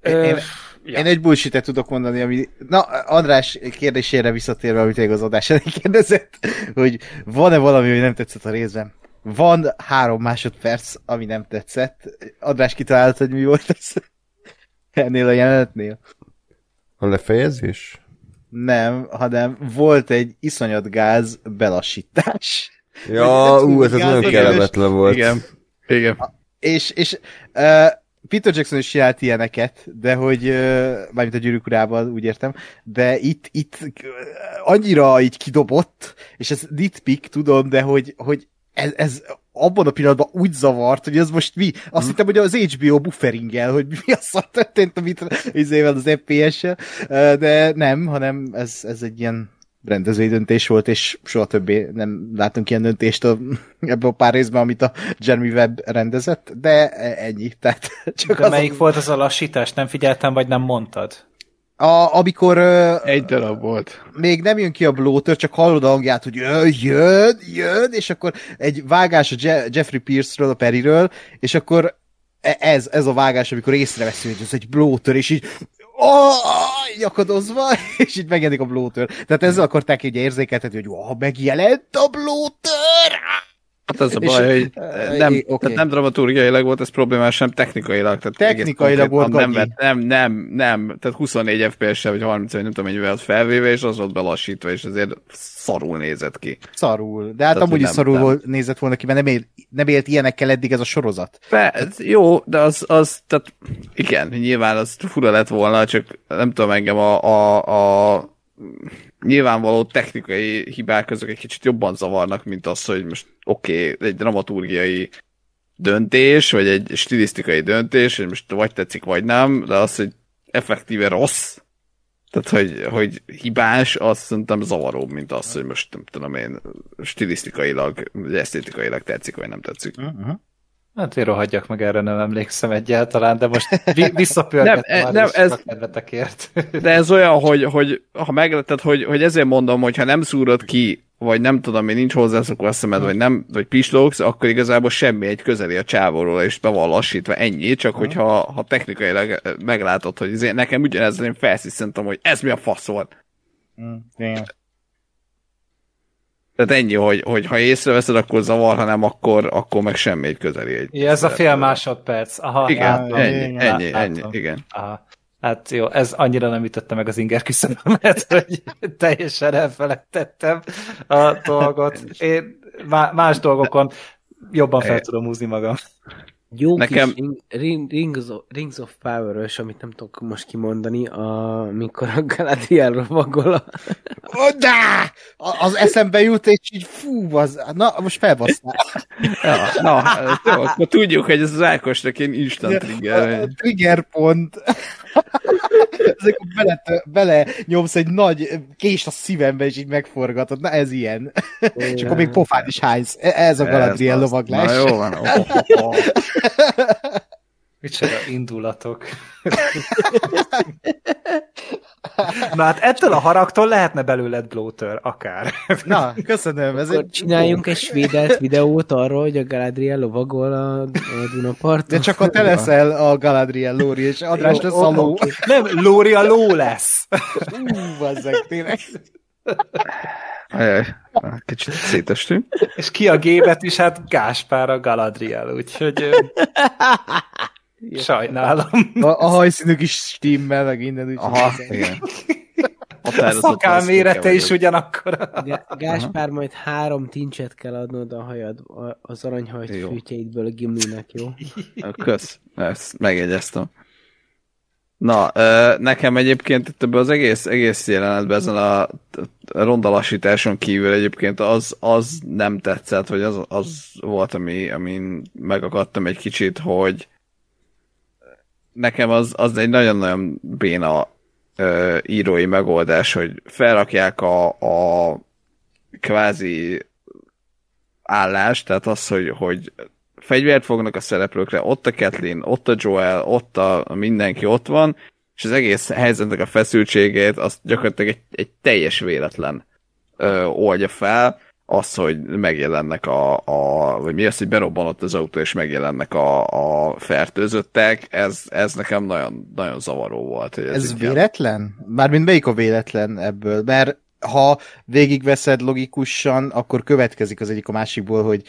Ö, Én- ja. Én egy bullshit tudok mondani, ami... Na, András kérdésére visszatérve, amit még az adás elején kérdezett, hogy van-e valami, ami nem tetszett a részben? Van három másodperc, ami nem tetszett. András kitalált, hogy mi volt ez ennél a jelenetnél? A lefejezés? Nem, hanem volt egy iszonyat gáz belassítás. Ja, ú, ez az nagyon kellemetlen volt. Igen. Igen. És, és uh, Peter Jackson is csinált ilyeneket, de hogy, mármint a gyűrűk urában, úgy értem, de itt, itt annyira így kidobott, és ez nitpick, tudom, de hogy, hogy ez, ez abban a pillanatban úgy zavart, hogy ez most mi? Azt hittem, hogy az HBO bufferinggel, hogy mi a szar történt, amit izével az FPS-sel, uh, de nem, hanem ez, ez egy ilyen rendezői döntés volt, és soha többé nem látunk ilyen döntést a, ebből a pár részben, amit a Jeremy Webb rendezett, de ennyi. Tehát (laughs) csak De az melyik a, volt az a lassítás? Nem figyeltem, vagy nem mondtad? a, amikor Egy darab volt. még nem jön ki a bloater, csak hallod a hangját, hogy jön, jön, jön, és akkor egy vágás a Je- Jeffrey Pierce-ről, a Periről, és akkor e- ez, ez a vágás, amikor észreveszi, hogy ez egy bloater, és így oh, így akadozva, és így megjelenik a bloater. Tehát ezzel akarták így érzékeltetni, hogy oh, megjelent a bloater! Hát az a És- baj, hogy Eh, nem, oké. tehát nem dramaturgiailag volt ez problémás, sem technikailag. Tehát Technikailag volt nem, vett- nem, nem, nem, tehát 24 FPS-sel vagy 30 vagy nem tudom mennyivel felvéve, és az volt belassítva, és azért szarul nézett ki. Szarul. De hát Tehát, amúgy hogy is nem- szarul nem. volt, nézett volna ki, mert nem élt, nem élt ilyenekkel eddig ez a sorozat. Be, ez jó, de az, az, tehát igen, nyilván az fura lett volna, csak nem tudom engem a, a, a nyilvánvaló technikai hibák azok egy kicsit jobban zavarnak, mint az, hogy most oké, okay, egy dramaturgiai döntés, vagy egy stilisztikai döntés, hogy most vagy tetszik, vagy nem, de az, hogy effektíve rossz, tehát, hogy, hogy hibás, az szerintem zavaróbb, mint az, hogy most nem tudom én, stilisztikailag, esztétikailag tetszik, vagy nem tetszik. Uh-huh. Hát én rohadjak meg, erre nem emlékszem egyáltalán, de most vi- (laughs) visszapörgettem Nem, már nem, ez- a kedvetekért. De ez olyan, hogy, hogy ha megleted, hogy, hogy ezért mondom, hogy ha nem szúrod ki, vagy nem tudom, én nincs hozzászokva a szemed, vagy nem, vagy pislogsz, akkor igazából semmi egy közeli a csávóról, és be van lassítva, ennyi, csak hogyha ha technikailag eh, meglátod, hogy azért nekem ugyanez, én felsziszentem, hogy ez mi a fasz volt. Igen. Tehát ennyi, hogy, hogy ha észreveszed, akkor zavar, ha nem, akkor, akkor meg semmi egy közeli. Egy Ja, ez a fél másodperc. Aha, Igen, látom. ennyi, ennyi, Látom. ennyi, igen. Aha. Hát jó, ez annyira nem ütötte meg az inger küszöbömet, (laughs) hogy teljesen elfelejtettem a dolgot. Én má- más dolgokon jobban fel tudom húzni magam. Jó Nekem- kis ring, ring, Rings, of, Rings of Power-ös, amit nem tudok most kimondani, amikor a Galadriel rovagol a... Oda! A- Az eszembe jut, és így fú, az, na, most felbasztál. Ja, na, jó, akkor tudjuk, hogy ez az Ákosnak ilyen instant trigger. A trigger pont. (laughs) Ezek bele, bele nyomsz egy nagy kést a szívembe, és így megforgatod. Na ez ilyen. És akkor még pofán is hánysz. E- Ez a Galadriel lovaglás. Na jó van. Oh, oh, oh. Micsoda indulatok. Na hát ettől a haragtól lehetne belőled bloater, akár. Na, köszönöm. Ez Akkor egy... csináljunk egy svédelt videót arról, hogy a Galadriel lovagol a, a Dunaparton. De csak ha te leszel a Galadriel Lóri, és András lesz a ló. Nem, Lóri a ló lesz. Ú, bazzeg, tényleg. Ajaj, kicsit szétestünk. És ki a gébet is, hát Gáspár a Galadriel, úgyhogy sajnálom. A, a hajszínük is stimmel, meg innen úgy. Aha, igen. A szakál mérete is ugyanakkor. Gá- Gáspár, majd három tincset kell adnod a hajad, az aranyhajt Jó. fűtjeidből a gimlinek, jó? Kösz, ezt megjegyeztem. Na, nekem egyébként itt ebben az egész, egész jelenetben ezen a, a rondalasításon kívül egyébként az, az nem tetszett, vagy az, az volt, ami, amin megakadtam egy kicsit, hogy nekem az, az egy nagyon-nagyon béna ö, írói megoldás, hogy felrakják a, a kvázi állást, tehát az, hogy, hogy fegyvert fognak a szereplőkre, ott a Kathleen, ott a Joel, ott a, mindenki ott van, és az egész helyzetnek a feszültségét azt gyakorlatilag egy, egy teljes véletlen ö, oldja fel, az, hogy megjelennek a, a vagy mi az, hogy berobbanott az autó, és megjelennek a, a fertőzöttek, ez, ez nekem nagyon, nagyon zavaró volt. Hogy ez Ez ilyen- véletlen? Mármint melyik a véletlen ebből? Mert ha végigveszed logikusan, akkor következik az egyik a másikból, hogy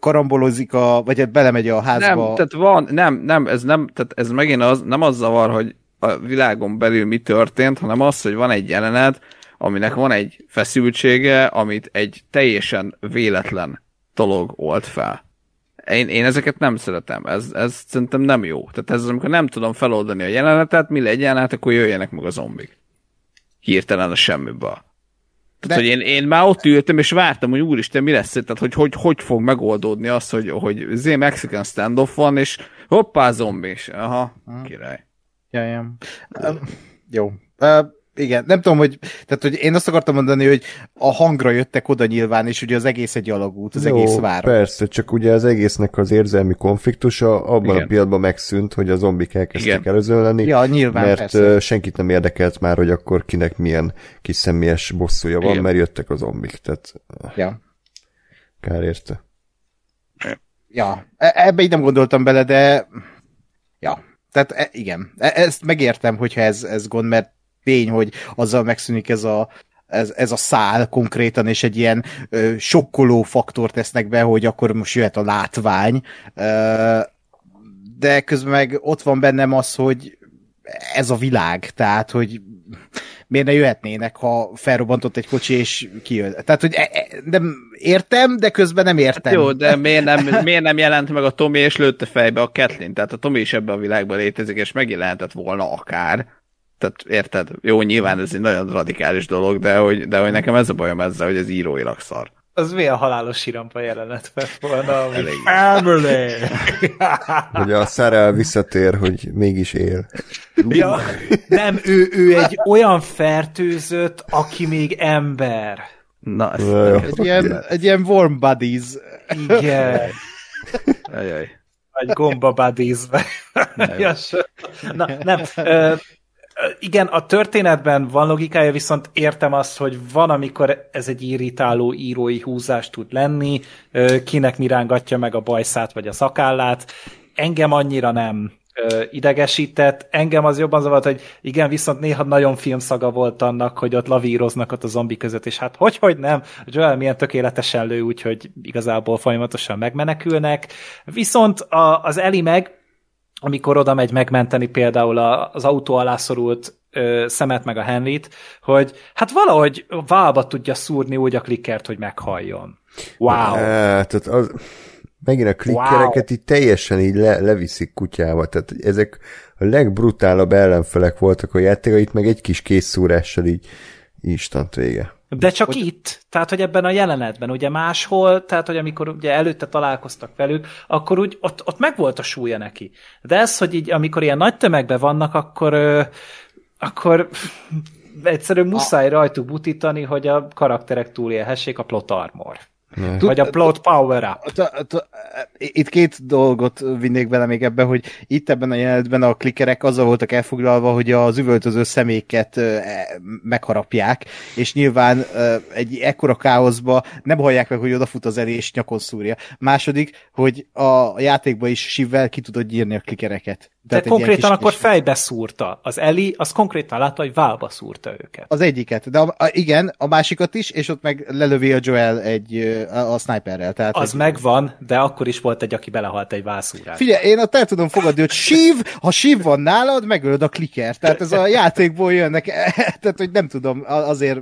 karambolozik a, vagy hát belemegy a házba. Nem, tehát van, nem, nem, ez nem, tehát ez megint az, nem az zavar, hogy a világon belül mi történt, hanem az, hogy van egy jelenet, aminek van egy feszültsége, amit egy teljesen véletlen dolog old fel. Én, én ezeket nem szeretem, ez, ez szerintem nem jó. Tehát ez az, amikor nem tudom feloldani a jelenetet, mi legyen, hát akkor jöjjenek meg a zombik. Hirtelen a semmiből. Tehát, De- hogy én, én már ott ültem, és vártam, hogy úristen, mi lesz, tehát hogy hogy, hogy fog megoldódni az, hogy, hogy zé Mexican standoff van, és hoppá, zombi, és aha, király. Ja, ja. Um, jó. Uh, igen, nem tudom, hogy, tehát, hogy én azt akartam mondani, hogy a hangra jöttek oda nyilván, és ugye az egész egy alagút, az Jó, egész város. Persze, csak ugye az egésznek az érzelmi konfliktusa abban Igen. a pillanatban megszűnt, hogy a zombik elkezdtek Igen. Ja, nyilván, mert persze. senkit nem érdekelt már, hogy akkor kinek milyen kis személyes bosszúja van, Igen. mert jöttek a zombik, tehát Ja. kár érte. Ja, E- ebbe így nem gondoltam bele, de ja, tehát e- igen, E- ezt megértem, hogyha ez, ez gond, mert tény, hogy azzal megszűnik ez a, ez, ez a szál konkrétan, és egy ilyen ö, sokkoló faktort tesznek be, hogy akkor most jöhet a látvány, ö, de közben meg ott van bennem az, hogy ez a világ, tehát, hogy miért ne jöhetnének, ha felrobbantott egy kocsi, és kijön. Tehát, hogy e- e- nem értem, de közben nem értem. Jó, de miért nem, miért nem jelent meg a Tomi, és lőtte fejbe a Kathleen? Tehát a Tomi is ebben a világban létezik, és megjelentett volna akár. Tehát érted? Jó, nyilván ez egy nagyon radikális dolog, de hogy, de hogy nekem ez a bajom ezzel, hogy ez íróilag szar. Az milyen halálos sirampa jelenet lett volna, ami family! (laughs) Hogy a Sarah visszatér, hogy mégis él. ja, nem, ő, ő egy olyan fertőzött, aki még ember. Na, ez... Jaj, Egy ilyen, egy ilyen warm buddies. Igen. Ajaj. Vagy gomba so- Na, nem. Ö, igen, a történetben van logikája, viszont értem azt, hogy van, amikor ez egy irritáló írói húzás tud lenni, kinek mi rángatja meg a bajszát vagy a szakállát. Engem annyira nem idegesített. Engem az jobban zavart, hogy igen, viszont néha nagyon filmszaga volt annak, hogy ott lavíroznak ott a zombi között, és hát hogy, hogy nem, Joel milyen tökéletesen lő, úgyhogy igazából folyamatosan megmenekülnek. Viszont a, az Eli meg, amikor oda megy megmenteni például az autó alá szorult ö, szemet meg a Henryt, hogy hát valahogy válba tudja szúrni úgy a klikkert, hogy meghalljon. Wow. Á, tehát az, megint a klikkereket így teljesen így le, leviszik kutyába, tehát ezek a legbrutálabb ellenfelek voltak a játéka, itt meg egy kis készszúrással így instant vége. De csak hogy... itt, tehát hogy ebben a jelenetben, ugye máshol, tehát hogy amikor ugye előtte találkoztak velük, akkor úgy ott, ott megvolt a súlya neki. De ez, hogy így amikor ilyen nagy tömegben vannak, akkor, akkor (laughs) egyszerűen muszáj rajtuk butítani, hogy a karakterek túlélhessék a plot Ne. Vagy a plot power up. T- Itt két dolgot vinnék bele még ebbe, hogy itt ebben a jelenetben a klikkerek azzal voltak elfoglalva, hogy az üvöltöző személyeket ö, e, megharapják, és nyilván ö, egy ekkora káoszba nem hallják meg, hogy odafut az elé és nyakon szúrja. Második, hogy a játékban is sivvel ki tudod írni a klikkereket. Ilyen konkrétan kis- akkor kis- fejbe szúrta. Az Eli, az konkrétan látta, hogy válba szúrta őket. Az egyiket, de a, a, igen, a másikat is, és ott meg lelövi a Joel egy, a, a sniperrel. Tehát Az egy, megvan, de akkor is volt egy, aki belehalt egy válszúrásba. Figyelj, én ott el tudom fogadni, hogy sív, ha sív van nálad, megölöd a kliker. Tehát ez a játékból jönnek, (laughs) tehát hogy nem tudom, azért...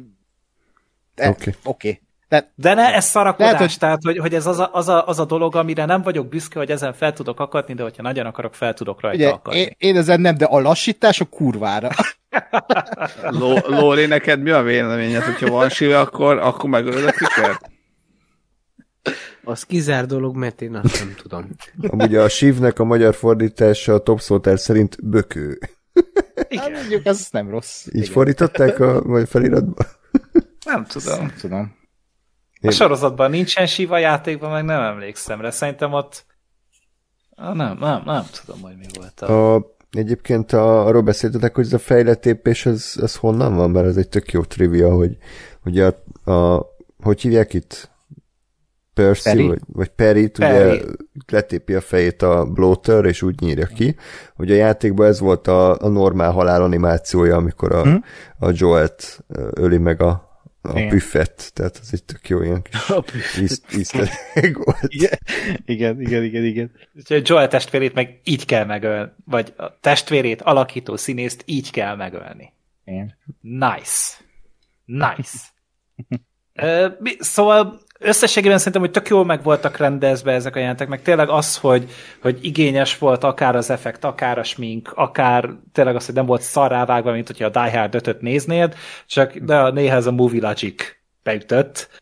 Oké. Oké. Okay. Tehát De ne, ez szarakodás, Lehet, hogy- tehát hogy, hogy ez az a, az, a, az a dolog, amire nem vagyok büszke, hogy ezen fel tudok akadni, de hogyha nagyon akarok, fel tudok rajta ugye, akadni. én, én ezen nem, de a lassítás a kurvára. (laughs) Ló- Lóri, neked mi a véleményed, hogyha van síve, akkor, akkor megölöd a klikert? Az kizár dolog, mert én azt nem tudom. Amúgy a sívnek a magyar fordítása a Top Soltaire szerint bökő. Hát mondjuk ez nem rossz. Így fordították a vagy feliratba? Nem tudom. Nem tudom. A sorozatban nincsen síva játékban, meg nem emlékszem rá. Szerintem ott... Nem, nem, nem tudom, hogy mi volt a... a egyébként a, arról beszéltetek, hogy ez a fejlett és ez, ez honnan van? Mert ez egy tök jó trivia, hogy ugye a, a hogy hívják itt? Percy, Perry? vagy, vagy ugye Perry. letépi a fejét a bloater, és úgy nyírja ki. Ugye a játékban ez volt a, a normál halál animációja, amikor a, Hm? a Joelt öli meg a, a Igen. büffet, tehát ez egy tök jó ilyen kis (laughs) íz- easter egg (laughs) volt. Igen, igen, igen, igen. igen. Úgyhogy Joel testvérét meg így kell megölni, vagy a testvérét alakító színészt így kell megölni. igen. Nice. Nice. Ö, mi- szóval összességében szerintem, hogy tök jól meg voltak rendezve ezek a jelentek, meg tényleg az, hogy, hogy igényes volt akár az effekt, akár a smink, akár tényleg az, hogy nem volt szarrávágva, mint hogyha a Die Hard 5 néznéd, csak de néha ez a Movie Logic beütött.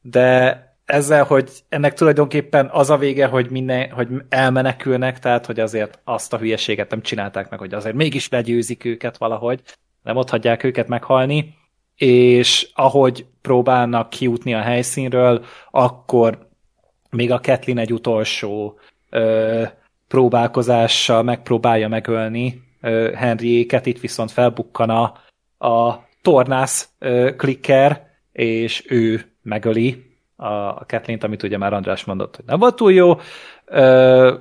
De ezzel, hogy ennek tulajdonképpen az a vége, hogy, minden, hogy elmenekülnek, tehát hogy azért azt a hülyeséget nem csinálták meg, hogy azért mégis legyőzik őket valahogy, nem ott hagyják őket meghalni, és ahogy próbálnak kijutni a helyszínről, akkor még a Kathleen egy utolsó ö, próbálkozással megpróbálja megölni ö, Henryéket, itt viszont felbukkan a, a tornász ö, klikker, és ő megöli a, a Kathleen-t, amit ugye már András mondott, hogy nem volt túl jó. Ö,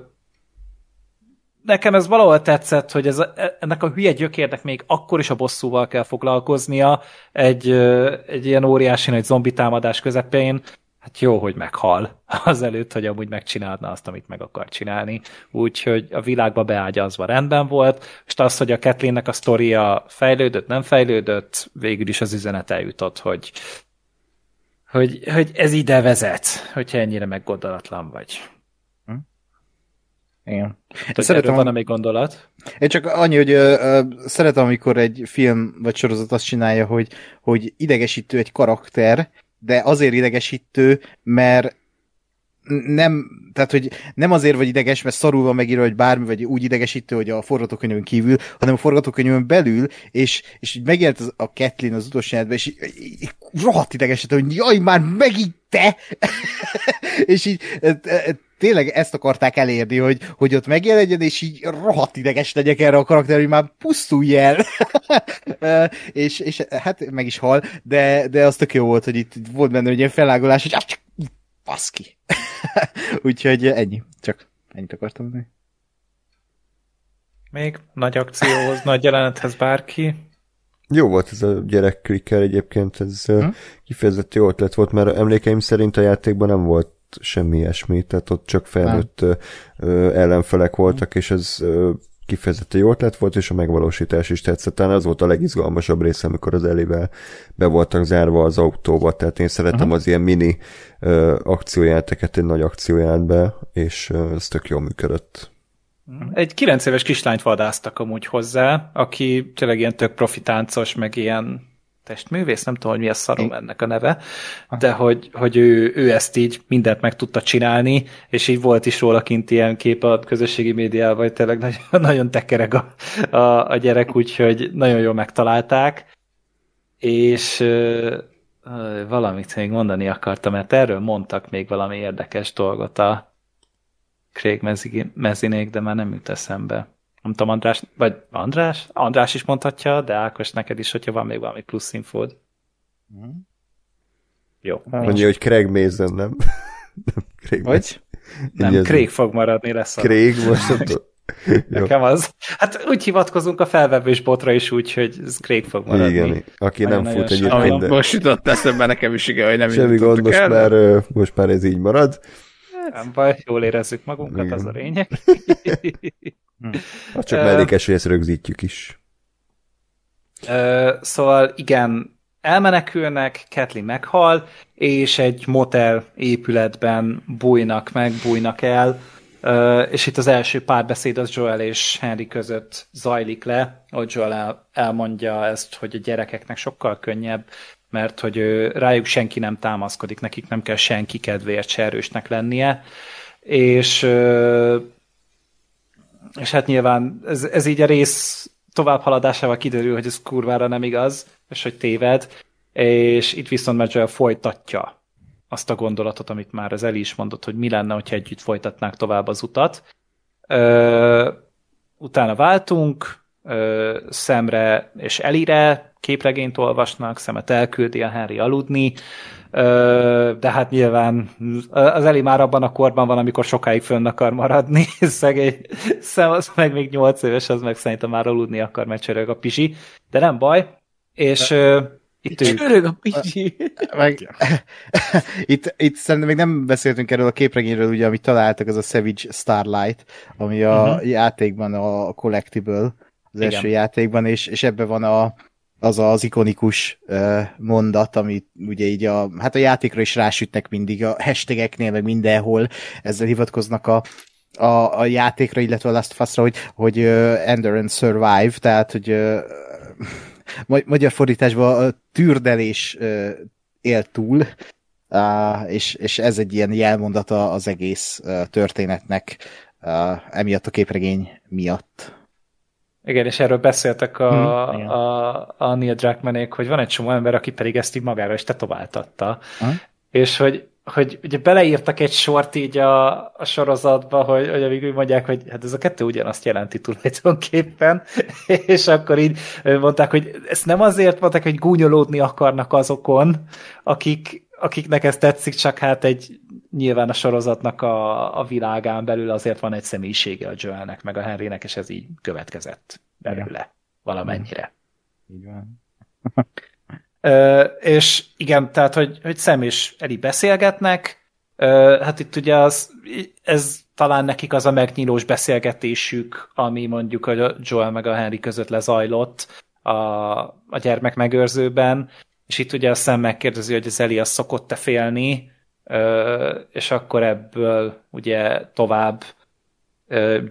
nekem ez valahol tetszett, hogy ez a, ennek a hülye gyökérnek még akkor is a bosszúval kell foglalkoznia egy, egy ilyen óriási nagy zombi támadás közepén. Hát jó, hogy meghal (laughs) azelőtt, hogy amúgy megcsinálna azt, amit meg akar csinálni. Úgyhogy a világba beágyazva rendben volt, és az, hogy a Kathleen-nek a sztoria fejlődött, nem fejlődött, végül is az üzenet eljutott, hogy, hogy, hogy ez ide vezet, hogyha ennyire meggondolatlan vagy. Igen. Szeretem, Szeretem, van-e még gondolat? Én csak annyi, hogy ö, ö, szeretem, amikor egy film vagy sorozat azt csinálja, hogy, hogy idegesítő egy karakter, de azért idegesítő, mert nem, tehát, hogy nem azért vagy ideges, mert szarul van megírva, hogy bármi, vagy úgy idegesítő, hogy a forgatókönyvön kívül, hanem a forgatókönyvön belül, és, és így megjelent az, a Kathleen az utolsó jelentben, és így, így, így rohadt idegesítő, hogy jaj, már megint te! (laughs) és így e, e, tényleg ezt akarták elérni, hogy, hogy ott megjelenjen, és így rohadt ideges legyek erre a karakter, hogy már pusztulj el. (laughs) E, és, és hát meg is hal, de, de az tök jó volt, hogy itt volt benne egy ilyen felágolás, hogy baszki. (laughs) Úgyhogy ennyi. Csak ennyit akartam mondani. Még nagy akcióhoz, nagy jelenethez bárki? Jó volt ez a gyerek clicker egyébként, ez Hm? kifejezetten jó ötlet volt, mert emlékeim szerint a játékban nem volt semmi ilyesmi, tehát ott csak felnőtt ö, ö, ellenfelek voltak, és ez ö, kifejezetten jó ötlet volt, és a megvalósítás is tetszett. Talán az volt a legizgalmasabb része, amikor az elével be voltak zárva az autóba, tehát én szeretem Aha. az ilyen mini ö, akciójáteket egy nagy akciójátbe, és ö, ez tök jól működött. Egy 9 éves kislányt vadáztak amúgy hozzá, aki tényleg ilyen tök profitáncos, meg ilyen testművész, nem tudom, hogy mi a szarom ennek a neve, de hogy, hogy ő, ő ezt így mindent meg tudta csinálni, és így volt is róla kint ilyen kép a közösségi médiában, hogy tényleg nagyon, (laughs) nagyon tekereg a, a, a gyerek, úgyhogy nagyon jól megtalálták, és ö, ö, valamit még mondani akartam, mert erről mondtak még valami érdekes dolgot a Craig Mezi- Mezinék, de már nem jut eszembe. Nem tudom, András, vagy András? András is mondhatja, de Ákos, neked is, hogyha van még valami plusz infód. Jó. Mondja, hogy Craig Mason, nem? (laughs) nem Craig Vagy? Nem, ez- Craig fog maradni lesz. A... Craig, most nem. Nekem (laughs) az. Hát úgy hivatkozunk a felvevős botra is úgy, hogy ez Craig fog maradni. Igen, aki nem fut egyébként, de most jutott eszembe nekem is, igen, hogy nem semmi gond, most el, már, most már ez így marad. (laughs) Nem baj, jól érezzük magunkat, Igen. az a lényeg. (laughs) Hát csak mellékes, hogy ezt rögzítjük is. Ö, szóval igen, elmenekülnek, Kathleen meghal, és egy motel épületben bújnak meg, bújnak el, Ö, és itt az első párbeszéd az Joel és Henry között zajlik le, hogy Joel el, elmondja ezt, hogy a gyerekeknek sokkal könnyebb, mert hogy rájuk senki nem támaszkodik, nekik nem kell senki kedvéért se erősnek lennie, és és hát nyilván ez, ez így a rész tovább haladásával kiderül, hogy ez kurvára nem igaz, és hogy téved, és itt viszont Medjoel folytatja azt a gondolatot, amit már az Eli is mondott, hogy mi lenne, hogyha együtt folytatnák tovább az utat. Ö, utána váltunk, ö, Szemre és Elire képregényt olvasnak, Szemet elküldi a Henry aludni, de hát nyilván az Eli már abban a korban van, amikor sokáig fönn akar maradni, (laughs) szegény Szem az meg még nyolc éves, az meg szerintem már aludni akar, mert csörög a pisi, de nem baj, és itt ők. Csörög a picsi. Meg, (laughs) itt, itt szerintem még nem beszéltünk erről a képregényről, ugye, amit találtak, az a Savage Starlight, ami a uh-huh. játékban a Collectible, az Igen. első játékban, és, és ebben van a, az az ikonikus mondat, amit ugye így a, hát a játékra is rásütnek mindig, a hashtageknél, meg mindenhol ezzel hivatkoznak a, a, a játékra, illetve a Last of Us-ra, hogy, hogy uh, Endurance Survive, tehát, hogy uh, ma- magyar fordításban a tűrdelés uh, él túl, uh, és, és ez egy ilyen jelmondata az egész uh, történetnek, uh, emiatt a képregény miatt. Igen, és erről beszéltek a, Hm, igen. a, a Neil Druckmannék, hogy van egy csomó ember, aki pedig ezt így magára is tetováltatta. Aha. És hogy, hogy ugye beleírtak egy sort így a, a sorozatba, hogy, hogy amíg mondják, hogy hát ez a kettő ugyanazt jelenti tulajdonképpen, (laughs) és akkor így mondták, hogy ezt nem azért mondták, hogy gúnyolódni akarnak azokon, akik, akiknek ez tetszik, csak hát egy nyilván a sorozatnak a, a világán belül azért van egy személyisége a Joelnek, meg a Henrynek, és ez így következett belőle valamennyire. Így van. (laughs) Ö, és igen, tehát, hogy, hogy Sam és Eli beszélgetnek, ö, hát itt ugye az, ez talán nekik az a megnyílós beszélgetésük, ami mondjuk a Joel meg a Henry között lezajlott a, a gyermek megőrzőben, és itt ugye a Sam megkérdezi, hogy az Eli az szokott-e félni, és akkor ebből ugye tovább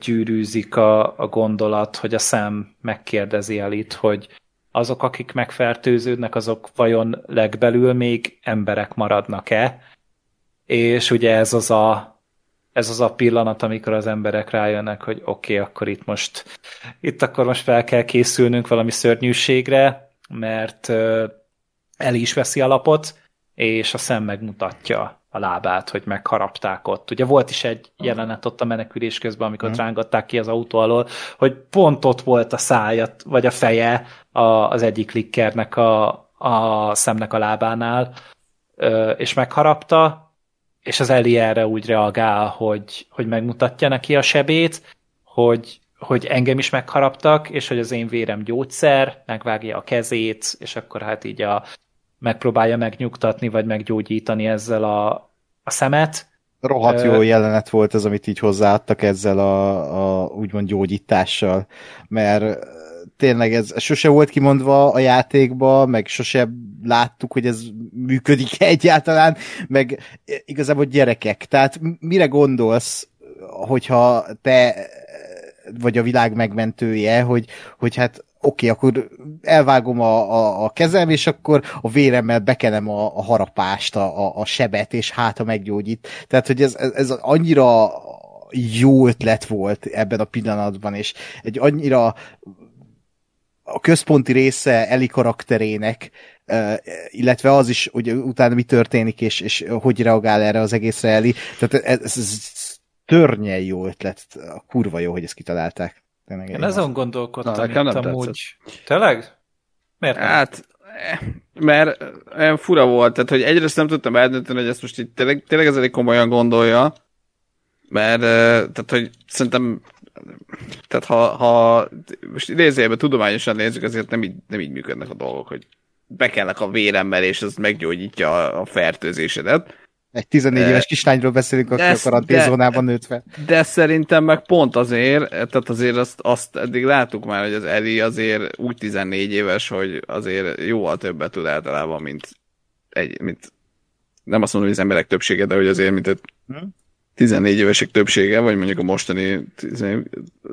gyűrűzik a, a gondolat, hogy a Sam megkérdezi Elit, hogy azok, akik megfertőződnek, azok vajon legbelül még emberek maradnak-e? És ugye ez az a, ez az a pillanat, amikor az emberek rájönnek, hogy oké, okay, akkor itt most, itt akkor most fel kell készülnünk valami szörnyűségre, mert el is veszi a lapot, és a szem megmutatja a lábát, hogy megharapták ott. Ugye volt is egy jelenet ott a menekülés közben, amikor Mhm. rángatták ki az autó alól, hogy pont ott volt a szája, vagy a feje a, az egyik klikkernek a, a szemnek a lábánál, és megharapta, és az Eli erre úgy reagál, hogy, hogy megmutatja neki a sebét, hogy, hogy engem is megharaptak, és hogy az én vérem gyógyszer, megvágja a kezét, és akkor hát így a, megpróbálja megnyugtatni, vagy meggyógyítani ezzel a, a szemet. Rohadt jó jelenet volt ez, amit így hozzáadtak ezzel a, a úgymond gyógyítással, mert tényleg ez sose volt kimondva a játékba, meg sose láttuk, hogy ez működik (laughs) egyáltalán, meg igazából gyerekek. Tehát mire gondolsz, hogyha te vagy a világ megmentője, hogy, hogy hát oké, akkor elvágom a, a, a kezem, és akkor a véremmel bekenem a, a harapást, a, a, a sebet, és hát ha meggyógyít. Tehát, hogy ez, ez, ez annyira jó ötlet volt ebben a pillanatban, és egy annyira a központi része Eli karakterének, illetve az is, hogy utána mi történik, és, és hogy reagál erre az egészre Eli. Tehát ez, ez, ez törnyen jó ötlet. Kurva jó, hogy ezt kitalálták. Tényleg Én azon gondolkodtam Na, nekem nem amúgy. Tényleg? Miért nem? Hát, mert olyan fura volt, tehát hogy egyrészt nem tudtam eldönteni, hogy ezt most így tényleg, tényleg ez elég komolyan gondolja, mert eh, tehát, hogy szerintem tehát ha, ha most idézőjelben tudományosan nézzük, azért nem így, nem így működnek a dolgok, hogy bekelnek a véremmel, és az meggyógyítja a, a fertőzésedet. Egy 14 Eh, éves kislányról beszélünk, aki de a karanténzónában nőtt fel. De szerintem meg pont azért, tehát azért azt, azt eddig láttuk már, hogy az Eli azért úgy 14 éves, hogy azért jóval többet tud általában, mint egy, mint nem azt mondom, hogy az emberek többsége, de hogy azért, mint egy Hm? 14 évesek többsége, vagy mondjuk a mostani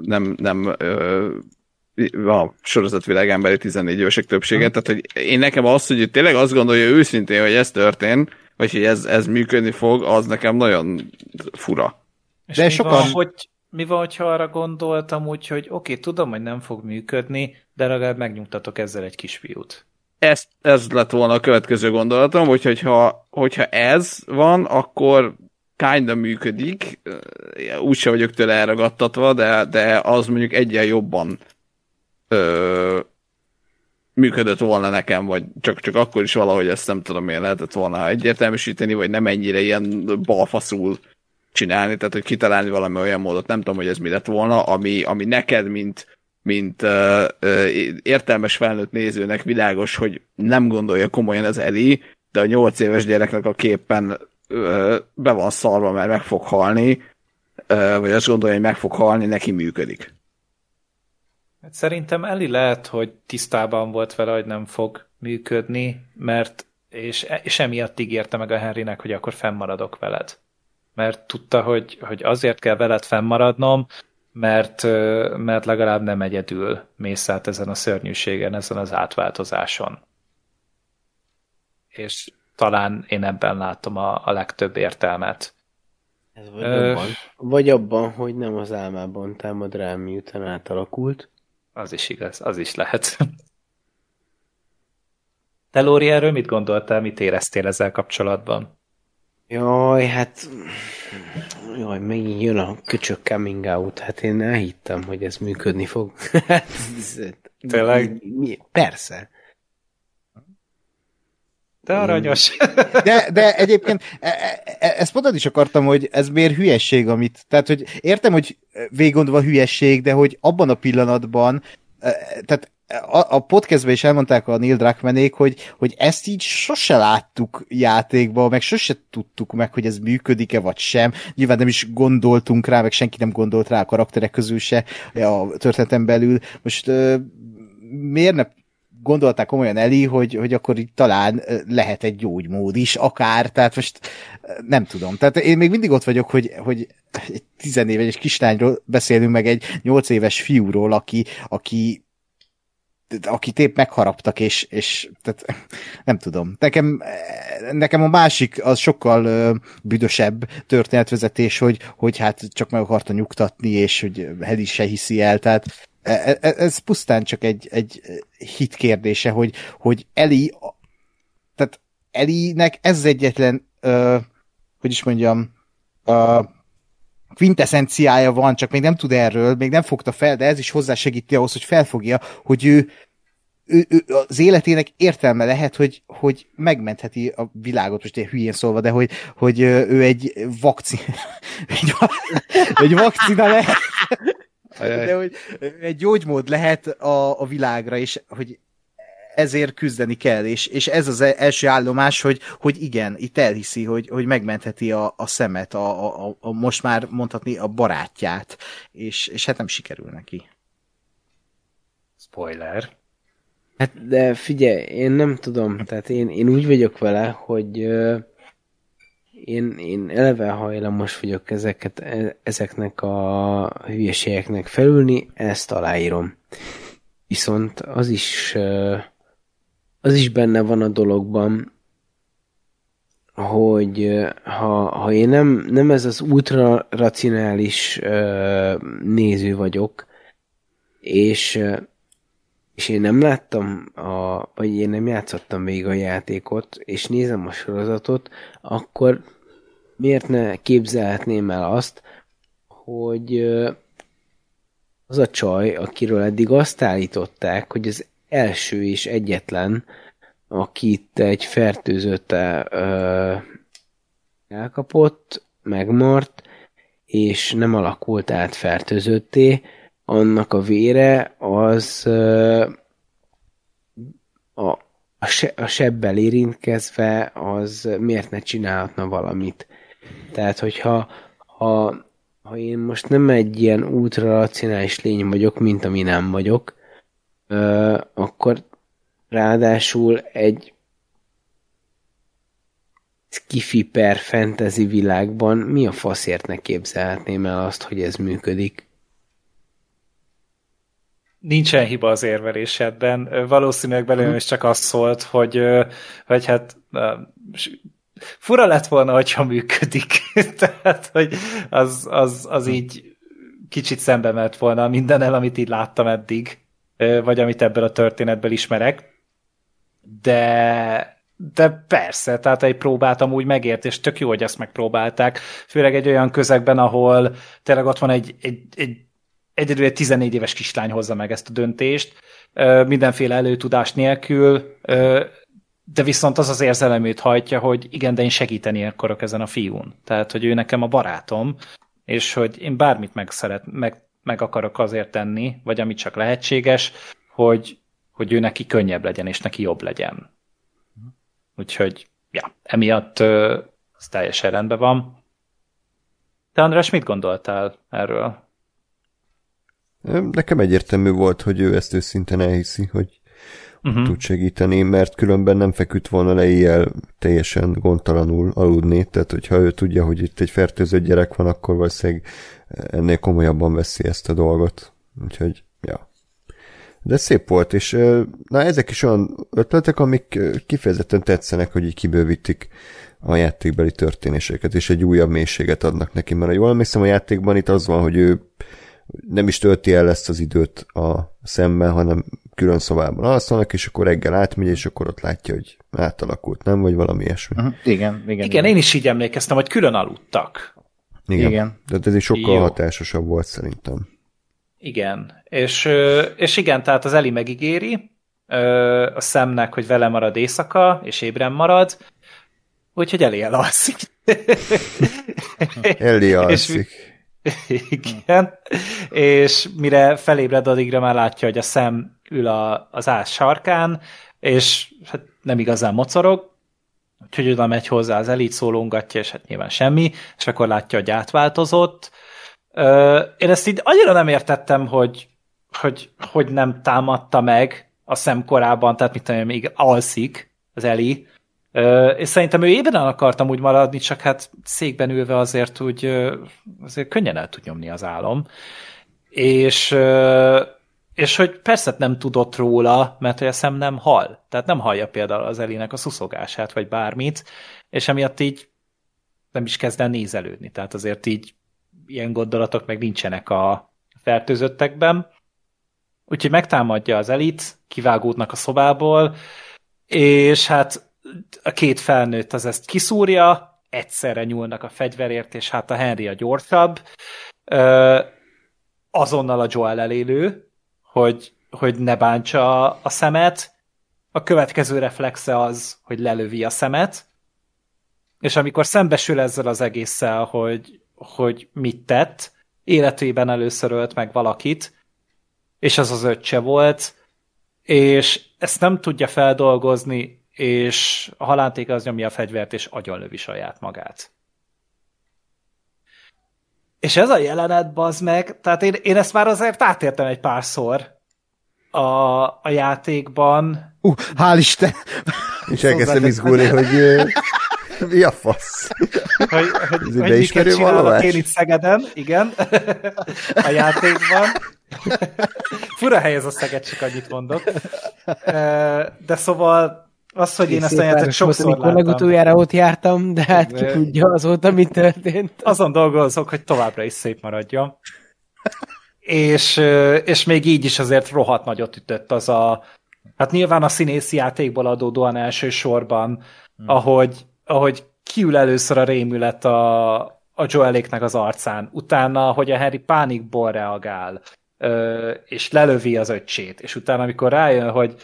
nem, nem ö, a sorozatvilág emberi 14 évesek többsége, tehát hogy én nekem az, hogy tényleg azt gondolja őszintén, hogy ez történt, vagy hogy ez, ez működni fog, az nekem nagyon fura. És de mi sokan- Van, hogy, mi van, hogyha arra gondoltam úgy, hogy oké, okay, tudom, hogy nem fog működni, de legalább megnyugtatok ezzel egy kisfiút. Ez, ez lett volna a következő gondolatom, hogy, hogyha, hogyha ez van, akkor kinda működik, úgyse vagyok tőle elragadtatva, de, de az mondjuk egyen jobban ö, működött volna nekem, vagy csak, csak akkor is valahogy ezt nem tudom, miért lehetett volna egyértelműsíteni, vagy nem ennyire ilyen balfaszul csinálni, tehát hogy kitalálni valami olyan módot, nem tudom, hogy ez mi lett volna, ami, ami neked, mint, mint uh, uh, értelmes felnőtt nézőnek világos, hogy nem gondolja komolyan ez Eli, de a nyolc éves gyereknek a képen uh, be van szarva, mert meg fog halni, uh, vagy azt gondolja, hogy meg fog halni, neki működik. Hát szerintem Eli lehet, hogy tisztában volt vele, hogy nem fog működni, mert és, és emiatt ígérte meg a Henrynek, hogy akkor fennmaradok veled. Mert tudta, hogy, hogy azért kell veled fennmaradnom, mert, mert legalább nem egyedül mész át ezen a szörnyűségen, ezen az átváltozáson. És talán én ebben látom a, a legtöbb értelmet. Ez vagy, Ö... abban, vagy abban, hogy nem az álmában támad rám, miután átalakult. Az is igaz, az is lehet. Te, Lóri, erről mit gondoltál, mit éreztél ezzel kapcsolatban? Jaj, hát... Jaj, megint jön a köcsök coming out. Hát én elhittem, hogy ez működni fog. (laughs) Tényleg? Persze. De aranyos. De, de egyébként e, e, e, ezt mondani is akartam, hogy ez miért hülyesség, amit... Tehát, hogy értem, hogy végiggondolva hülyesség, de hogy abban a pillanatban, tehát a, a podcastben is elmondták a Neil Druckmannék, hogy, hogy ezt így sose láttuk játékban, meg sose tudtuk meg, hogy ez működik-e vagy sem. Nyilván nem is gondoltunk rá, meg senki nem gondolt rá a karakterek közül se a történetem belül. Most miért ne gondolták komolyan Eli, hogy, hogy akkor itt talán lehet egy gyógymód is, akár, tehát most nem tudom. Tehát én még mindig ott vagyok, hogy, hogy egy tizenéves kislányról beszélünk, meg egy nyolc éves fiúról, aki, aki akit épp megharaptak, és, és tehát, nem tudom. Nekem, nekem a másik az sokkal uh, büdösebb történetvezetés, hogy, hogy hát csak meg akarta nyugtatni, és hogy Heli se hiszi el, tehát e, e, ez pusztán csak egy, egy hit kérdése, hogy, hogy Eli, tehát Elinek ez egyetlen, uh, hogy is mondjam, uh, quintessenciája van, csak még nem tud erről, még nem fogta fel, de ez is hozzásegíti ahhoz, hogy felfogja, hogy ő, ő, ő, az életének értelme lehet, hogy, hogy megmentheti a világot, most egy hülyén szólva, de hogy, hogy ő egy vakcina, (laughs) egy, egy vakcina lehet, de hogy egy gyógymód lehet a, a világra, és hogy ezért küzdeni kell, és, és ez az első állomás, hogy, hogy igen, itt elhiszi, hogy, hogy megmentheti a, a szemet, a, a, a, most már mondhatni a barátját, és, és hát nem sikerül neki. Spoiler. Hát de figyelj, én nem tudom, tehát én, én úgy vagyok vele, hogy én, én eleve hajlamos vagyok ezeket, e, ezeknek a hülyeségeknek felülni, ezt aláírom. Viszont az is uh, az is benne van a dologban, hogy ha, ha én nem, nem ez az ultra racionális néző vagyok, és, és én nem láttam, a, vagy én nem játszottam végig a játékot, és nézem a sorozatot, akkor miért ne képzelhetném el azt, hogy az a csaj, akiről eddig azt állították, hogy az első és egyetlen, akit egy fertőzött elkapott, megmart, és nem alakult át fertőzötté, annak a vére az a, a, se, a sebbel érintkezve az miért ne csinálhatna valamit. Tehát, hogyha ha, ha én most nem egy ilyen ultra racionális lény vagyok, mint ami nem vagyok, akkor ráadásul egy skifi per fantasy világban mi a faszért ne képzelhetném el azt, hogy ez működik? Nincsen hiba az érvelésedben. Valószínűleg belőlem is csak azt szólt, hogy, hogy hát fura lett volna, hogyha működik. (laughs) Tehát, hogy az, az, az így kicsit szembe ment volna mindennel, amit így láttam eddig, vagy amit ebből a történetből ismerek. De, de persze, tehát egy próbáltam úgy megért, és tök jó, hogy ezt megpróbálták. Főleg egy olyan közegben, ahol tényleg ott van egy, egy, egy egyedül egy 14 éves kislány hozza meg ezt a döntést, mindenféle előtudás nélkül, de viszont az az érzelemét hajtja, hogy igen, de én segíteni akarok ezen a fiún. Tehát, hogy ő nekem a barátom, és hogy én bármit meg, szeret, meg, meg akarok azért tenni, vagy amit csak lehetséges, hogy, hogy ő neki könnyebb legyen, és neki jobb legyen. Úgyhogy, ja, emiatt ez teljesen rendben van. Te, András, mit gondoltál erről? Nekem egyértelmű volt, hogy ő ezt őszintén elhiszi, hogy uh-huh. tud segíteni, mert különben nem feküdt volna le ilyen teljesen gondtalanul aludni, tehát hogyha ő tudja, hogy itt egy fertőzött gyerek van, akkor valószínűleg ennél komolyabban veszi ezt a dolgot. Úgyhogy, ja. De szép volt, és na ezek is olyan ötletek, amik kifejezetten tetszenek, hogy így kibővítik a játékbeli történéseket, és egy újabb mélységet adnak neki, mert jól emlékszem, a játékban itt az van, hogy ő nem is tölti el ezt az időt a szemmel, hanem külön szobában alszanak, és akkor reggel átmegy, és akkor ott látja, hogy átalakult, nem? Vagy valami ilyesmi. Uh-huh. Igen, igen, igen. Igen, én is így emlékeztem, hogy külön aludtak. Igen. igen. De ez is sokkal Jó. hatásosabb volt szerintem. Igen. És, és igen, tehát az Eli megígéri a szemnek, hogy vele marad éjszaka, és ébren marad, úgyhogy Eli elalszik. Eli (laughs) alszik. Igen. És mire felébred, addigra már látja, hogy a szem ül a, az ász sarkán, és hát nem igazán mocorog, úgyhogy oda megy hozzá az elit, szólongatja, és hát nyilván semmi, és akkor látja, hogy átváltozott. Én ezt így annyira nem értettem, hogy hogy, hogy nem támadta meg a szem korában, tehát mit tudom, még alszik az Eli, és szerintem ő ébren akartam úgy maradni, csak hát székben ülve azért úgy azért könnyen el tud nyomni az álom. És, és hogy persze nem tudott róla, mert hogy a szem nem hal. Tehát nem hallja például az Elinek a szuszogását, vagy bármit, és emiatt így nem is kezd el nézelődni. Tehát azért így ilyen gondolatok meg nincsenek a fertőzöttekben. Úgyhogy megtámadja az elit, kivágódnak a szobából, és hát a két felnőtt az ezt kiszúrja, egyszerre nyúlnak a fegyverért, és hát a Henry a gyorsabb. Azonnal a Joel elélő, hogy, hogy ne bántsa a szemet. A következő reflexe az, hogy lelövi a szemet, és amikor szembesül ezzel az egésszel, hogy, hogy mit tett, életében először ölt meg valakit, és az az öccse volt, és ezt nem tudja feldolgozni, és a halánték az nyomja a fegyvert, és agyonlövi saját magát. És ez a jelenet, bazd meg, tehát én, én ezt már azért átértem egy párszor a, a játékban. Uh, hál' Isten! És elkezdtem izgulni, hogy mi a fasz? Hogy, hogy, hogy miket csinálok én itt Szegeden, igen, a játékban. Fura hely ez a Szeged, csak annyit mondok. De szóval az, hogy én ezt a játékot sokszor láttam. Legutoljára ott jártam, de hát ki tudja azóta, mi történt. Azon dolgozok, hogy továbbra is szép maradjon. és, és még így is azért rohadt nagyot ütött az a, hát nyilván a színészi játékból adódóan elsősorban, hmm. ahogy, ahogy kiül először a rémület a, a Joeléknek az arcán, utána, hogy a Harry pánikból reagál, és lelövi az öccsét, és utána, amikor rájön, hogy,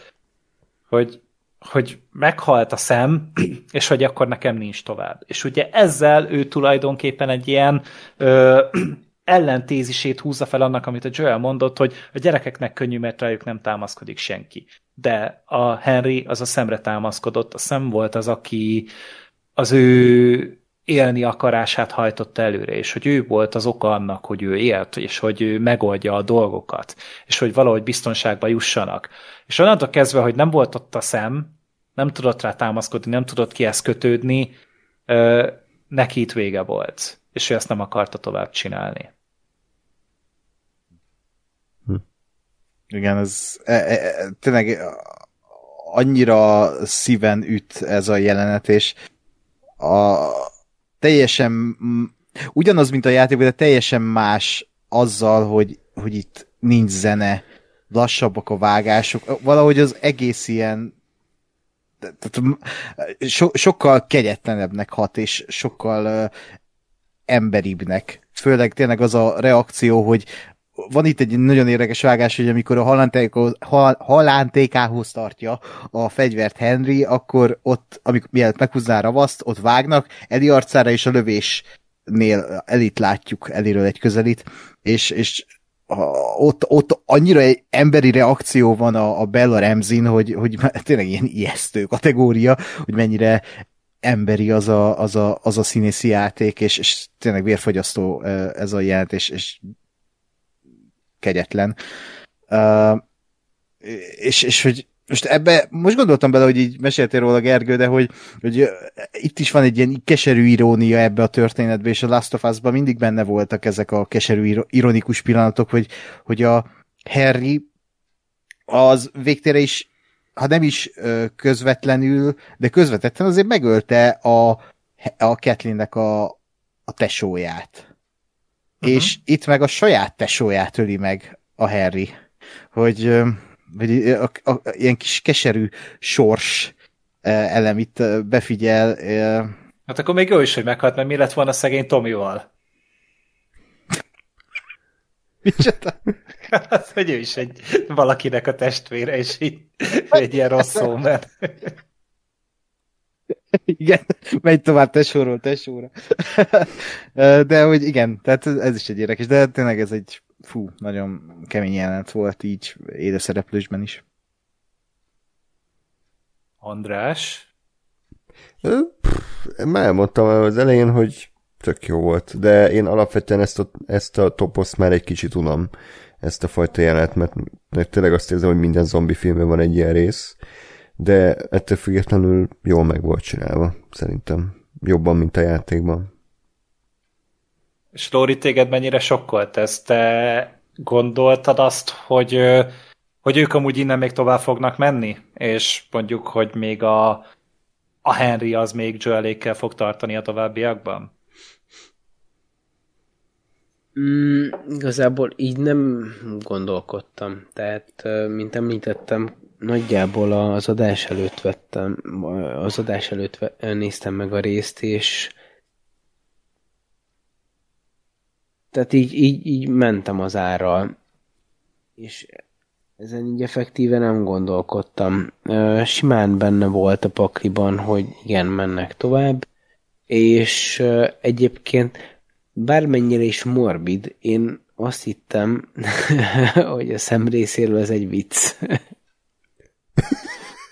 hogy hogy meghalt a szem, (clears throat) és hogy akkor nekem nincs tovább. És ugye ezzel ő tulajdonképpen egy ilyen ö, (clears throat) ellentézisét húzza fel annak, amit a Joel mondott, hogy a gyerekeknek könnyű, mert rájuk nem támaszkodik senki. De a Henry az a szemre támaszkodott, a szem volt az, aki az ő élni akarását hajtotta előre, és hogy ő volt az oka annak, hogy ő élt, és hogy ő megoldja a dolgokat, és hogy valahogy biztonságba jussanak. És onnantól kezdve, hogy nem volt ott a szem, nem tudott rá támaszkodni, nem tudott kihez kötődni, neki itt vége volt, és ő ezt nem akarta tovább csinálni. Hm. Igen, ez e, e, e tényleg annyira szíven üt ez a jelenet, és a, teljesen ugyanaz, mint a játék, de teljesen más azzal, hogy, hogy itt nincs zene, lassabbak a vágások, valahogy az egész ilyen tehát so, sokkal kegyetlenebbnek hat, és sokkal uh, emberibbnek. Főleg tényleg az a reakció, hogy van itt egy nagyon érdekes vágás, hogy amikor a halántékához tartja a fegyvert Henry, akkor ott, amikor mielőtt meghúzná a ravaszt, ott vágnak, Eli arcára és a lövésnél elit látjuk eliről egy közelít, és, és ott, ott annyira egy emberi reakció van a, a Bella Remzin, hogy, hogy tényleg ilyen ijesztő kategória, hogy mennyire emberi az a, az a, az a színészi játék, és, és tényleg vérfogyasztó ez a jelent, és, és kegyetlen. Uh, és, és hogy most ebbe, most gondoltam bele, hogy így meséltél róla Gergő, de hogy, hogy itt is van egy ilyen keserű irónia ebbe a történetbe, és a Last of Us-ban mindig benne voltak ezek a keserű ironikus pillanatok, hogy, hogy a Harry az végtére is, ha nem is közvetlenül, de közvetetten azért megölte a, a Kathleen-nek a, a tesóját. Uh-huh. És itt meg a saját tesóját öli meg a Harry. Hogy vagy a, a, a, ilyen kis keserű sors elem itt befigyel. Hát akkor még jó is, hogy meghalt, mert mi lett volna szegény Tomival? Micsoda? Hát, hogy ő is egy valakinek a testvére, és így egy ilyen rossz szó, mert... (laughs) Igen, megy tovább tesóról tesóra. (laughs) De hogy igen, tehát ez is egy érdekes, de tényleg ez egy fú, nagyon kemény jelenet volt így élőszereplősben is. András? Már elmondtam az elején, hogy tök jó volt, de én alapvetően ezt a, ezt a toposzt már egy kicsit unom, ezt a fajta jelenet, mert, mert tényleg azt érzem, hogy minden zombi filmben van egy ilyen rész, de ettől függetlenül jól meg volt csinálva, szerintem. Jobban, mint a játékban. És Lóri, téged mennyire sokkolt ez? Te gondoltad azt, hogy, hogy ők amúgy innen még tovább fognak menni? És mondjuk, hogy még a, a Henry az még Joelékkel fog tartani a továbbiakban? Mm, igazából így nem gondolkodtam. Tehát, mint említettem, nagyjából az adás előtt vettem, az adás előtt néztem meg a részt, és tehát így, így, így mentem az árral, és ezen így effektíve nem gondolkodtam. Simán benne volt a pakliban, hogy igen, mennek tovább, és egyébként bármennyire is morbid, én azt hittem, (laughs) hogy a szem részéről ez egy vicc.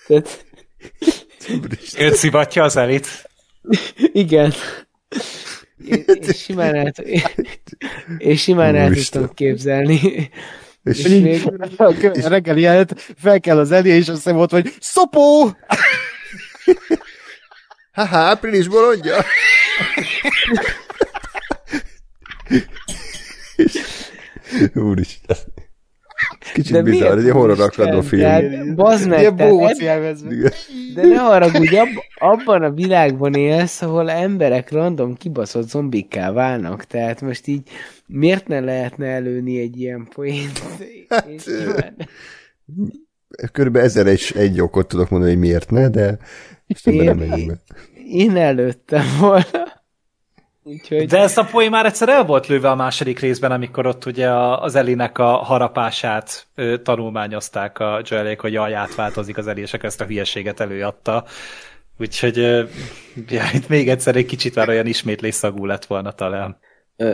Tehát... Őt szivatja az elit? Igen. Én, én simán el, én, én simán el tudtam képzelni. És, és még... a reggeli előtt fel kell az elé, és azt mondta, hogy szopó! Haha, április bolondja! Úristen. Kicsit de bizarr, egy horror akadó film. Bazd meg, de ne haragudj, ab, abban a világban élsz, ahol emberek random kibaszott zombikká válnak, tehát most így miért ne lehetne előni egy ilyen poént? Hát, körülbelül ezer és egy okot tudok mondani, hogy miért ne, de én, én, én előttem volna. Úgyhogy... De ezt a poén már egyszer el volt lőve a második részben, amikor ott ugye az Elinek a harapását ö, tanulmányozták a Joelék, hogy jaj, átváltozik az Eli, és ezt a hülyeséget előadta. Úgyhogy ja, itt még egyszer egy kicsit már olyan ismétlés szagú lett volna talán.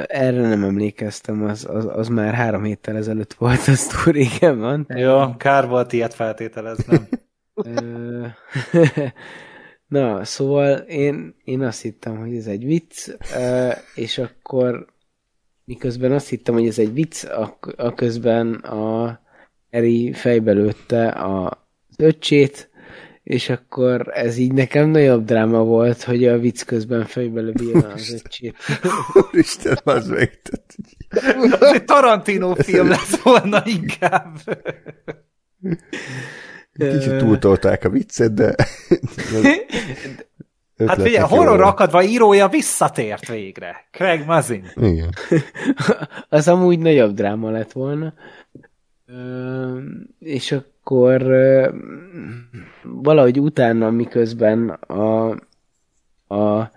Erre nem emlékeztem, az, az, az már három héttel ezelőtt volt, az túl régen van. Jó, kár volt ilyet feltételeznem. (laughs) Na, szóval én, én azt hittem, hogy ez egy vicc, és akkor miközben azt hittem, hogy ez egy vicc, a közben a Eri fejbe lőtte az öccsét, és akkor ez így nekem nagyobb dráma volt, hogy a vicc közben fejbe lövi az öccsét. Úristen, az meg. Ez egy Tarantino film lett volna inkább. Kicsit túltolták a viccet, de... (laughs) Hát figyelj, horror akadva írója visszatért végre. Craig Mazin. Igen. (laughs) az amúgy nagyobb dráma lett volna. Ö, és akkor ö, valahogy utána, miközben a, a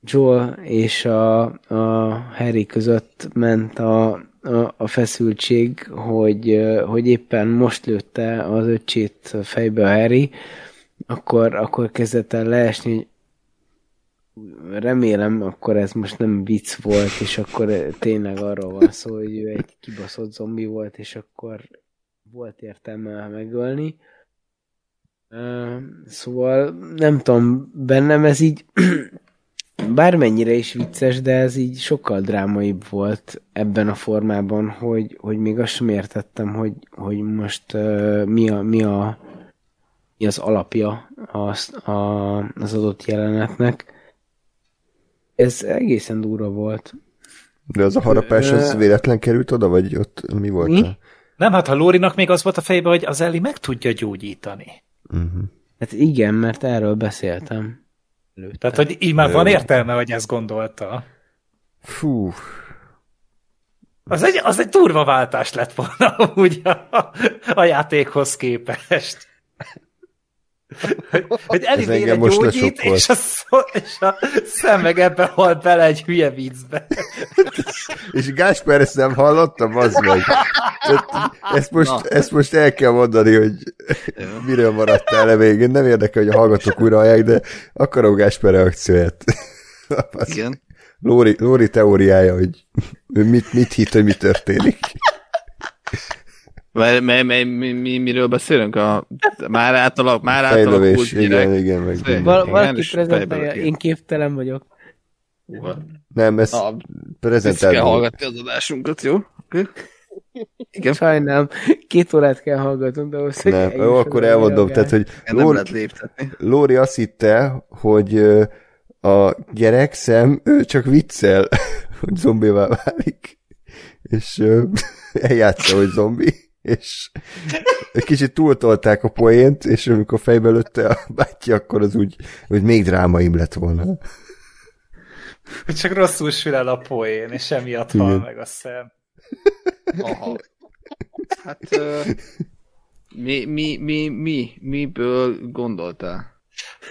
Joel és a, a Harry között ment a, a, a feszültség, hogy, hogy éppen most lőtte az öcsét fejbe a Harry, akkor, akkor kezdett el leesni, remélem, akkor ez most nem vicc volt, és akkor tényleg arról van szó, hogy ő egy kibaszott zombi volt, és akkor volt értelme megölni. Szóval nem tudom, bennem ez így bármennyire is vicces, de ez így sokkal drámaibb volt ebben a formában, hogy, hogy még azt sem értettem, hogy, hogy most uh, mi, a, mi, a, mi az alapja az, a, az adott jelenetnek. Ez egészen durva volt. De az a harapás, az véletlen került oda, vagy ott mi volt? Mi? A... Nem, hát ha Lórinak még az volt a fejben, hogy az Ellie meg tudja gyógyítani. Uh-huh. Hát igen, mert erről beszéltem. Előtte. Tehát, hogy így már van értelme, hogy ezt gondolta. Fú, Az egy, az egy durva váltás lett volna (laughs) úgy a, a játékhoz képest. Hogy, hogy Ez Eli engem egy most gyógyít, és a, szó, és a szem meg ebbe halt bele egy hülye viccbe. És Gáspár ezt nem hallottam, az meg. Tehát Ezt most, ezt most el kell mondani, hogy miről maradtál le végén. Nem érdekel, hogy a hallgatók újra hallják, de akarom Gáspár reakcióját. Igen. Lóri, Lóri teóriája, hogy ő mit, mit hitt, hogy mi történik. Mert, mert, mert, mi, mi, miről beszélünk? A, már átalak, már átalakult Fejlövés, igen, igen, meg Szép. Val- Igen, valaki fejből prezentálja, én képtelen vagyok. Nem, ezt Na, Ezt prezentált. kell hallgatni az adásunkat, jó? Okay. Igen. Sajnálom, két órát kell hallgatnunk, de ahhoz, hogy Nem, jó, akkor elmondom, tehát, hogy Lóri. Lóri azt hitte, hogy a gyerek szem, ő csak viccel, (laughs) hogy zombivá válik, és (laughs) eljátsza, hogy zombi, és egy kicsit túltolták a poént, és amikor fejbe lőtte a bátyja, akkor az úgy, hogy még drámaibb lett volna. Hogy csak rosszul sül el a poén, és emiatt hal Igen. meg a szem. Aha. Hát ö, mi, mi, mi, mi, miből gondoltál?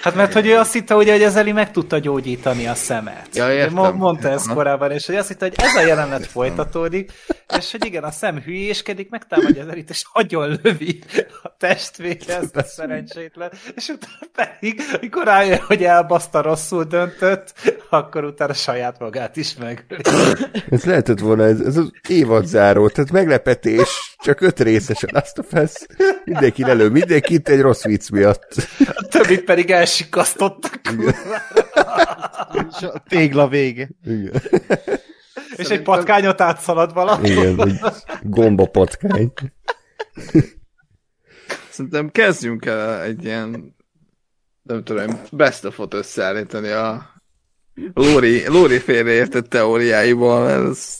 Hát mert hogy ő azt hitte, ugye, hogy az Eli meg tudta gyógyítani a szemet. Ja, értem. mo- Mondta ezt Aha. korábban, és hogy azt hitte, hogy ez a jelenet folytatódik, és hogy igen, a szem hülyéskedik, megtámadja az Elit, és agyon lövi a testvére, ezt a szerencsétlen, és utána pedig, amikor rájön, hogy elbaszta rosszul döntött, akkor utána saját magát is megöli. Ez lehetett volna, ez, ez az évad záró, tehát meglepetés, csak öt részes a Last of Us, mindenki elő, mindenkit egy rossz vicc miatt. A többit pedig elsikasztottak. És a tégla vége. Igen, És egy patkányot átszalad valahol. Igen egy gomba patkány. Szerintem kezdjünk el egy ilyen, nem tudom, best of összeállítani a Lóri, Lóri félreértett teóriáiból, mert ez...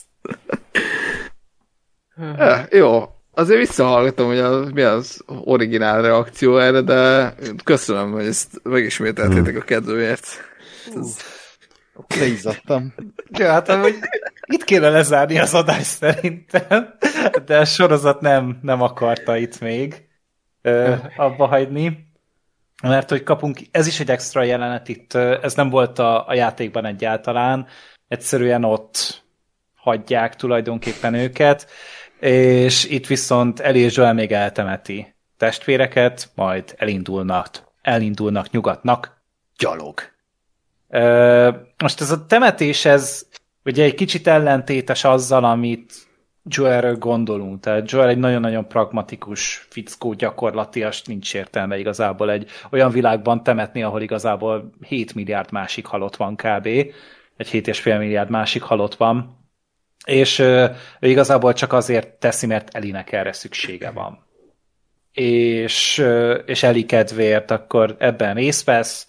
ja, jó, azért visszahallgatom, hogy az, mi az originál reakció erre, de köszönöm, hogy ezt megismételtétek a kedvéért. Leizzadtam. Ja, hát amúgy itt kéne lezárni az adást szerintem, de a sorozat nem, nem akarta itt még ö, abba hagyni, mert hogy kapunk, ez is egy extra jelenet itt, ez nem volt a, a játékban egyáltalán, egyszerűen ott hagyják tulajdonképpen őket, és itt viszont Eli és Joel még eltemeti testvéreket, majd elindulnak, elindulnak nyugatnak gyalog. Most ez a temetés, ez ugye egy kicsit ellentétes azzal, amit Joelről gondolunk. Tehát Joel egy nagyon-nagyon pragmatikus fickó, gyakorlatias, nincs értelme igazából egy olyan világban temetni, ahol igazából 7 milliárd másik halott van kb. Egy 7,5 milliárd másik halott van. És ő igazából csak azért teszi, mert Elinek erre szüksége van. És, és Eli kedvéért akkor ebben részt vesz,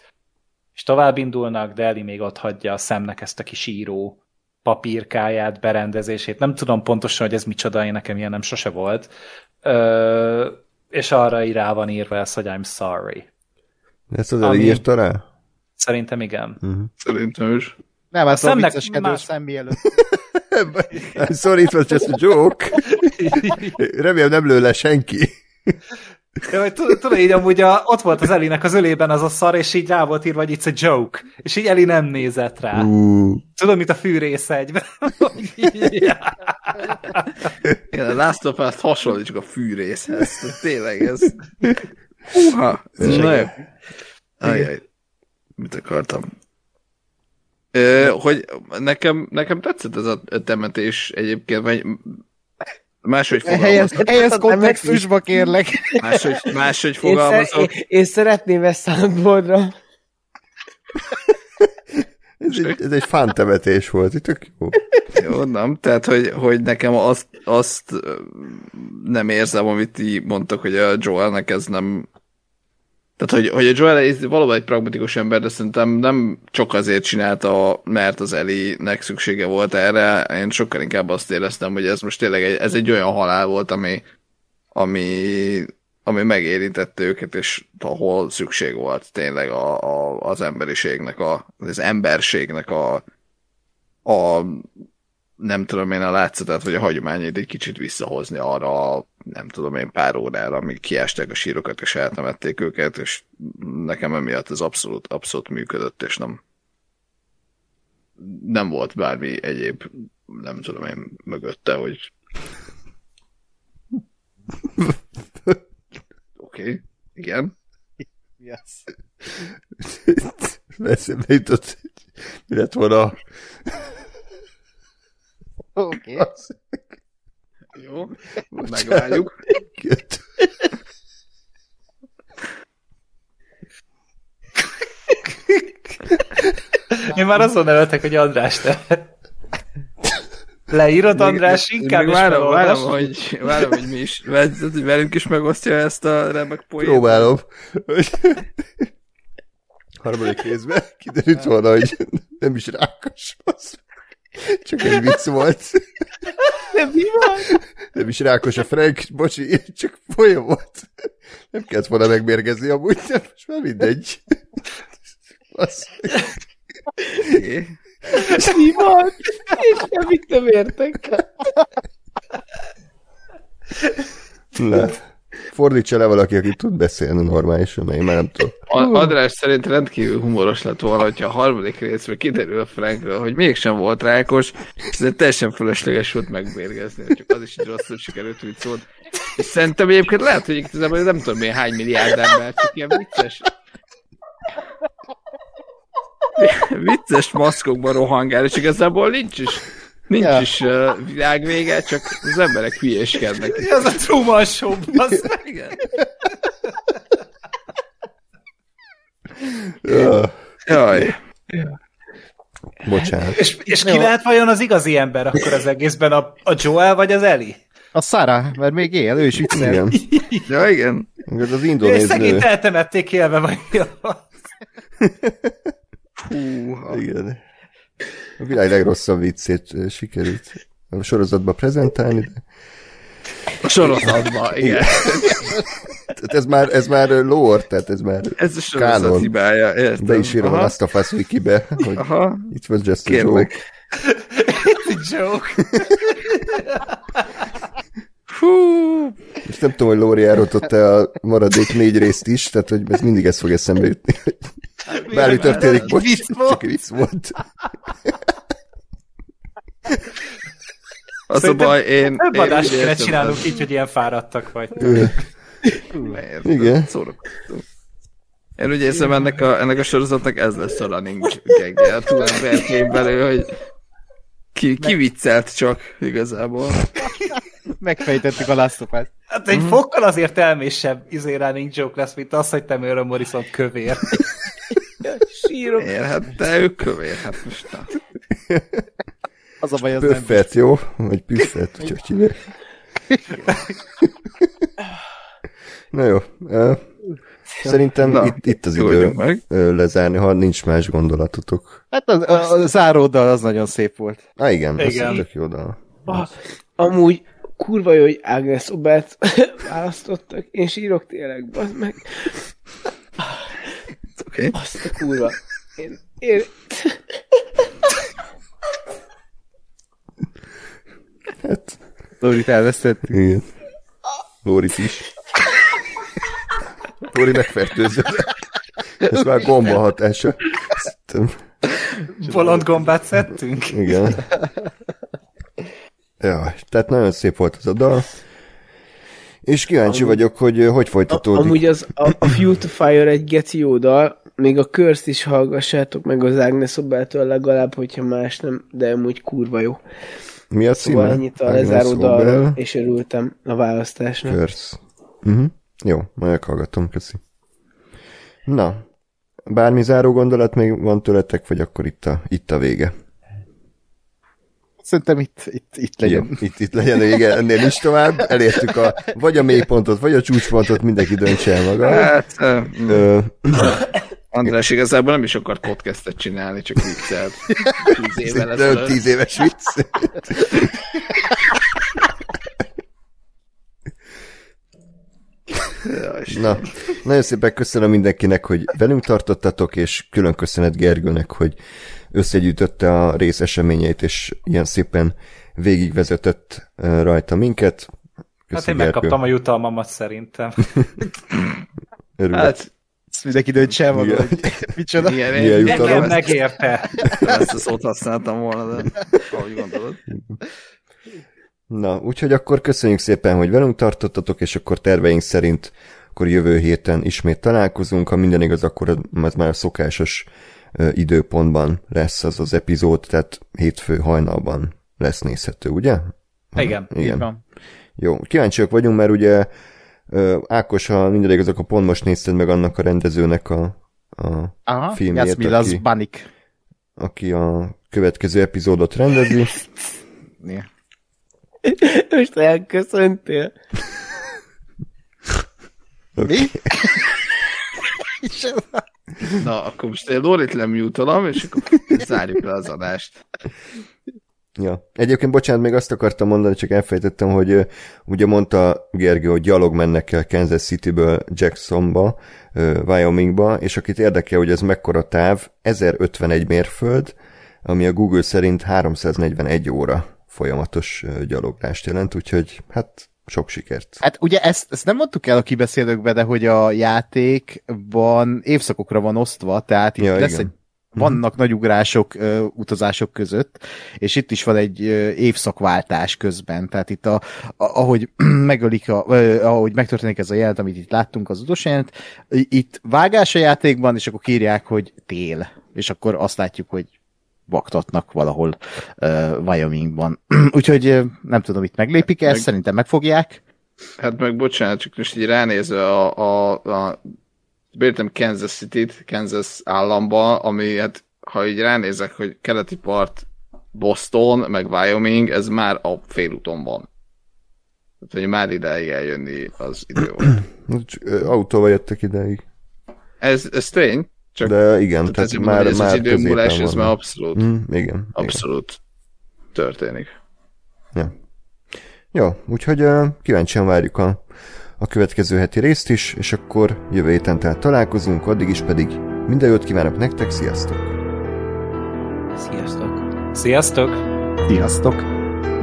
és tovább indulnak, de Eli még ott hagyja a szemnek ezt a kis író papírkáját, berendezését. Nem tudom pontosan, hogy ez micsoda, én nekem ilyen nem sose volt. Ö, és arra rá van írva ez, hogy I'm sorry. Ezt az Eli írta rá? Szerintem igen. Szerintem is. Nem, hát a szemnek vicceskedő más- szem mielőtt. (laughs) I'm sorry, it was just a joke. Remélem nem lő le senki. Ja, vagy tud- Tudod, így amúgy a, ott volt az Elinek az ölében az a szar, és így rá volt írva, hogy it's a joke. És így Eli nem nézett rá. Uh, Tudod, mint a fűrész egyben. Igen, a Last of Us hasonlítsuk a fűrészhez. Tényleg ez... Húha! Na jó. Ajaj. Mit akartam? Ö, hogy nekem, nekem tetszett ez a temetés egyébként, vagy máshogy fogalmazok. helyez kontextusba kérlek. Máshogy, máshogy Én, szer- én, fogalmazok. én szeretném ezt soundboardra. ez, egy, ez egy fán temetés volt, itt tök jó. Jó, nem? Tehát, hogy, hogy nekem azt, azt nem érzem, amit ti mondtak, hogy a Joelnek ez nem... Tehát, hogy, hogy a Joel ez valóban egy pragmatikus ember, de szerintem nem csak azért csinálta, mert az Eli-nek szüksége volt erre. Én sokkal inkább azt éreztem, hogy ez most tényleg egy, ez egy olyan halál volt, ami, ami, ami megérintette őket, és ahol szükség volt tényleg a, a, az emberiségnek, a, az emberségnek a, a nem tudom én a látszatát, vagy a hagyományait egy kicsit visszahozni arra a, nem tudom én pár órára, amíg kiásták a sírokat, és eltemették őket, és nekem emiatt ez abszolút, abszolút működött, és nem nem volt bármi egyéb, nem tudom én mögötte, hogy Oké, okay. igen. Yes. (laughs) Eszembe jutott, mi lett volna Oké. az Jó, megvárjuk. Én már azon nevetek, hogy András te. Leírod, András, Még- inkább még is várom, várom, hogy, várom, hogy mi is, hogy velünk is megosztja ezt a remek poént. Próbálom. Harmadik részben kiderült volna, hogy nem is rákos. az. Csak egy vicc volt. De mi van? Nem is rákos a Frank, bocsi, csak folyam volt. Nem kellett volna megmérgezni amúgy, de most már mindegy. Oké. Mi van? És semmit nem értek. Le. Fordítsa le valaki, aki tud beszélni normálisan, mert én már nem tudom. A- András szerint rendkívül humoros lett volna, hogyha a harmadik részben kiderül a Frankről, hogy mégsem volt rákos, és ez teljesen fölösleges volt megmérgezni, csak az is egy rosszul sikerült vicc volt. És szerintem egyébként lehet, hogy igazából nem tudom én hány milliárd ember, csak ilyen vicces (laughs) vicces maszkokban rohangál, és igazából nincs is nincs Ja. is uh, világvége, csak az emberek hülyéskednek. Mi az a Truman Show, az Igen. Ja, Jaj. bocsánat. És, és ki lehet vajon az igazi ember akkor az egészben? A, a Joel vagy az Eli? A Sara, mert még él, ő is viccel. Igen. Ja, igen. Ez az És indonéz szegényt nő. eltemették élve, vagy mi? (laughs) Hú, Igen. A világ legrosszabb viccét sikerült a sorozatba prezentálni, de a sorozatban, igen. tehát ez már, ez már lore, tehát ez már Ez a sorozat Kánon. hibája, értem. be is írom a Last of Us wikibe, hogy Aha, it was just a kérlek. joke. (laughs) Joke. (laughs) Hú, És nem tudom, hogy Lóri elrontotta a maradék négy részt is, tehát hogy ez mindig ez fog eszembe jutni. hogy Bármi történik, bocs, Vicc volt. csak vicc volt. az a Szerintem baj, én... Több én adást kéne csinálnunk hogy- így, hogy ilyen fáradtak vagy. Értem, Igen. Szórakoztunk. Én úgy érzem, ennek a, ennek a sorozatnak ez lesz a running gagje a túlemberkén belül, hogy ki, ki viccelt csak igazából. Megfejtettük a Last of Us. Hát egy fokkal azért elmésebb izé running joke lesz, mint az, hogy te Mőre Morrison kövér. (laughs) Sírok. Miért? Hát te ő kövér, hát most na. Az a baj, az nem. Püffet, jó? Vagy püffet, hogy hogy. Na jó. Szerintem Na, itt, itt az idő meg. lezárni, ha nincs más gondolatotok. Hát az, a, a záródal az nagyon szép volt. Á, igen, ez Igen. tök jó dal. Ah, amúgy kurva jó, hogy Agnes Obert (laughs) választottak. Én sírok tényleg, bazd meg. Oké. Azt a kurva. Én, én... Hát, Lórit elvesztettük. igen. Lórit is. Lóri megfertőzött. Ez már gomba hatása. Bolond gombát szedtünk? Igen. Ja, tehát nagyon szép volt az a dal. És kíváncsi Amúgy- vagyok, hogy hogy folytatódik. Amúgy az, a, a Fuel to Fire egy geci jó dal, még a Curse-t is hallgassátok meg az Agnes Obeltől legalább, hogyha más nem, de amúgy kurva jó. Mi a Szóval címe? ennyit a lezáró dalról, és örültem a választásnak. Curse. Uh-huh. Jó, majd meghallgatom, köszi. Na, bármi záró gondolat még van tőletek, vagy akkor itt a, itt a vége? Szerintem itt, itt, itt legyen. Jó, itt, itt legyen vége, ennél is tovább. Elértük a, vagy a mélypontot, vagy a csúcspontot, mindenki döntse el maga. Hát, ö, Ö, András igazából nem is akart podcastet csinálni, csak viccelt. Tíz évvel ezelőtt. tíz éves vicc. Na, nagyon szépen köszönöm mindenkinek, hogy velünk tartottatok, és külön köszönet Gergőnek, hogy összegyűjtötte a rész eseményeit, és ilyen szépen végigvezetett rajta minket. Hát én megkaptam a jutalmamat szerintem. (laughs) Örülök. Hát, Ezt mindenki döntse el maga, Igen. hogy micsoda. ilyen, Milyen ilyen jutalom? Nekem ez? megérte. ezt a szót használtam volna, de ahogy gondolod. Na, úgyhogy akkor köszönjük szépen, hogy velünk tartottatok, és akkor terveink szerint akkor jövő héten ismét találkozunk. Ha minden igaz, akkor az már a szokásos időpontban lesz az az epizód, tehát hétfő hajnalban lesz nézhető, ugye? Igen. Igen. Van. Jó, kíváncsiak vagyunk, mert ugye Ákos, ha minden igaz, akkor pont most nézted meg annak a rendezőnek a, a Aha, Filmjét, Jasmilas aki- Banik. aki a következő epizódot rendezi. (laughs) Most elköszöntél. (laughs) Mi? (laughs) Na, akkor most én Lorit lemjútolom, és akkor zárjuk le az adást. Ja. Egyébként, bocsánat, még azt akartam mondani, csak elfejtettem, hogy ugye mondta Gergő, hogy gyalog mennek el Kansas Cityből Jacksonba, Wyomingba, és akit érdekel, hogy ez mekkora táv, 1051 mérföld, ami a Google szerint 341 óra folyamatos gyaloglást jelent, úgyhogy hát sok sikert. Hát ugye ezt, ezt nem mondtuk el a kibeszélőkbe, de hogy a játékban évszakokra van osztva, tehát itt Ja, lesz igen. egy vannak nagy ugrások ö, utazások között, és itt is van egy ö, évszakváltás közben, tehát itt a, a, ahogy (clears throat) megölik, a, ö, ahogy megtörténik ez a jelent, amit itt láttunk az utolsó jelent, itt vágás a játékban, és akkor kírják, hogy tél, és akkor azt látjuk, hogy vaktatnak valahol uh, Wyomingban. (clears throat) Úgyhogy nem tudom, itt meglépik ezt, Meg- szerintem megfogják. Hát meg bocsánat, csak most így ránézve a, a, a beírtam Kansas City-t, Kansas államba, ami hát ha így ránézek, hogy keleti part Boston, meg Wyoming, ez már a félúton van. Tehát, hogy már ideig eljönni az idő volt. (clears throat) Autóval jöttek ideig. Ez, ez tény, csak De igen, tehát tehát már, már, ez már az időmúlás, középen ez már abszolút, Mm, igen, igen. abszolút történik. Ja. Jó, úgyhogy uh, kíváncsian várjuk a, a következő heti részt is, és akkor jövő héten tehát találkozunk, addig is pedig minden jót kívánok nektek, sziasztok! Sziasztok. Sziasztok! Sziasztok!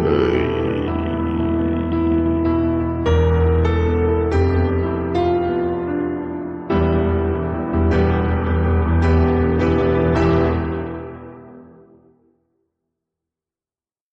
Öy.